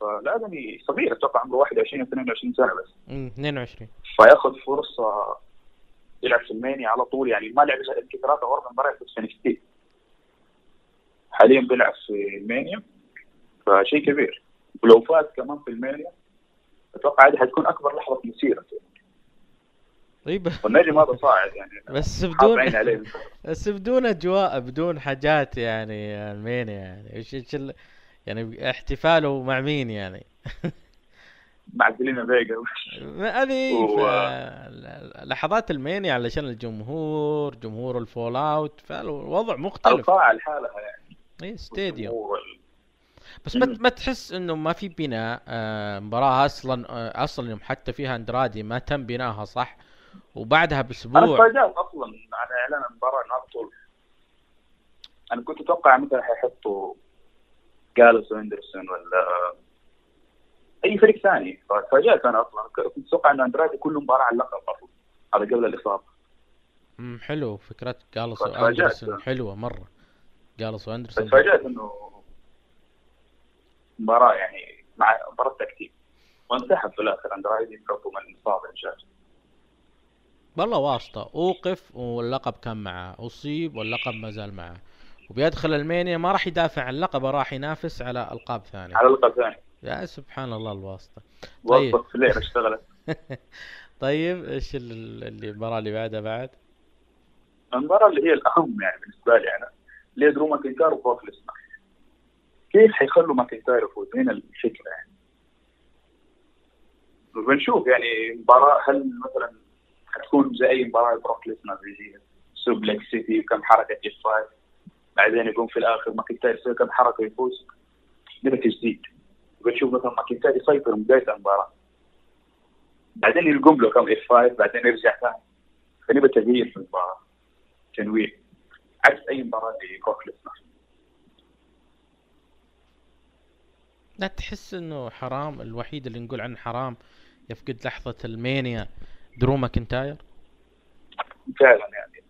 Speaker 9: فالآدمي صغير أتوقع عمره 21 أو 22 سنة بس.
Speaker 6: مم، 22
Speaker 9: فياخذ فرصة يلعب في المانيا على طول يعني ما لعب يمكن ثلاثة أو أربع مباريات بس في NXT حاليا بيلعب في المانيا فشيء كبير. ولو فاز كمان في المانيا أتوقع هذه حتكون أكبر لحظة في مسيرته
Speaker 6: طيب.
Speaker 9: والنجم هذا صاعد يعني.
Speaker 6: بس بدون بس بدون أجواء بدون حاجات يعني المانيا يعني. إيش إيش يعني احتفاله مع مين يعني؟
Speaker 9: مع سيلينا فيجا.
Speaker 6: هذه
Speaker 9: و-
Speaker 6: لحظات المانيا علشان الجمهور جمهور الفول أوت فالوضع مختلف.
Speaker 9: القاعة لحالها يعني.
Speaker 6: اي ستاديوم بس ما. ما تحس إنه ما في بناء آه، مباراة أصلا آه، أصلا يوم حتى فيها أندرادي ما تم بنائها صح؟ وبعدها
Speaker 9: أنا
Speaker 6: باسبوع
Speaker 9: تفاجأت أصلا على إعلان المباراة انها بطول أنا كنت أتوقع مثلا حيحطوا جالس وإندرسون ولا أي فريق ثاني. فتفاجأت أنا أصلا. كنت أتوقع إنه أندرادي كل مباراة على اللقب أصلا هذا قبل الإصابة.
Speaker 6: مم، حلو فكرة جالس. وإندرسون حلوة مرة. جالس وإندرسون.
Speaker 9: فتفاجأت إنه مباراة يعني مع مباراة تكتيك. وانسحب في الآخر. اندرادي بحكم الاصابه إن شاء الله.
Speaker 6: والله واسطة. أوقف واللقب كان معه. أصيب واللقب ما زال معه. وبيدخل ألمانيا. ما راح يدافع عن اللقب راح ينافس على ألقاب ثانية.
Speaker 9: على اللقب ثاني
Speaker 6: يا سبحان الله الواسطة. طيب.
Speaker 9: في الليل اشتغلت.
Speaker 6: طيب إيش ال- اللي المباراة اللي بعدها بعد؟
Speaker 9: المباراة اللي هي الأهم يعني بالنسبة لي أنا. اللي هي درو ماكنتاير وبروك ليسنر كيف حيخلوا ماكنتاير يفوز هنا الفكرة يعني؟ وبنشوف يعني مباراة هل مثلا حتكون زي أي مباراة بروك ليسنر زي suplex city وكم حركة F 5 بعدين يقوم في الآخر ماكنتاير يسوي كم حركة يفوز؟ نبى تجديد بنشوف مثلا ماكنتاير يسيطر من بداية المباراة. بعدين يقوم له كم F 5 بعدين يرجع ثاني. فنبى تغيير في المباراة تنويع. عكس أي مباراة لبروك ليسنر.
Speaker 6: لا تحس إنه حرام الوحيد اللي نقول عنه حرام يفقد لحظة المانيا. درو ماكنتاير
Speaker 9: فعلا يعني.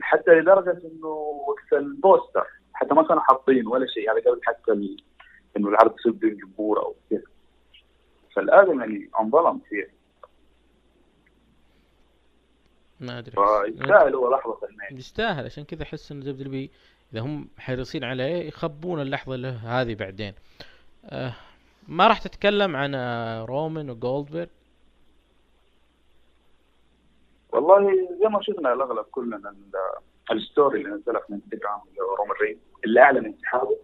Speaker 9: حتى لدرجة إنه وقت ال poster حتى ما كانوا حاطين ولا شيء هذا قبل حتى ال... إنه العرض يصير بدون جمهور أو كذا. فالادم يعني انظلم فيه.
Speaker 6: ما أدري.
Speaker 9: فيستاهل هو لحظة المانيا
Speaker 6: يستاهل عشان كذا أحس إنه WWE إذا هم حريصين عليه يخبون اللحظة له هذه بعدين. آه ما راح تتكلم عن آه رومان وجولدبرغ
Speaker 9: والله زي ما شفنا الأغلب كلنا ال- ال story اللي نزلها في اللي هو رومان رينز اللي أعلن انسحابه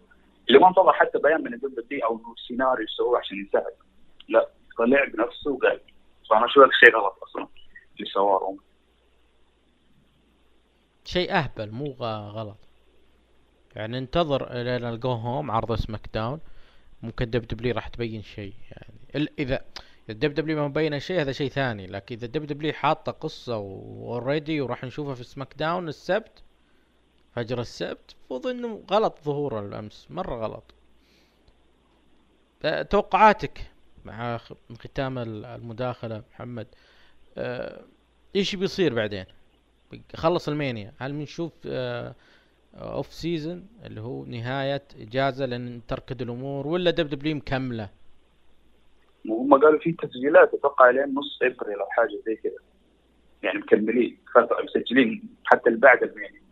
Speaker 9: اللي ما انتظر حتى بيان من ال WWE أو سيناريو يسووه عشان ينسحب. لا طلع بنفسه وقال فانا أشوف هذا الشيء غلط أصلا اللي سواه رومان
Speaker 6: شيء أهبل مو غلط. يعني انتظر لين ال go home عرض سماك داون ممكن WWE راح تبين شيء يعني إذا ال WWE ما مبينه شيء هذا شيء ثاني. لكن إذا ال WWE حاطة قصة already وراح نشوفها في سماك داون السبت فجر السبت المفروض إنه غلط ظهوره الأمس مرة غلط. أه، توقعاتك مع ختام ال- المداخلة محمد. أه، إيش بيصير بعدين؟ خلص المانيا. هل بنشوف آه، off season اللي هو نهاية إجازة لأن تركد الأمور ولا WWE مكملة
Speaker 9: وهم قالوا في تسجيلات أتوقع لين نص إبريل أو حاجة زي كذا يعني مكملين فتره مسجلين حتى اللي بعد الميني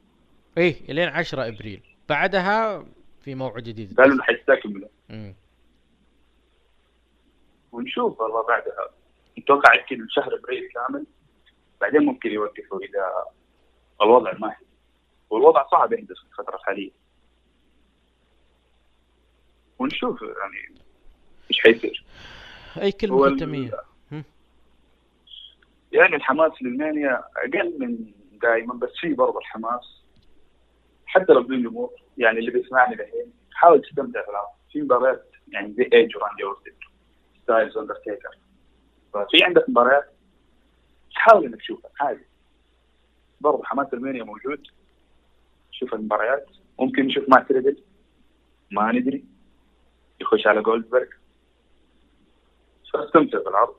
Speaker 6: إيه إلين 10 إبريل. بعدها في موعد جديد.
Speaker 9: قالوا إنه حيستكملوا. ونشوف والله بعدها. أتوقع يمكن شهر إبريل كامل. بعدين ممكن يوقفوا إذا الوضع ما هي. والوضع صعب يحدث في الفترة الحالية. ونشوف يعني إيش حيصير. أي كلمة
Speaker 6: ختامية؟
Speaker 9: يعني الحماس للمانيا أقل من دائما بس في برضه الحماس. حتى لو بدون جمهور يعني اللي بيسمعني الحين حاول تستمتع في مباريات يعني زي ايج وراندي اورتن ستايلز أندرتيكر. ففي عندك مباريات حاول إنك تشوفها عادي. برضه حماس المانيا موجود. شوف المباريات. ممكن نشوف مع تريدل ما ندري. يخش على جولدبرغ. فاستمتع بالعرض.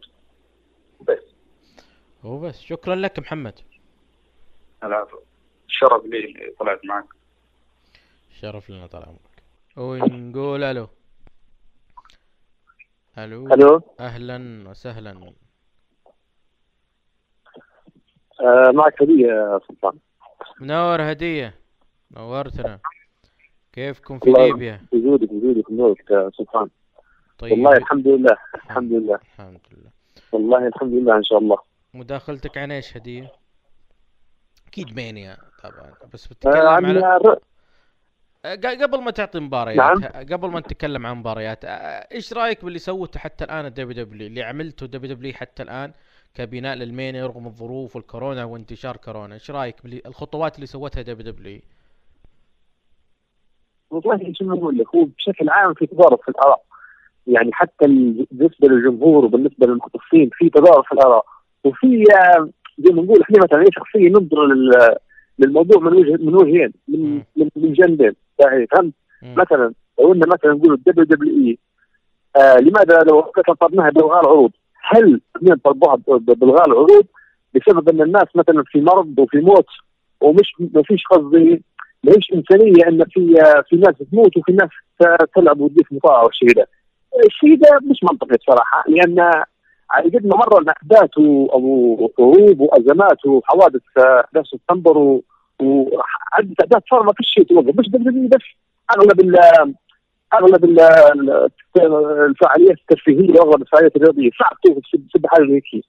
Speaker 9: بس.
Speaker 6: وبس شكرا لك محمد.
Speaker 9: العفو. الشرف لي طلعت معك.
Speaker 6: شرف لنا طال عمرك. ونقول ألو؟ ألو؟
Speaker 10: ألو؟
Speaker 6: أهلا وسهلا.
Speaker 10: آه معك هدية يا سلطان.
Speaker 6: منور هدية. نورتنا. كيفكم في ليبيا؟
Speaker 10: وجودك وجودك ونورك يا سلطان.
Speaker 6: طيب.
Speaker 10: والله الحمد لله الحمد لله.
Speaker 6: الحمد لله.
Speaker 10: والله الحمد لله إن شاء الله.
Speaker 6: مداخلتك عن إيش هدية؟ أكيد مانيا طبعا بس
Speaker 10: آه
Speaker 6: بتتكلم
Speaker 10: عن
Speaker 6: على ق- قبل ما تعطي مباريات
Speaker 10: نعم.
Speaker 6: قبل ما نتكلم عن مباريات أه، إيش رأيك باللي سوته حتى الآن ال WWE اللي عملته WWE حتى الآن كبناء للمانيا رغم الظروف والكورونا وانتشار كورونا إيش رأيك بالخطوات اللي سوتها WWE؟
Speaker 10: والله شو نقول لك هو بشكل عام في تضارب في الآراء. يعني حتى ال- بالنسبة للجمهور وبالنسبة للمختصين في تضارب في الآراء. وفي آه، زي ما نقول إحنا مثلا شخصية ننظر لل- للموضوع من وجه من وجهين من من, فاهم فهمت؟ مثلا لو إن مثلا نقول ال WWE آه لماذا لو طلبناها بإلغاء العروض؟ هل طلبوها بإلغاء العروض؟ بسبب إن الناس مثلا في مرض وفي موت ومش ما فيش قصدي ما فيش انسانيه أن في في ناس تموت وفي ناس تلعب وتضيف مطاعه والشيء ده. الشيء ده مش منطقي بصراحة لأن على قد ما مر الاحداث و- أو حروب وأزمات وحوادث آه، 11 سبتمبر و- وعدة احداث صار ما فيش شيء توقف مش بس أغلب ال أغلب ال- ال- الفعاليات الترفيهية وأغلب الفعاليات الرياضية صعب توقف بسبب حاجة زي.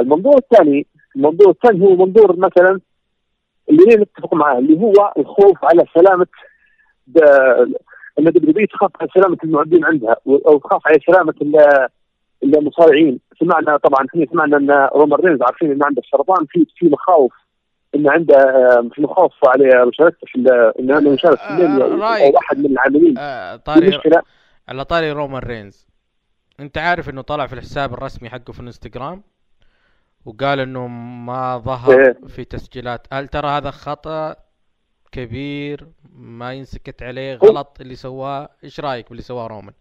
Speaker 10: المنظور الثاني المنظور الثاني هو منظور مثلا اللي ليه نتفق معاه اللي هو الخوف على سلامة أن دبليو تخاف على سلامة المعدين عندها أو تخاف على سلامة ال- المصارعين. سمعنا طبعا إحنا سمعنا أن رومان رينز عارفين انه عنده السرطان في في مخاوف إن عنده آه، في مخاوف على مشاركته في انه عنده مشاركة في الليل
Speaker 6: أو.
Speaker 10: واحد من العاملين.
Speaker 6: آه، طاري على طاري رومان رينز أنت عارف إنه طلع في الحساب الرسمي حقه في الإنستغرام؟ وقال إنه ما ظهر
Speaker 10: إيه.
Speaker 6: في تسجيلات. هل ترى هذا خطأ كبير؟ ما ينسكت عليه غلط اللي سواه؟ إيش رأيك باللي سواه رومان؟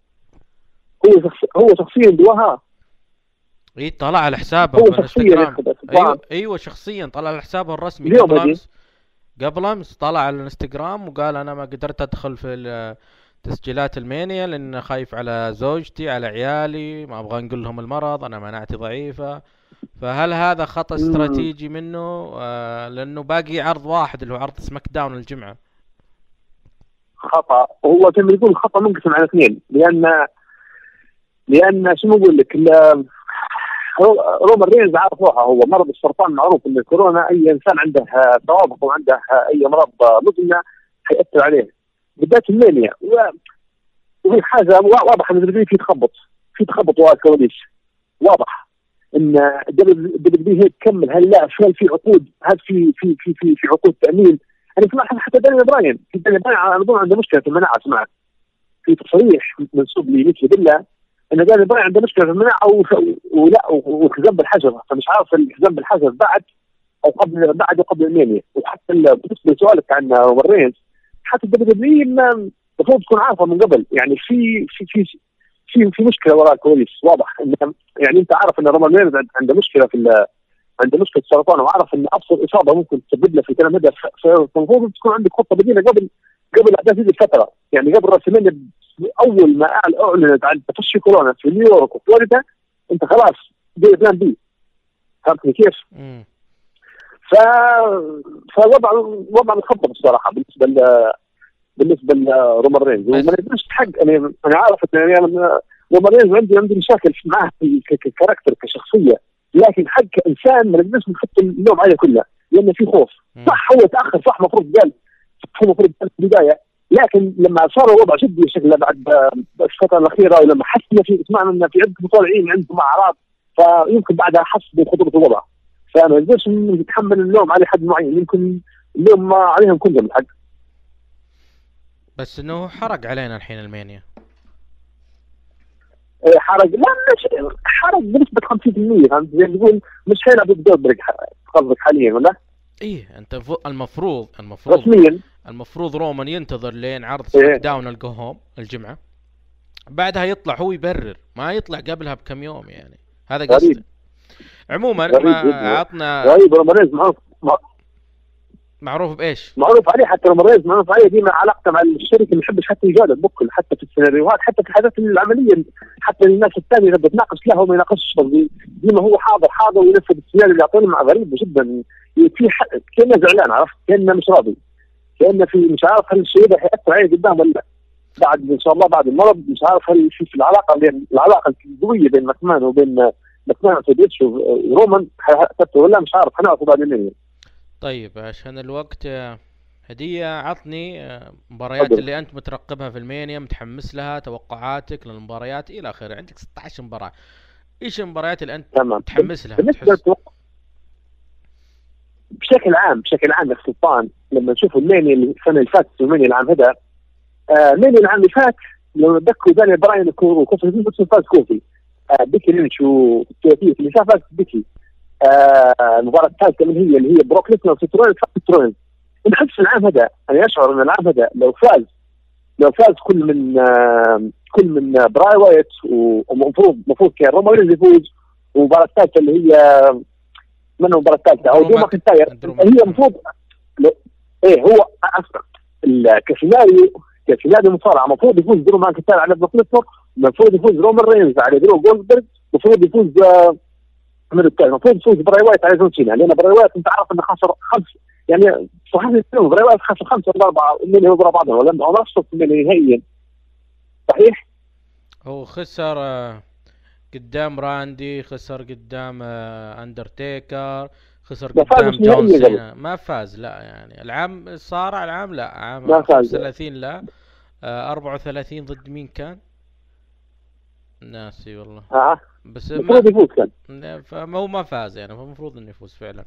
Speaker 10: هو شخص هو شخصيا دواها
Speaker 6: إي طلع على حسابه
Speaker 10: هو شخصيا.
Speaker 6: أيوه أيوه شخصيا طلع على حسابه الرسمي. قبل. أمس. قبل أمس طلع على الإنستغرام وقال أنا ما قدرت أدخل في تسجيلات المانيا لأن خايف على زوجتي على عيالي ما أبغى نقول لهم المرض أنا مناعتي ضعيفة. فهل هذا
Speaker 10: مم.
Speaker 6: استراتيجي منه؟ آه لأنه باقي عرض واحد اللي هو عرض سماك داون الجمعة.
Speaker 10: خطأ. هو كما يقول خطأ منقسم على اثنين. لأن لأن شو نقول لك؟ رومان رينز عارف روحه هو مرض السرطان معروف إن الكورونا أي إنسان عنده توابط وعنده أي آه، مزمنة حيأثر عليه. بالذات المانيا. و- وفي حاجة وا- واضح إن في تخبط في تخبط ورا الكواليس واضح. إن الدبليو هي تكمل هل لا هل في عقود؟ هل في في في في, في عقود تأمين؟ أنا سمعت حتى داني براين. داني براين على اظن عنده مشكلة في المناعة سمعت في تصريح منسوب لمثل بالله إن داني براين عنده مشكلة في المناعة ولا والحزام بالحجر. فمش عارف الحزام بالحجر بعد أو قبل بعد وقبل المانيا وحتى ال- بالنسبة لسؤالك عن رومان رينز حتى الدبليو دبليو المفروض تكون عارفة من قبل. يعني في في في في في مشكلة وراء الكواليس واضح يعني أنت عارف إن رومان رينز عند- عنده مشكلة في عنده مشكلة سرطان وعارف إن أبسط إصابة ممكن تسبب له في كلام هذا فالمفروض تكون عندك خطة بديلة قبل قبل احداث هذه الفترة يعني قبل راسلمانيا اول ما أعلنت عن تفشي كورونا في نيويورك وفلوريدا أنت خلاص دير plan B فهمتني كيف؟ ف فوضع وضع متخبط الصراحه بالنسبة. بالنسبة لرومان رينز. وما نقدرش حق أنا أنا عارف إن أنا رومان رينز عندي عندي مشاكل معاه ك character كشخصية. لكن حق كانسان ما نقدرش نحط اللوم عليه كله لأنه في خوف. صح هو تأخر. صح المفروض قال هو المفروض قال في البداية. لكن لما صار الوضع جدي شكله بعد الفترة الأخيرة ولما حس إنه في سمعنا ان في عده مصارعين عندهم اعراض فيمكن بعدها حس بخطورة الوضع. فما نقدرش نتحمل اللوم على حد معين. يمكن اللوم عليهم كلهم الحق.
Speaker 6: بس إنه حرق علينا الحين ألمانيا
Speaker 10: إيه، حرق لا مش حرق بنسبة 50% فهمت زي ما تقول مش هنا أبو قصدك حاليا ولا؟
Speaker 6: إيه أنت المفروض المفروض
Speaker 10: رسميا
Speaker 6: المفروض رومان ينتظر لين عرض
Speaker 10: إيه.
Speaker 6: داون ال go home الجمعة بعدها يطلع هو يبرر ما يطلع قبلها بكم يوم يعني هذا. قصدي عموما ما. عطنا
Speaker 10: غريب رومان رينز معروف مع-
Speaker 6: معروف بإيش؟
Speaker 10: معروف عليه حتى رينز معروف عليه ديما علاقته مع الشركة ما يحبش حتى يجادل بكل حتى في السيناريوهات حتى في الحاجات العملية حتى الناس الثانية اذا بتناقش له وما يناقشش ديما هو حاضر حاضر وينفذ السيناريو اللي يعطينا مع غريب جدا. في ح- كأنه زعلان عرفت؟ كأنه مش راضي. كأنه في مش عارف هل الشيء ده حيأثر عليه قدام ولا لا. بعد إن شاء الله بعد المرض مش عارف هل في في العلاقة بين العلاقة القوية بين ماكمان وبين ماكمان وتوديتش ورومان ولا مش عارف. حنعرفه بعد يومين
Speaker 6: طيب عشان الوقت آه، هدية عطني آه، مباريات. اللي أنت مترقبها في المانيا متحمس لها توقعاتك للمباريات إلى آخره. عندك 16 مباراة. إيش المباريات اللي أنت
Speaker 10: تمام.
Speaker 6: متحمس لها؟
Speaker 10: للتوقع بشكل عام بشكل عام يا سلطان لما نشوف المانيا اللي السنة اللي فاتت والمانيا العام هذا آه المانيا العام اللي فات لو تذكروا دانيال براين وكو- وكوفي فاز كوفي آه بيكي لينش والثلاثيه اللي فاز بيكي. المباراة الثالثة من هي اللي هي بروك ليسنر وستروين فاز ستروين نحس العام هذا أنا اشعر إن العام هذا لو فاز لو فاز كل من آه كل من آه، براي وايت ومفروض المفروض كان روما رينز يفوز والمباراه الثالثة اللي هي من المباراه الثالثة؟
Speaker 6: أو
Speaker 10: ماكنتاير
Speaker 6: درو
Speaker 10: هي المفروض إيه هو ال- كسيناريو كسيناريو مصارعه المفروض يفوز درو ماكنتاير على بروك ليسنر المفروض يفوز رومان رينز على درو جولدبرغ المفروض يفوز آه، من الثاني المفروض يفوز براي وايت على جون سينا لأن براي وايت أنت عارف إنه خسر خمس يعني صحيح براي وايت خسر خمسه ولا أربعة من ورا بعضهم ولا نصف من نهائيا صحيح؟
Speaker 6: هو خسر آه، قدام راندي خسر قدام آه، أندرتيكر خسر
Speaker 10: ما
Speaker 6: قدام جون سينا ما فاز لا يعني العام صار العام لا عام
Speaker 10: ما فاز.
Speaker 6: 35 لا آه، 34 ضد مين كان؟ ناسي والله.
Speaker 10: آه.
Speaker 6: بس
Speaker 10: المفروض يفوز كان.
Speaker 6: هو ما فاز يعني فالمفروض إنه يفوز فعلا.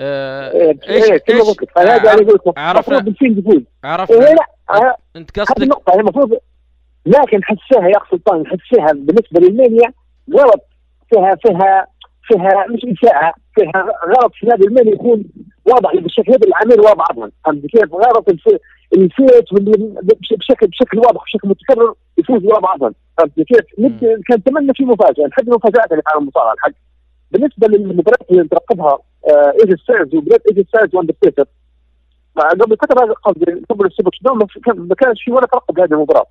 Speaker 6: آه، إيه
Speaker 10: إيش إيش فهذا أنا أقول لك
Speaker 6: عرفنا
Speaker 10: يفوز
Speaker 6: عرفنا
Speaker 10: لا آه، أنت
Speaker 6: قصدك
Speaker 10: النقطة. هي المفروض لكن حسها يا اخ سلطان حسها بالنسبة للمانيا غلط. فيها فيها فيها مش اساءة فيها غلط. في نادي المانيا يكون واضح بالشكل هذا ورا بعضهم فهمت كيف؟ غلط الف- الفيت واللي بش- بشكل بشكل واضح بشكل متكرر يفوز بعضهم فهمت كيف؟ كان نتمنى في مفاجأة. نحب المفاجآت اللي عالم المصارعة الحق. بالنسبة للمباريات اللي نترقبها آه ايه جي ستايلز وبداية ايه جي ستايلز واندرتيكر قبل فتره قصدي قبل السوبر ما كانش في ولا ترقب هذه المباراة.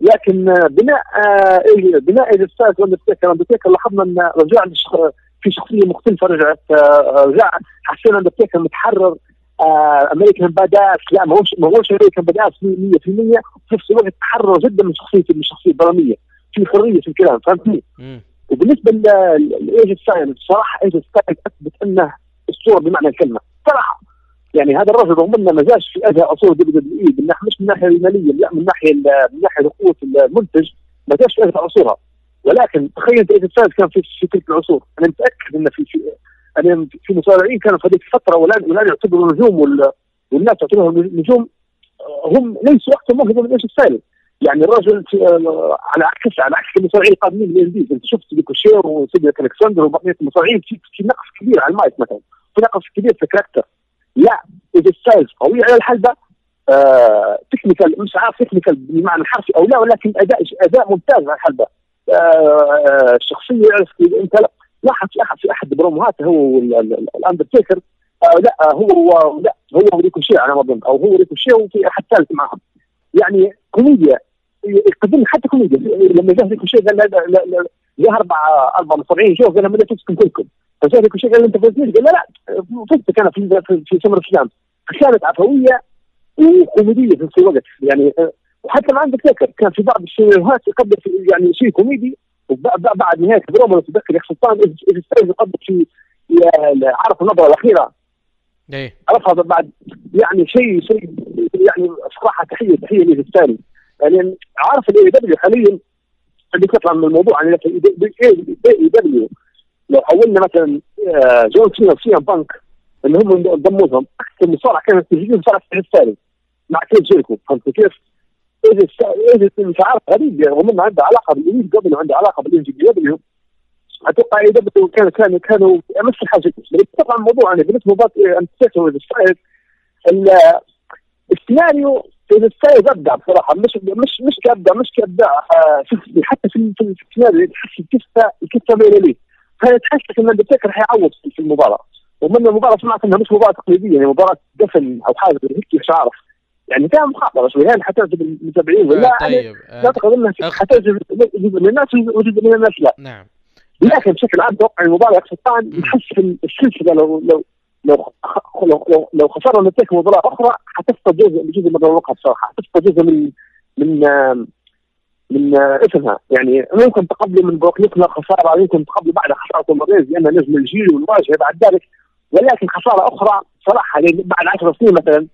Speaker 10: لكن آه، بناء آه، بناء ايه جي ستايلز واندرتيكر اندرتيكر لاحظنا إن رجع للشخ- في شخصية مختلفة رجعت آه، رجع حسينا اندرتيكر متحرر آه، American Badass لا ما هوش ما هوش American Badass 100% وفي نفس الوقت تحرر جدا من شخصيته من الشخصيه الدراميه في حرية في الكلام فهمتني؟
Speaker 6: وبالنسبة
Speaker 10: لايه جي ستايلز بصراحه ايه جي ستايلز أثبت إنه اسطوره بمعنى الكلمة صراحة. يعني هذا الرجل رغم إنه ما جاش في أزهى عصور دبليو دبليو اي من ناحيه مش من الناحيه المالية لا من ناحية من ناحية قوه المنتج ما جاش في أزهى عصورها ولكن تخيل انت ايه جي ستايلز كان في في تلك العصور. أنا متأكد إن في في أنا في مصارعين كانوا في هذيك الفترة والان والان يعتبروا نجوم وال- والناس تعتبرهم نجوم هم ليسوا أكثر موهبه من ايه جي ستايلز يعني الرجل آه، على عكس على عكس المصارعين القادمين من ال indies أنت شفت ريكوشي وسيدريك ألكسندر وبقية المصارعين في, في نقص كبير على المايك مثلا. في نقص كبير في ال character. لا ايه جي ستايلز قوي على الحلبه آه technical مش عارف technical بالمعنى الحرفي أو لا ولكن اداء أداء ممتاز على الحلبه آه الشخصيه يعرف انت لا- لاحظ في أحد في احد بروموهاته هو الأندرتيكر. آه لا هو لا هو وريكوشي على ما أظن أو هو ريكوشي وفي أحد ثالث معهم. يعني كوميديا يقدم حتى كوميديا. لما جاء ريكوشي قال لا جاء أربع أربع مصارعين. جو قال بدأت تسكن كلكم فجاء ريكوشي قال أنت فزتنيش قال لا لا فزت أنا في في, سمر السلام فكانت عفوية وكوميدية في نفس الوقت. يعني آه، وحتى ما عندك تذكر كان في بعض السيناريوهات يقدم في يعني شيء كوميدي وبعد نهاية الدراما تتذكر يا سلطان اذا ستايلز يقدم في في عرف النظرة الأخيرة؟
Speaker 6: إيه.
Speaker 10: عرفها بعد يعني شيء شيء يعني صراحة تحيه تحية لي ستايلز يعني عارف الاي دبليو حاليا؟ اللي تطلع من الموضوع عن الاي دبليو لو حولنا مثلا آه، جون سينا وسي ام بانك اللي هم انضموا لهم أكثر مصارعة كانت تجي مصارعة ستايلز مع كيف جيريكو فهمت كيف؟ إذا إذا مش عارف غريب يعني هم عنده علاقة بالانجليز قبل وعنده علاقة بالانجليز أتوقع اي دبليو كانوا كانوا كانوا نفس الحاجة. طبعا الموضوع أنا بالنسبة لمباراه انت السيناريو ايه جي ستايلز أبدع بصراحة. مش مش مش كأبدع مش كأبدع. آه، حتى في السيناريو تحس الكفه الكفه ميله ليه. فتحس ان الاندرتيكر حيعوض في المباراة. ومن المباراة سمعت إنها مش مباراة تقليدية يعني مباراة دفن أو حاجة هيك مش عارف. يعني فيها مخاطرة شوي هل حتعجب المتابعين. ولا
Speaker 6: آه، طيب
Speaker 10: لا اعتقد انها حتعجب جزء من الناس وجزء من الناس لا.
Speaker 6: نعم.
Speaker 10: لكن بشكل عام أتوقع المباراه سلطان يحسن السلسلة لو لو لو لو لو, لو خسرنا نتيجة مباراة أخرى حتفقد جزء جزء من الوقت بصراحه حتفقد جزء من من من اسمها. يعني ممكن تقبلوا من ليسنر خسارة يمكن تقبلوا بعد خسارة ماريز لأنه نجم الجيل والواجهة بعد ذلك. ولكن خسارة أخرى صراحة يعني بعد 10 سنين مثلا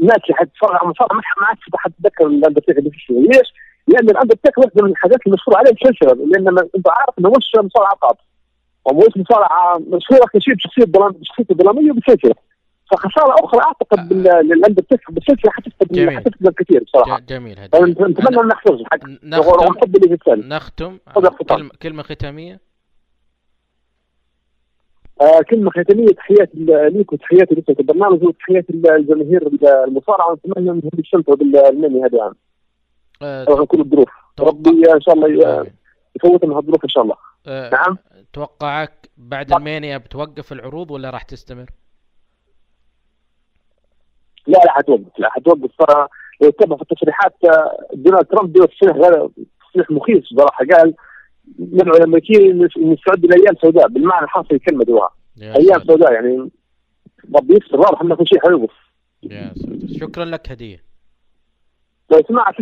Speaker 10: الناس اللي حتتفرج على المصارعه ما عادش حتتذكر الاندرتيكر ليش؟ لأن الاندرتيكر واحدة من الحاجات المشهوره عليه السلسله لأن أنت عارف إنه مش مصارعة فقط ومش مصارعة مشهورة كشيء بشخصيه بشخصيته الدراميه وبالسلسله فخسارة أخرى أعتقد للاندرتيكر بالسلسله حتفقد حتفقد الكثير بصراحة.
Speaker 6: جميل هذا
Speaker 10: نتمنى ان نحفظ
Speaker 6: نختم. نختم. كلمه كلمة ختامية.
Speaker 10: آه كلمة ختامية تحياتي ليك وتحياتي لك البرنامج وتحياتي الجماهير المصارعة. ونتمنى إنهم يستمتعوا بالمني هذا العام آه رغم كل الظروف. ربي إن شاء الله يفوت من هالظروف إن شاء الله.
Speaker 6: آه نعم؟ توقعك بعد المانيا بتوقف العروض ولا راح تستمر؟
Speaker 10: لا لا حتوقف لا حتوقف. صراحة لو تتبع في التصريحات دونالد ترامب تصريح تصريح مخيف صراحة قال ندعو الامريكيين نستعد لايام سوداء بالمعنى الحرفي الكلمة دوها أيام سوداء يعني ربي يستر واضح إنه كل شيء حيوقف
Speaker 6: يا شكرا لك هدية.
Speaker 10: لو سمعت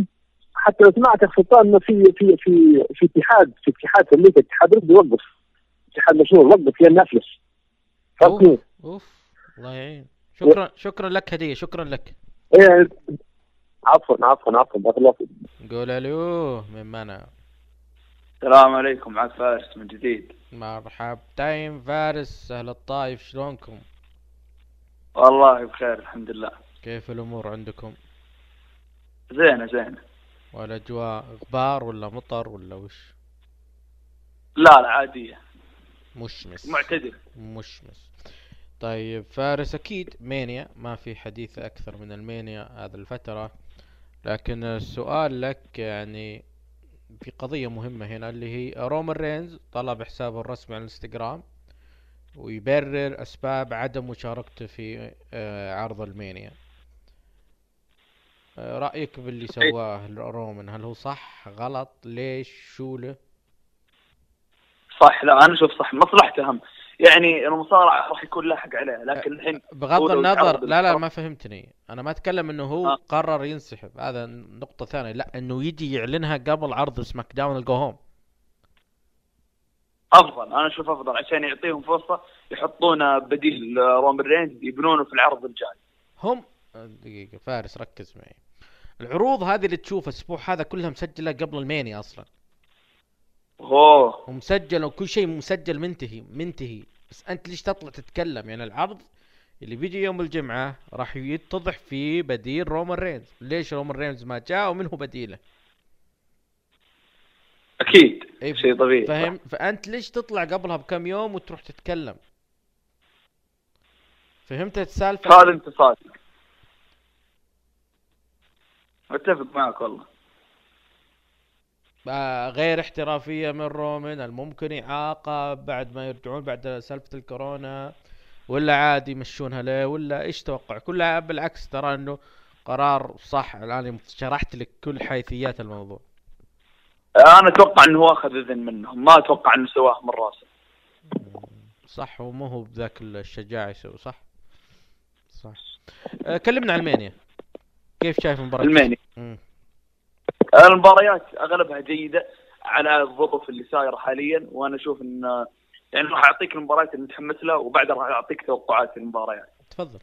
Speaker 10: حتى لو سمعت يا سلطان إنه في في في في اتحاد في اتحاد في أمريكا اتحاد رد يوقف اتحاد مشهور وقف فيها النافلس
Speaker 6: أوف أوف الله يعين. شكرا شكرا لك هدية شكرا لك.
Speaker 10: إيه عفوا عفوا عفوا بارك الله فيك.
Speaker 6: قول ألو من منى
Speaker 11: السلام عليكم معك فارس من جديد.
Speaker 6: مرحبتين فارس أهل الطايف شلونكم؟
Speaker 11: والله بخير الحمد لله.
Speaker 6: كيف الأمور عندكم؟
Speaker 11: زينة زينة.
Speaker 6: والأجواء غبار ولا مطر ولا وش؟
Speaker 11: لا لا عادية.
Speaker 6: مشمس.
Speaker 11: معتدل.
Speaker 6: مشمس. طيب فارس أكيد مانيا ما في حديث أكثر من المانيا هذه الفترة. لكن السؤال لك يعني في قضية مهمة هنا اللي هي رومان رينز طلب حسابه الرسمي على الانستغرام ويبرر أسباب عدم مشاركته في عرض المانيا. رأيك باللي سواه رومان هل هو صح غلط؟ ليش؟ شو له؟
Speaker 11: صح لا أنا أشوف صح مصلحته أهم. يعني المصارعة راح يكون له حق عليه لكن الحين
Speaker 6: بغض النظر لا لا ما فهمتني. أنا ما أتكلم إنه هو آه. قرر ينسحب هذا نقطة ثانية. لا إنه يجي يعلنها قبل عرض سماك داون ال go
Speaker 11: home. أفضل أنا أشوف أفضل عشان يعطيهم فرصة يحطون بديل رومان رينز يبنونه في العرض الجاي.
Speaker 6: هم دقيقة فارس ركز معي. العروض هذه اللي تشوفها الأسبوع هذا كلها مسجلة قبل المانيا أصلا.
Speaker 11: اوه
Speaker 6: ومسجل وكل شيء مسجل منتهي منتهي. بس أنت ليش تطلع تتكلم؟ يعني العرض اللي بيجي يوم الجمعة راح يتضح فيه بديل رومان رينز. ليش رومان رينز ما جاء ومن هو بديله؟
Speaker 11: أكيد. أي شيء طبيعي.
Speaker 6: فاهم فأنت ليش تطلع قبلها بكم يوم وتروح تتكلم؟ فهمت السالفة؟
Speaker 11: هذا انت صادق أتفق معك والله.
Speaker 6: غير احترافية من رومان الممكن إعاقة بعد ما يرجعون بعد سالفة الكورونا ولا عادي يمشونها له ولا إيش توقع؟ كلها بالعكس ترى إنه قرار صح. الآن شرحت لك كل حيثيات الموضوع.
Speaker 11: أنا أتوقع إنه أخذ إذن منهم ما أتوقع إنه سواه من راسه.
Speaker 6: صح ومو هو بذاك الشجاعه يسوي صح؟ صح. أه كلمنا عن ألمانيا. كيف شايف المباراه
Speaker 11: المانيا. المباريات أغلبها جيدة على الظروف اللي صايرة حاليا وأنا أشوف ان يعني راح أعطيك المباريات اللي متحمس لها وبعدها راح أعطيك توقعات المباريات.
Speaker 6: تفضل.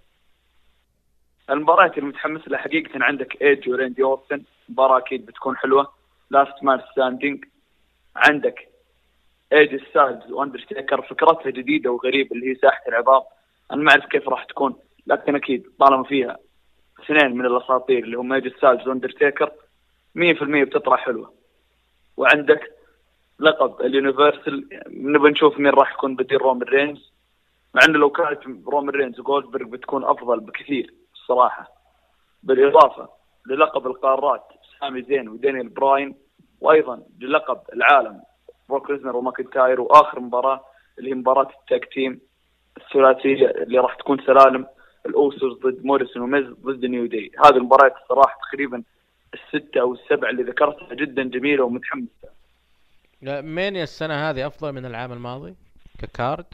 Speaker 11: المباريات اللي متحمس لها حقيقة عندك ايج وريندي أورتن مباراة أكيد بتكون حلوة. Last Man Standing عندك ايه جي ستايلز وأندرتيكر فكرتها جديدة وغريبة اللي هي ساحة العظام. أنا ما أعرف كيف راح تكون لكن أكيد طالما فيها اثنين من الأساطير اللي هم ايج ستايلز وأندرتيكر 100% بتطلع حلوة. وعندك لقب ال Universal نبي نشوف مين راح يكون بديل رومان رينز. مع إنه لو كانت رومان رينز وجولدبرغ بتكون أفضل بكثير الصراحة. بالإضافة للقب القارات سامي زين ودانيال براين وأيضا للقب العالم بروك ليزنر وماكنتاير وآخر مباراة اللي هي مباراة ال tag team الثلاثية اللي راح تكون سلالم الاوسوس ضد موريسون وميز ضد نيو داي هذه المباريات الصراحة تقريبا الستة أو السبعة اللي ذكرتها جدا جميلة ومتحمسة.
Speaker 6: مانيا السنة هذه أفضل من العام الماضي ك card؟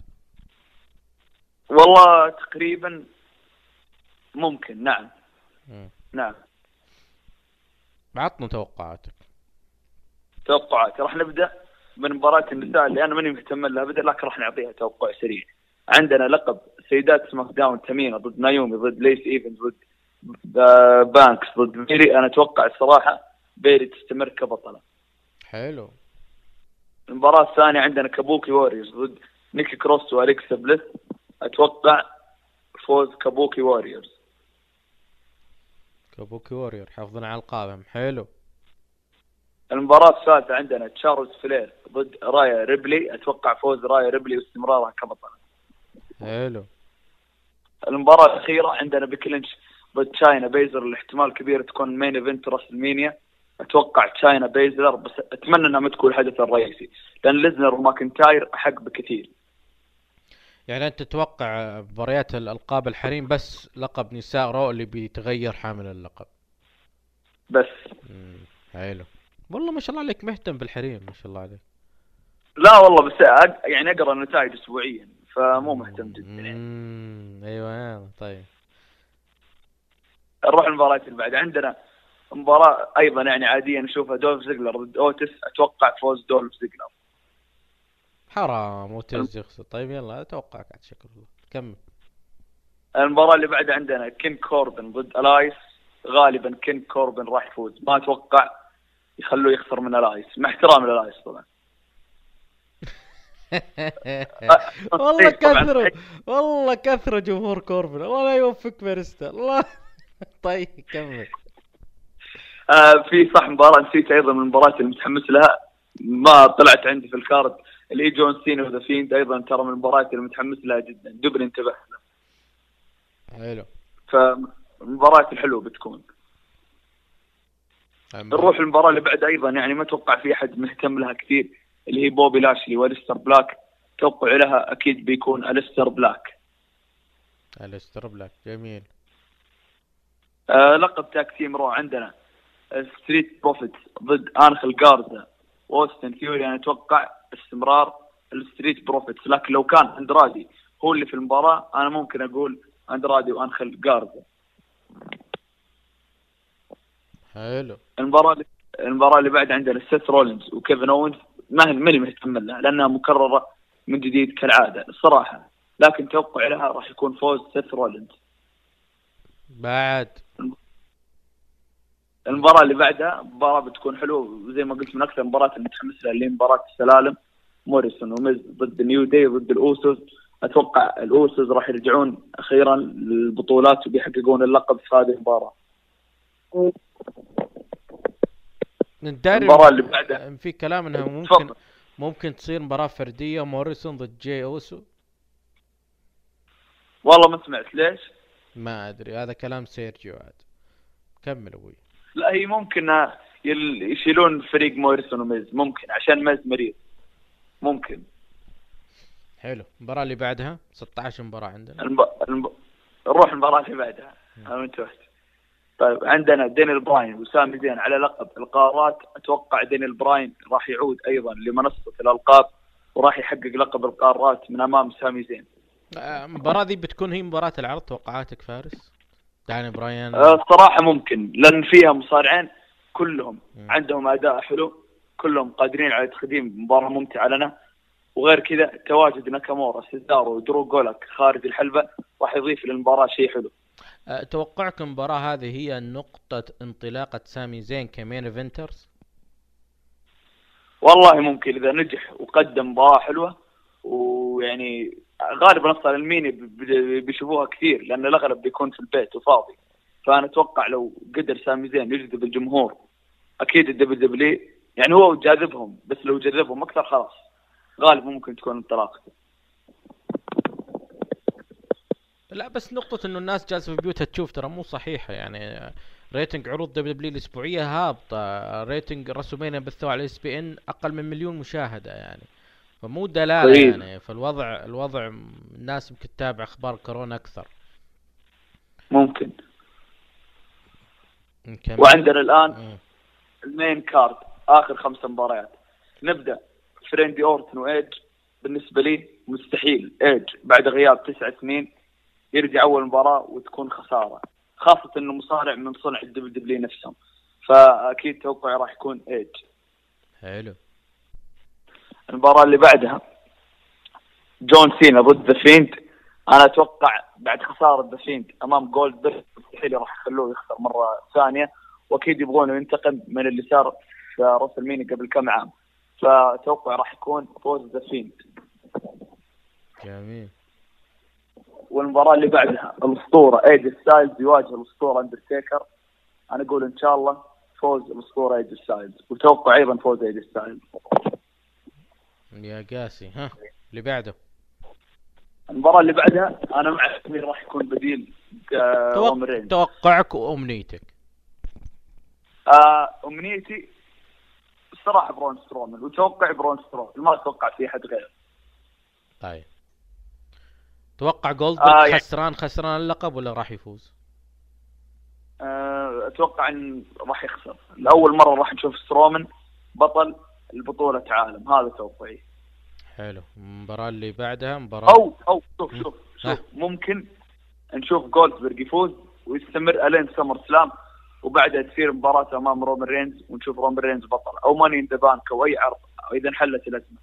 Speaker 11: والله تقريبا ممكن نعم.
Speaker 6: مم.
Speaker 11: نعم.
Speaker 6: عطنا توقعاتك.
Speaker 11: توقعات راح نبدأ من مباراة النساء اللي أنا ماني مهتم لها أبدا لكن راح نعطيها توقع سريع. عندنا لقب سيدات سماك داون تمينا ضد نايومي ضد ليسي إيفنز ضد بانكس ضد بيلي أنا أتوقع الصراحة بيلي تستمر كبطلة.
Speaker 6: حلو.
Speaker 11: المباراة الثانية عندنا كابوكي واريورز ضد نيكي كروس والكسا بليس. أتوقع فوز كابوكي واريورز
Speaker 6: كابوكي ووريرز حافظين على القابهم حلو.
Speaker 11: المباراة الثالثة عندنا تشارلوت فلير ضد رايا ريبلي. أتوقع فوز رايا ريبلي واستمرارها كبطلة.
Speaker 6: حلو.
Speaker 11: المباراة الأخيرة عندنا بيكي لينش شاينا بيزلر الاحتمال كبير تكون main event راسلمينيا. أتوقع شاينا بيزلر بس أتمنى انها ما تكون الحدث الرئيسي لأن ليزنر وماكنتاير أحق بكثير.
Speaker 6: يعني أنت تتوقع مباريات الألقاب الحريم بس لقب نساء رو اللي بيتغير حامل اللقب؟
Speaker 11: بس.
Speaker 6: حلو. والله ما شاء الله عليك مهتم بالحريم ما شاء الله عليك.
Speaker 11: لا والله بس يعني أقرأ النتائج اسبوعيا فمو مهتم جدا. يعني.
Speaker 6: أيوه طيب.
Speaker 11: نروح المباراة اللي بعد. عندنا مباراة أيضا يعني عادية نشوفها. دولف زيجلر ضد اوتس أتوقع فوز دولف زيجلر
Speaker 6: حرام وتز يخسر. طيب يلا اتوقعك عاد شكر الله. كمل.
Speaker 11: المباراة اللي بعدها عندنا كينق كوربن ضد إلايس. غالبا كينق كوربن راح يفوز. ما أتوقع يخلوه يخسر من إلايس. مع احترام للايس طبعا.
Speaker 6: والله
Speaker 11: طبعاً.
Speaker 6: كثروا. والله كثروا جمهور كوربن. الله لا يوفقك باريستا. الله. طيب كمل.
Speaker 11: آه في صح مباراة نسيت أيضا من المباريات اللي متحمس لها. ما طلعت عندي في ال card. اللي هي جون سينا وذا فيند أيضا ترى من المباريات اللي متحمس لها جدا. دبل انتبه لها
Speaker 6: حلو.
Speaker 11: فالمباراة الحلوة بتكون. نروح المباراة اللي بعدها أيضا. يعني ما أتوقع في أحد مهتم لها كثير. اللي هي بوبي لاشلي وأليستر بلاك. توقع لها أكيد بيكون أليستر بلاك.
Speaker 6: الستر بلاك. جميل.
Speaker 11: لقب tag team رو عندنا. ستريت بروفيتس ضد انخل جارزا وأوستن ثيوري أنا أتوقع استمرار الستريت بروفيتس لكن لو كان أندرادي هو اللي في المباراة أنا ممكن أقول أندرادي وانخل جارزا
Speaker 6: حلو.
Speaker 11: المباراة اللي المباراة اللي بعد عندنا سيث رولينز وكيفن اونز ما ماني مهتم لها لأنها مكررة من جديد كالعادة الصراحه لكن توقع لها راح يكون فوز سيث رولينز.
Speaker 6: بعد.
Speaker 11: المباراة اللي بعدها مباراة بتكون حلوة. وزي ما قلت من أكثر المباريات اللي متحمس لها اللي هي مباراة السلالم موريسون وميز ضد نيو داي ضد الأوسوس. أتوقع الأوسوس راح يرجعون أخيرا للبطولات وبيحققون اللقب في هذه المباراة.
Speaker 6: ندري
Speaker 11: المباراة اللي بعدها.
Speaker 6: في كلام إنها ممكن
Speaker 11: تفضل.
Speaker 6: ممكن تصير مباراة فردية موريسون ضد جي أوسو.
Speaker 11: والله ما سمعت. ليش؟
Speaker 6: ما أدري هذا كلام سيرجيو عاد. كمل أبوي.
Speaker 11: لا هي ممكن يل- يشيلون فريق موريسون وميز ممكن عشان ميز مريض. ممكن.
Speaker 6: حلو. المباراة اللي بعدها؟ 16 مباراة عندنا.
Speaker 11: الب... الب... نروح المباراة اللي بعدها. أنا انتبهت طيب عندنا دينيل براين وسامي زين. على لقب القارات أتوقع دينيل براين راح يعود أيضا لمنصة الألقاب وراح يحقق لقب القارات من أمام سامي زين.
Speaker 6: آه، المباراة دي بتكون هي مباراة العرض توقعاتك فارس؟ داني براين.
Speaker 11: آه، الصراحة ممكن لأن فيها مصارعين كلهم عندهم أداء حلو كلهم قادرين على تقديم مباراة ممتعة لنا. وغير كذا تواجد ناكامورا سيزارو ودرو جولاك خارج الحلبة راح يضيف للمباراة شيء حلو.
Speaker 6: أه، توقعك المباراة هذه هي نقطة انطلاقة سامي زين ك main eventer؟
Speaker 11: والله ممكن إذا نجح وقدم مباراة حلوة ويعني غالبا أصلا المينيا بيشوفوها كثير لأن الأغلب بيكون في البيت وفاضي. فأنا أتوقع لو قدر سامي زين يجذب الجمهور أكيد الدبليو دبليو يعني هو جاذبهم بس لو جذبهم أكثر خلاص. غالبا ممكن تكون انطلاقته
Speaker 6: لا بس نقطة إنه الناس جالسة في بيوتها تشوف ترى مو صحيحة يعني. rating عروض دبليو دبليو الأسبوعية هابطة rating رسلمينيا بثوه على إي إس بي إن أقل من مليون مشاهدة يعني. فمو دلالة
Speaker 11: طيب.
Speaker 6: يعني فالوضع الوضع الناس يمكن تتابع أخبار كورونا أكثر.
Speaker 11: ممكن.
Speaker 6: يمكن-
Speaker 11: وعندنا الآن.
Speaker 6: ال
Speaker 11: main card آخر خمس مباريات. نبدأ. فراندي أورتن وايج بالنسبة لي مستحيل. ايج بعد غياب تسع سنين يرجع أول مباراة وتكون خسارة. خاصة إنه مصارع من صنع الدبليو دبليو نفسهم. فأكيد توقعي راح يكون ايج
Speaker 6: حلو.
Speaker 11: المباراة اللي بعدها. جون سينا ضد The Fiend أنا أتوقع بعد خسارة The Fiend أمام جولد مستحيل راح يخلوه يخسر مرة ثانية. وأكيد يبغونه ينتقم من اللي صار في WrestleMania قبل كم عام. فأتوقع راح يكون فوز The Fiend
Speaker 6: جميل.
Speaker 11: والمباراة اللي بعدها الأسطورة AJ Styles يواجه الأسطورة اندرتيكر أنا أقول إن شاء الله فوز الأسطورة AJ Styles وتوقع أيضا فوز AJ Styles
Speaker 6: يا قاسي ها اللي بعده.
Speaker 11: المباراة اللي بعدها أنا مع مين راح يكون بديل آه،
Speaker 6: توق... توقعك وأمنيتك.
Speaker 11: آه، أمنيتي الصراحه برون سترومان وتوقع برون سترومان ما أتوقع في أحد غيره.
Speaker 6: طيب. توقع جولد
Speaker 11: آه، يعني-
Speaker 6: خسران خسران اللقب ولا راح يفوز؟
Speaker 11: آه، أتوقع إن راح يخسر. لأول مرة راح نشوف سترومان بطل البطولة عالم هذا توقعي.
Speaker 6: حلو. المباراة اللي بعدها مباراة
Speaker 11: أو أو شوف شوف. شوف ممكن نشوف جولدبرغ يفوز ويستمر ألين سمر سلام وبعدها تصير مباراة أمام رومان رينز ونشوف رومان رينز بطل أو Money in the Bank أو أي عرض أو إذا انحلت الأزمة.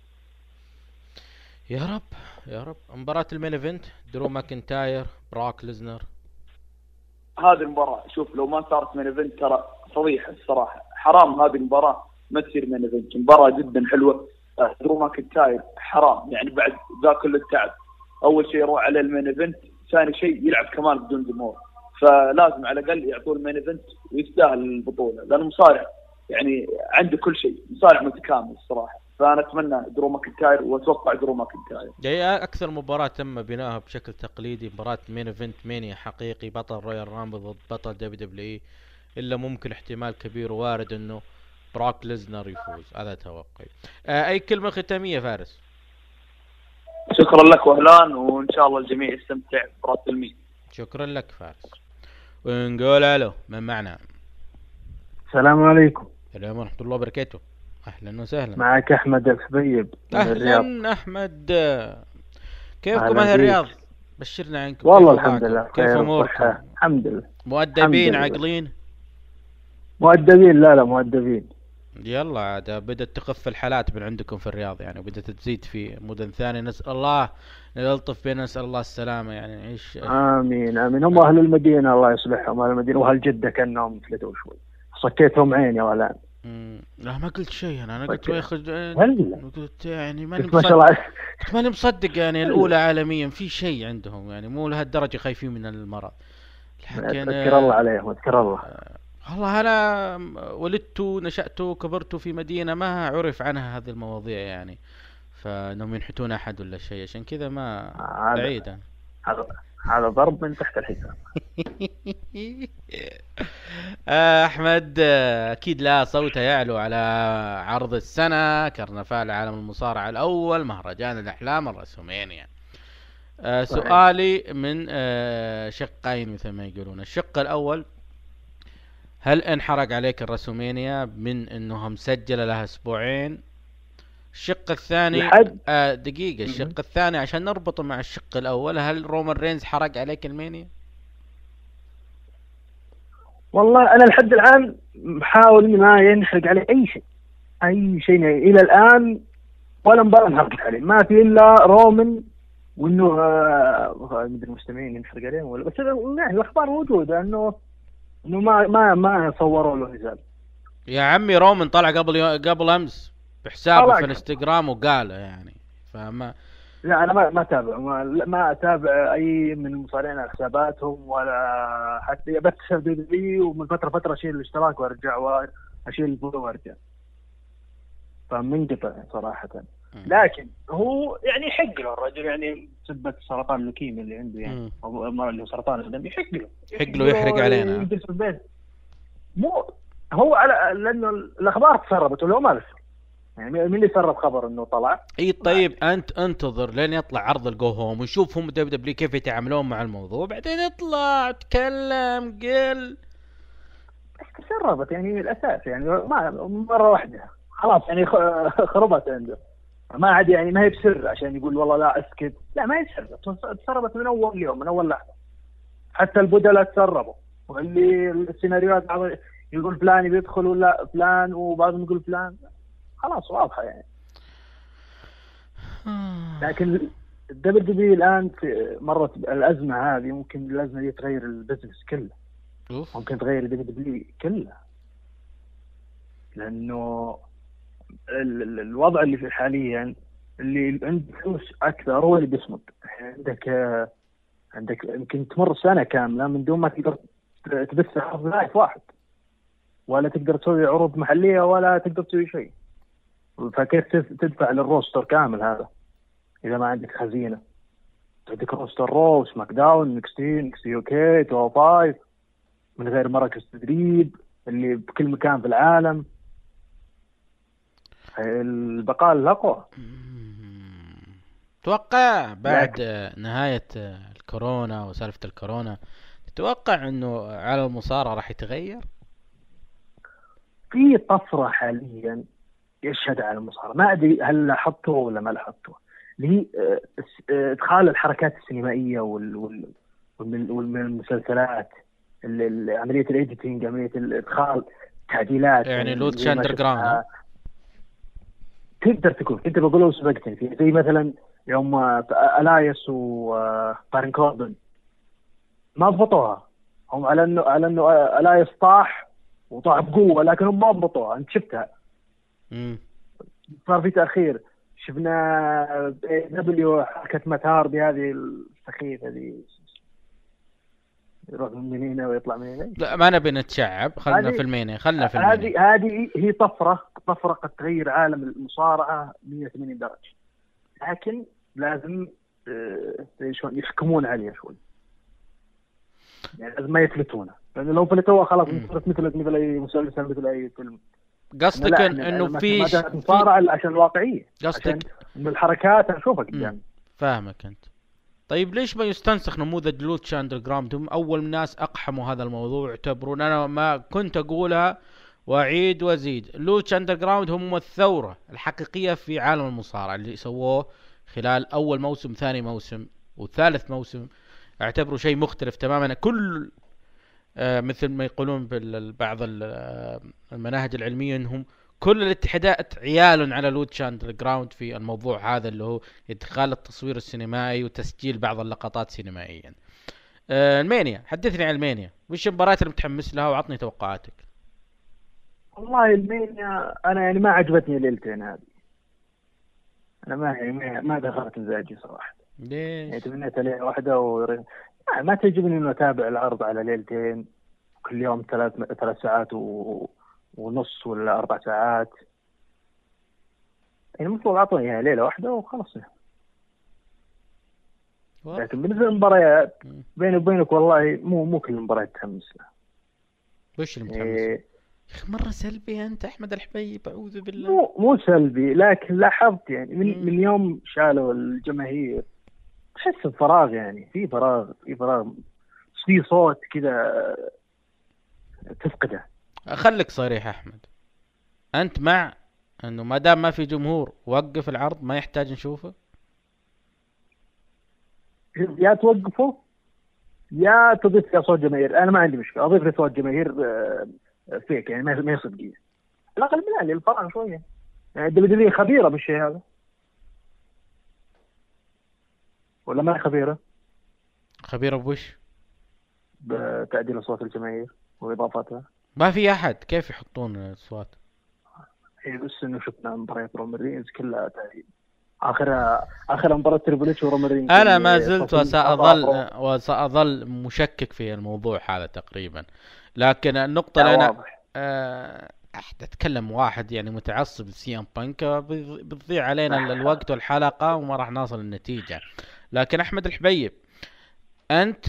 Speaker 6: يا رب يا رب. مباراة ال main event درو ماكنتاير بروك ليسنر.
Speaker 11: هذه المباراة شوف لو ما صارت main event ترى فضيحة الصراحة. حرام هذه المباراة. ما تصير main event مباراة جدا حلوة. آه، درو ماكنتاير حرام. يعني بعد ذا كل التعب. أول شيء يروح على ال main event ثاني شيء يلعب كمان بدون جمهور. فلازم على الأقل يعطوه ال main event ويستاهل البطولة. لأنه مصارع. يعني عنده كل شيء. مصارع متكامل الصراحة. فأنا أتمنى درو ماكنتاير وأتوقع درو ماكنتاير
Speaker 6: هي أكثر مباراة تم بناؤها بشكل تقليدي مباراة main event مانيا حقيقي بطل Royal Rumble ضد بطل WWE إلا ممكن احتمال كبير وارد إنه بروك ليسنر يفوز هذا توقعي. آه أي كلمة ختامية فارس؟
Speaker 11: شكرا لك وهلان وإن شاء الله الجميع يستمتع ب WrestleMania
Speaker 6: شكرا لك فارس. ونقول ألو من معنا؟
Speaker 10: السلام عليكم.
Speaker 6: السلام ورحمة الله وبركاته. أهلا وسهلا.
Speaker 10: معك أحمد الحبيب
Speaker 6: أهلا أحمد. كيفكم
Speaker 10: أهل.
Speaker 6: الرياض؟ بشرنا عنكم
Speaker 10: والله الحمد؟ لله
Speaker 6: كيف
Speaker 10: أموركم؟ الحمد لله.
Speaker 6: مؤدبين. عاقلين؟
Speaker 10: مؤدبين؟ لا لا مؤدبين.
Speaker 6: يلا عاد بدأت تخف الحالات من عندكم في الرياض يعني وبدأت تزيد في مدن ثانية نسأل الله نلطف بينا نسأل الله السلامة يعني نعيش.
Speaker 10: آمين آمين. هم أهل المدينة الله يصلحهم. أهل المدينة وأهل جدة كأنهم فلتوا شوي. صكيتهم عين يا ولد.
Speaker 6: لا ما قلت شيء أنا. أنا قلت. يا
Speaker 10: أخي
Speaker 6: قلت يعني ماني
Speaker 10: بس ما شاء الله.
Speaker 6: مصدق ماني مصدق يعني الأولى عالميا. في شيء عندهم يعني مو لهالدرجة خايفين من المرض. لكن
Speaker 10: اذكر الله عليهم اذكر الله.
Speaker 6: والله أنا ولدت نشأت كبرت في مدينة ما عرف عنها هذه المواضيع يعني. فإنهم ينحتون أحد ولا شيء عشان كذا ما بعيد.
Speaker 10: هذا هذا ضرب من تحت الحزام
Speaker 6: آه، أحمد أكيد لا صوت يعلو على عرض السنة. كرنفال عالم المصارعه الأول مهرجان الأحلام الرسومينيا. سؤالي من آه، شقين مثل ما يقولون. الشق الأول هل انحرق عليك الرسومينيا من انها مسجله لها أسبوعين الشق الثاني
Speaker 10: لحد-
Speaker 6: آه دقيقة الشق. الثاني عشان نربطه مع الشق الأول هل رومان رينز حرق عليك المانيا؟
Speaker 12: والله أنا لحد الآن بحاول إني ما ينحرق عليه أي شيء أي شيء يعني إلى الآن ولا مباراة انحرقت عليه ما في إلا رومان وإنه آه، مدري المستمعين ينحرق عليهم ولا بس يعني الأخبار موجودة إنه إنه ما ما ما صوروا له نزال
Speaker 6: يا عمي رومان طلع قبل يو... قبل أمس بحسابه. في الإنستغرام وقاله يعني فما
Speaker 12: لا أنا ما ما أتابع ما, ما أتابع أي من المصارعين على حساباتهم ولا حتى بس W ومن فترة فترة أشيل الاشتراك وأرجع واشيل ال follow وأرجع. فمنقطع صراحة. لكن هو يعني يحق له الرجل يعني بسبة سرطان اللوكيميا اللي عنده يعني. أو المرض اللي هو سرطان الدم يحق له
Speaker 6: يحق له يحرق علينا.
Speaker 12: يجلس في البيت مو هو على لأنه الأخبار تسربت ولا هو ما له سر. يعني مين اللي سرب خبر إنه طلع؟
Speaker 6: إي طيب أنت انتظر لين يطلع عرض ال go home ونشوف هم WW كيف يتعاملون مع الموضوع بعدين اطلع تكلم قل
Speaker 12: تسربت يعني الأساس يعني ما مرة واحدة خلاص يعني خربت عنده ما عاد يعني ما هي بسر عشان يقول والله لا اسكت. لا ما هي بسر. تسربت من أول يوم من أول لحظة. حتى البدلاء تسربوا. واللي السيناريوهات بعض يقول فلان بيدخل ولا فلان وبعضهم يقول فلان. خلاص واضحة يعني. لكن ال WW الآن في مرت الازمه هذه ممكن الأزمة دي تغير ال business كله.
Speaker 6: أوف.
Speaker 12: ممكن تغير ال WW كله. لأنه الوضع اللي في حاليا اللي عنده فلوس أكثر هو اللي بيصمد. يعني عندك آه، عندك يمكن تمر سنة كاملة من دون ما تقدر تبث عرض live واحد. ولا تقدر تسوي عروض محلية ولا تقدر تسوي شيء. فكيف تدفع لل roster كامل هذا؟ إذا ما عندك خزينة. عندك roster Raw SmackDown NXT NXT UK 205 من غير مراكز تدريب اللي بكل مكان في العالم. البقاء الأقوى
Speaker 6: تتوقع بعد نهاية الكورونا وسالفة الكورونا تتوقع إنه على المصارعة راح يتغير؟
Speaker 12: في طفرة حاليا يشهد على المصارعة ما أدري هل لاحظته ولا ما لاحظته اللي هي آه، آه، إدخال الحركات السينمائية وال وال والمن- والمسلسلات ال- ال- عملية الايديتنج عملية الادخال تعديلات
Speaker 6: يعني لوتش
Speaker 12: شفنا.
Speaker 6: ها؟
Speaker 12: تقدر تكون كنت بقول لو سبقتني فيه زي مثلا يوم آه، ألايس وبارن كوربن ما ضبطوها هم على إنه على إنه آه، ألايس طاح وطاح بقوة لكن هم ما ضبطوها أنت شفتها. صار في تأخير. شفنا دبليو حركة متار بهذه السخيفة ذي يروح من هنا ويطلع من هنا.
Speaker 6: لا ما نبي نتشعب خلنا في الميني خلنا في
Speaker 12: هذه هذه هي طفرة طفرة قد تغير عالم المصارعة 180 درجة. لكن لازم آه، شلون يحكمون عليها شوي. يعني لازم ما يفلتونه لأنه لو فلتوها خلاص صارت مثل مثل أي مسلسل مثل أي فيلم.
Speaker 6: قصدك
Speaker 12: إحنا إنه
Speaker 6: في
Speaker 12: مصارعة عشان الواقعية
Speaker 6: قصدك-
Speaker 12: الحركات أشوفها قدامي
Speaker 6: فاهمك أنت. طيب ليش ما يستنسخ نموذج Underground هم أول ناس أقحموا هذا الموضوع يعتبرون. أنا ما كنت أقولها وأعيد وأزيد. Lucha Underground هم الثورة الحقيقية في عالم المصارعة اللي سووه خلال أول موسم ثاني موسم وثالث موسم. أعتبره شيء مختلف تماما. كل آه مثل ما يقولون ببعض المناهج العلمية إنهم كل الاتحادات عيال على Lucha Underground في الموضوع هذا اللي هو إدخال التصوير السينمائي وتسجيل بعض اللقطات سينمائيا. آه ال Mania حدثني عن ال Mania وش المباريات اللي متحمس لها وعطني توقعاتك.
Speaker 12: والله ال Mania أنا يعني ما عجبتني الليلتين هذه أنا ما يعني ما- دخلت مزاجي صراحة يعني
Speaker 6: ليش؟
Speaker 12: تمنيت ليله واحدة و... ما- ما تعجبني إنه أتابع العرض على ليلتين كل يوم ثلاث ثلاث ساعات و... ونص ولا أربع ساعات. يعني المفروض أعطوني يعني ليلة واحدة وخلاص. لكن بالنسبة للمباريات بيني وبينك والله مو مو كل المباريات تحمس لها
Speaker 6: وش اللي متحمس؟
Speaker 12: إيه،
Speaker 6: يا أخي مرة سلبي أنت أحمد الحبيب أعوذ بالله.
Speaker 12: مو مو سلبي لكن لاحظت يعني من, من يوم شالوا الجماهير تحس بفراغ يعني في فراغ في فراغ. في صوت كذا تفقده.
Speaker 6: خليك صريح أحمد. أنت مع إنه ما دام ما في جمهور وقف العرض ما يحتاج نشوفه؟
Speaker 12: يا توقفوا يا تضيف فيها صوت جماهير. أنا ما عندي مشكلة أضيف لي صوت جماهير آه، فيك يعني ما هي صدقيه على الأقل من أهلي الفراغ شوية. يعني ال W خبيرة بالشيء هذا. ولا ما هي خبيرة؟
Speaker 6: خبيرة بوش؟
Speaker 12: بتعديل اصوات الجماهير وإضافتها.
Speaker 6: ما في أحد. كيف يحطون اصوات
Speaker 12: هي بس إنه شفنا مباريات رومان رينز كلها تعديل اخر اخر مباراة تريبل إتش ورومان رينز أنا
Speaker 6: ما زلت
Speaker 12: وسأظل.
Speaker 6: وسأظل مشكك في الموضوع هذا تقريبا. لكن
Speaker 12: النقطة
Speaker 6: اللي
Speaker 12: أنا.
Speaker 6: آه، أتكلم واحد يعني متعصب لسي ام بانك بتضيع علينا ال- الوقت والحلقة وما راح نصل النتيجه لكن أحمد الحبيب أنت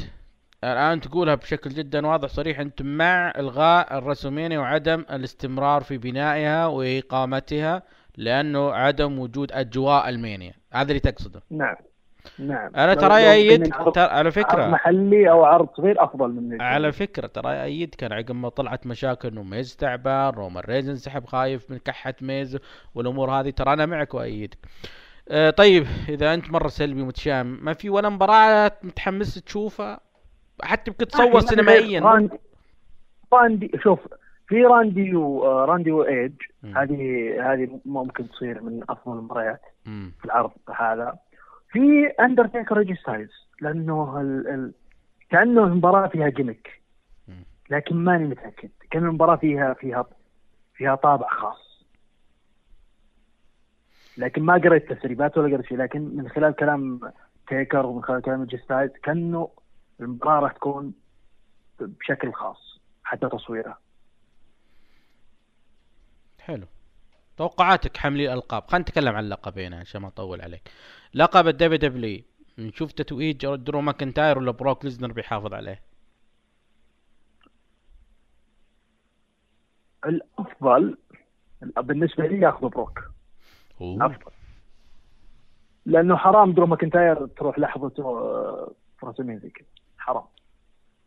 Speaker 6: الآن تقولها بشكل جدا واضح صريح أنت مع إلغاء الرسومينيا وعدم الاستمرار في بنائها وإقامتها لأنه عدم وجود أجواء المانيا هذا اللي تقصده.
Speaker 12: نعم نعم. أنا
Speaker 6: ترى
Speaker 12: عرض-
Speaker 6: ترى على
Speaker 12: عرض
Speaker 6: فكره
Speaker 12: محلي أو عرض صغير أفضل من
Speaker 6: على فكرة ترى أيد كان عقب ما طلعت مشاكل إنه ميز تعبان رومان رينز انسحب خايف من كحة ميز والأمور هذه. ترى أنا معك وأيدك. آه طيب إذا أنت مرة سلبي متشائم ما في ولا مباراة متحمس تشوفها؟ حتى يمكن تصور سينمائيا.
Speaker 12: راندي شوف في راندي وراندي وايدج هذه هذه ممكن تصير من أفضل المباريات. في العرض هذا. في اندرتيكر وايجي ستايلز لأنه ال... ال... كأنه المباراة فيها gimmick لكن ماني متأكد. كان المباراة فيها فيها فيها طابع خاص. لكن ما قريت تسريبات ولا قريت شيء. لكن من خلال كلام تيكر ومن خلال كلام ايجي ستايلز كأنه المباراة راح تكون بشكل خاص حتى تصويرها.
Speaker 6: حلو. توقعاتك حاملي الألقاب. خلينا نتكلم عن اللقبين عشان ما أطول عليك. لقب ال WW نشوف تتويج درو ماكنتاير ولا بروك ليزنر بيحافظ عليه؟
Speaker 12: الأفضل بالنسبة لي ياخذ بروك
Speaker 6: أوه.
Speaker 12: أفضل. لأنه حرام درو ماكنتاير تروح لحظته آه، في WrestleMania زي كذا. حرام.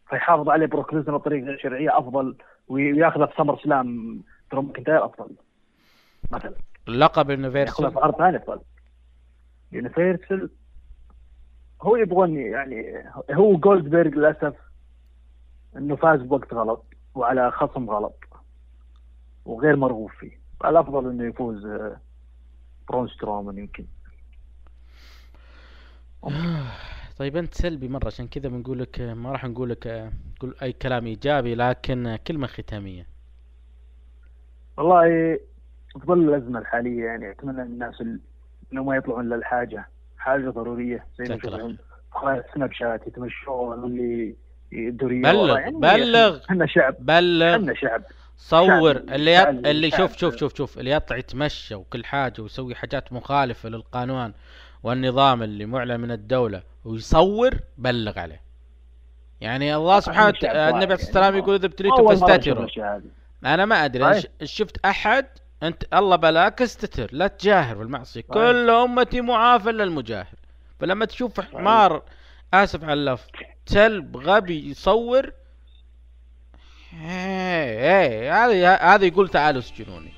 Speaker 12: فيحافظ عليه بروك ليزنر بطريقه شرعية أفضل وياخذه في SummerSlam درو ماكنتاير أفضل مثلا.
Speaker 6: اللقب
Speaker 12: ياخذها
Speaker 6: ال Universal
Speaker 12: في عرض ثاني أفضل. Universal هو يبغوني يعني هو جولدبرغ للأسف إنه فاز بوقت غلط وعلى خصم غلط وغير مرغوب فيه. الأفضل إنه يفوز آه، برون سترومان يمكن.
Speaker 6: طيب أنت سلبي مرة عشان كذا بنقول لك ما راح نقول لك قول أي كلام إيجابي لكن كلمة ختامية.
Speaker 12: والله في ظل الأزمة الحالية يعني أتمنى من الناس ال- انه ما يطلعون الا الحاجة حاجة ضرورية زي ما سناب شات يتمشون واللي يدوري
Speaker 6: بلغ
Speaker 12: يعني
Speaker 6: بلغ
Speaker 12: إحنا شعب
Speaker 6: بلغ
Speaker 12: إحنا شعب.
Speaker 6: صور
Speaker 12: شعب-
Speaker 6: اللي يط...
Speaker 12: شعب-
Speaker 6: اللي. شوف شوف شوف شوف اللي يطلع يتمشى وكل حاجة ويسوي حاجات مخالفة للقانون والنظام اللي معلن من الدولة. ويصور بلغ عليه. يعني الله سبحانه وتعالى النبي عليه
Speaker 12: يعني.
Speaker 6: يقول إذا ابتليتم فاستتروا. أنا ما أدري أنا
Speaker 12: صحيح.
Speaker 6: ش- شفت أحد؟ انت الله بلاك استتر لا تجاهر بالمعصية. كل أمتي معافى إلا المجاهر. فلما تشوف حمار آسف على اللفظ كلب غبي يصور إيه إيه هذا هذا يقول تعالوا اسجنوني.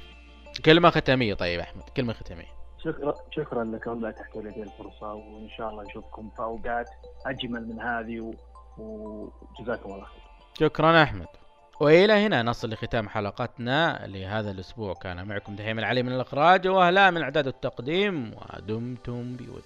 Speaker 6: كلمة ختامية طيب أحمد كلمة ختامية.
Speaker 12: شكرا شكرا لكم لا تحتوا لي الفرصة وإن شاء الله نشوفكم في أوقات أجمل من هذه. وجزاكم الله خير.
Speaker 6: شكرا أحمد. وإلى هنا نصل لختام حلقتنا لهذا الأسبوع. كان معكم دحيم العلي من الإخراج وأهلا من الاعداد والتقديم ودمتم بود.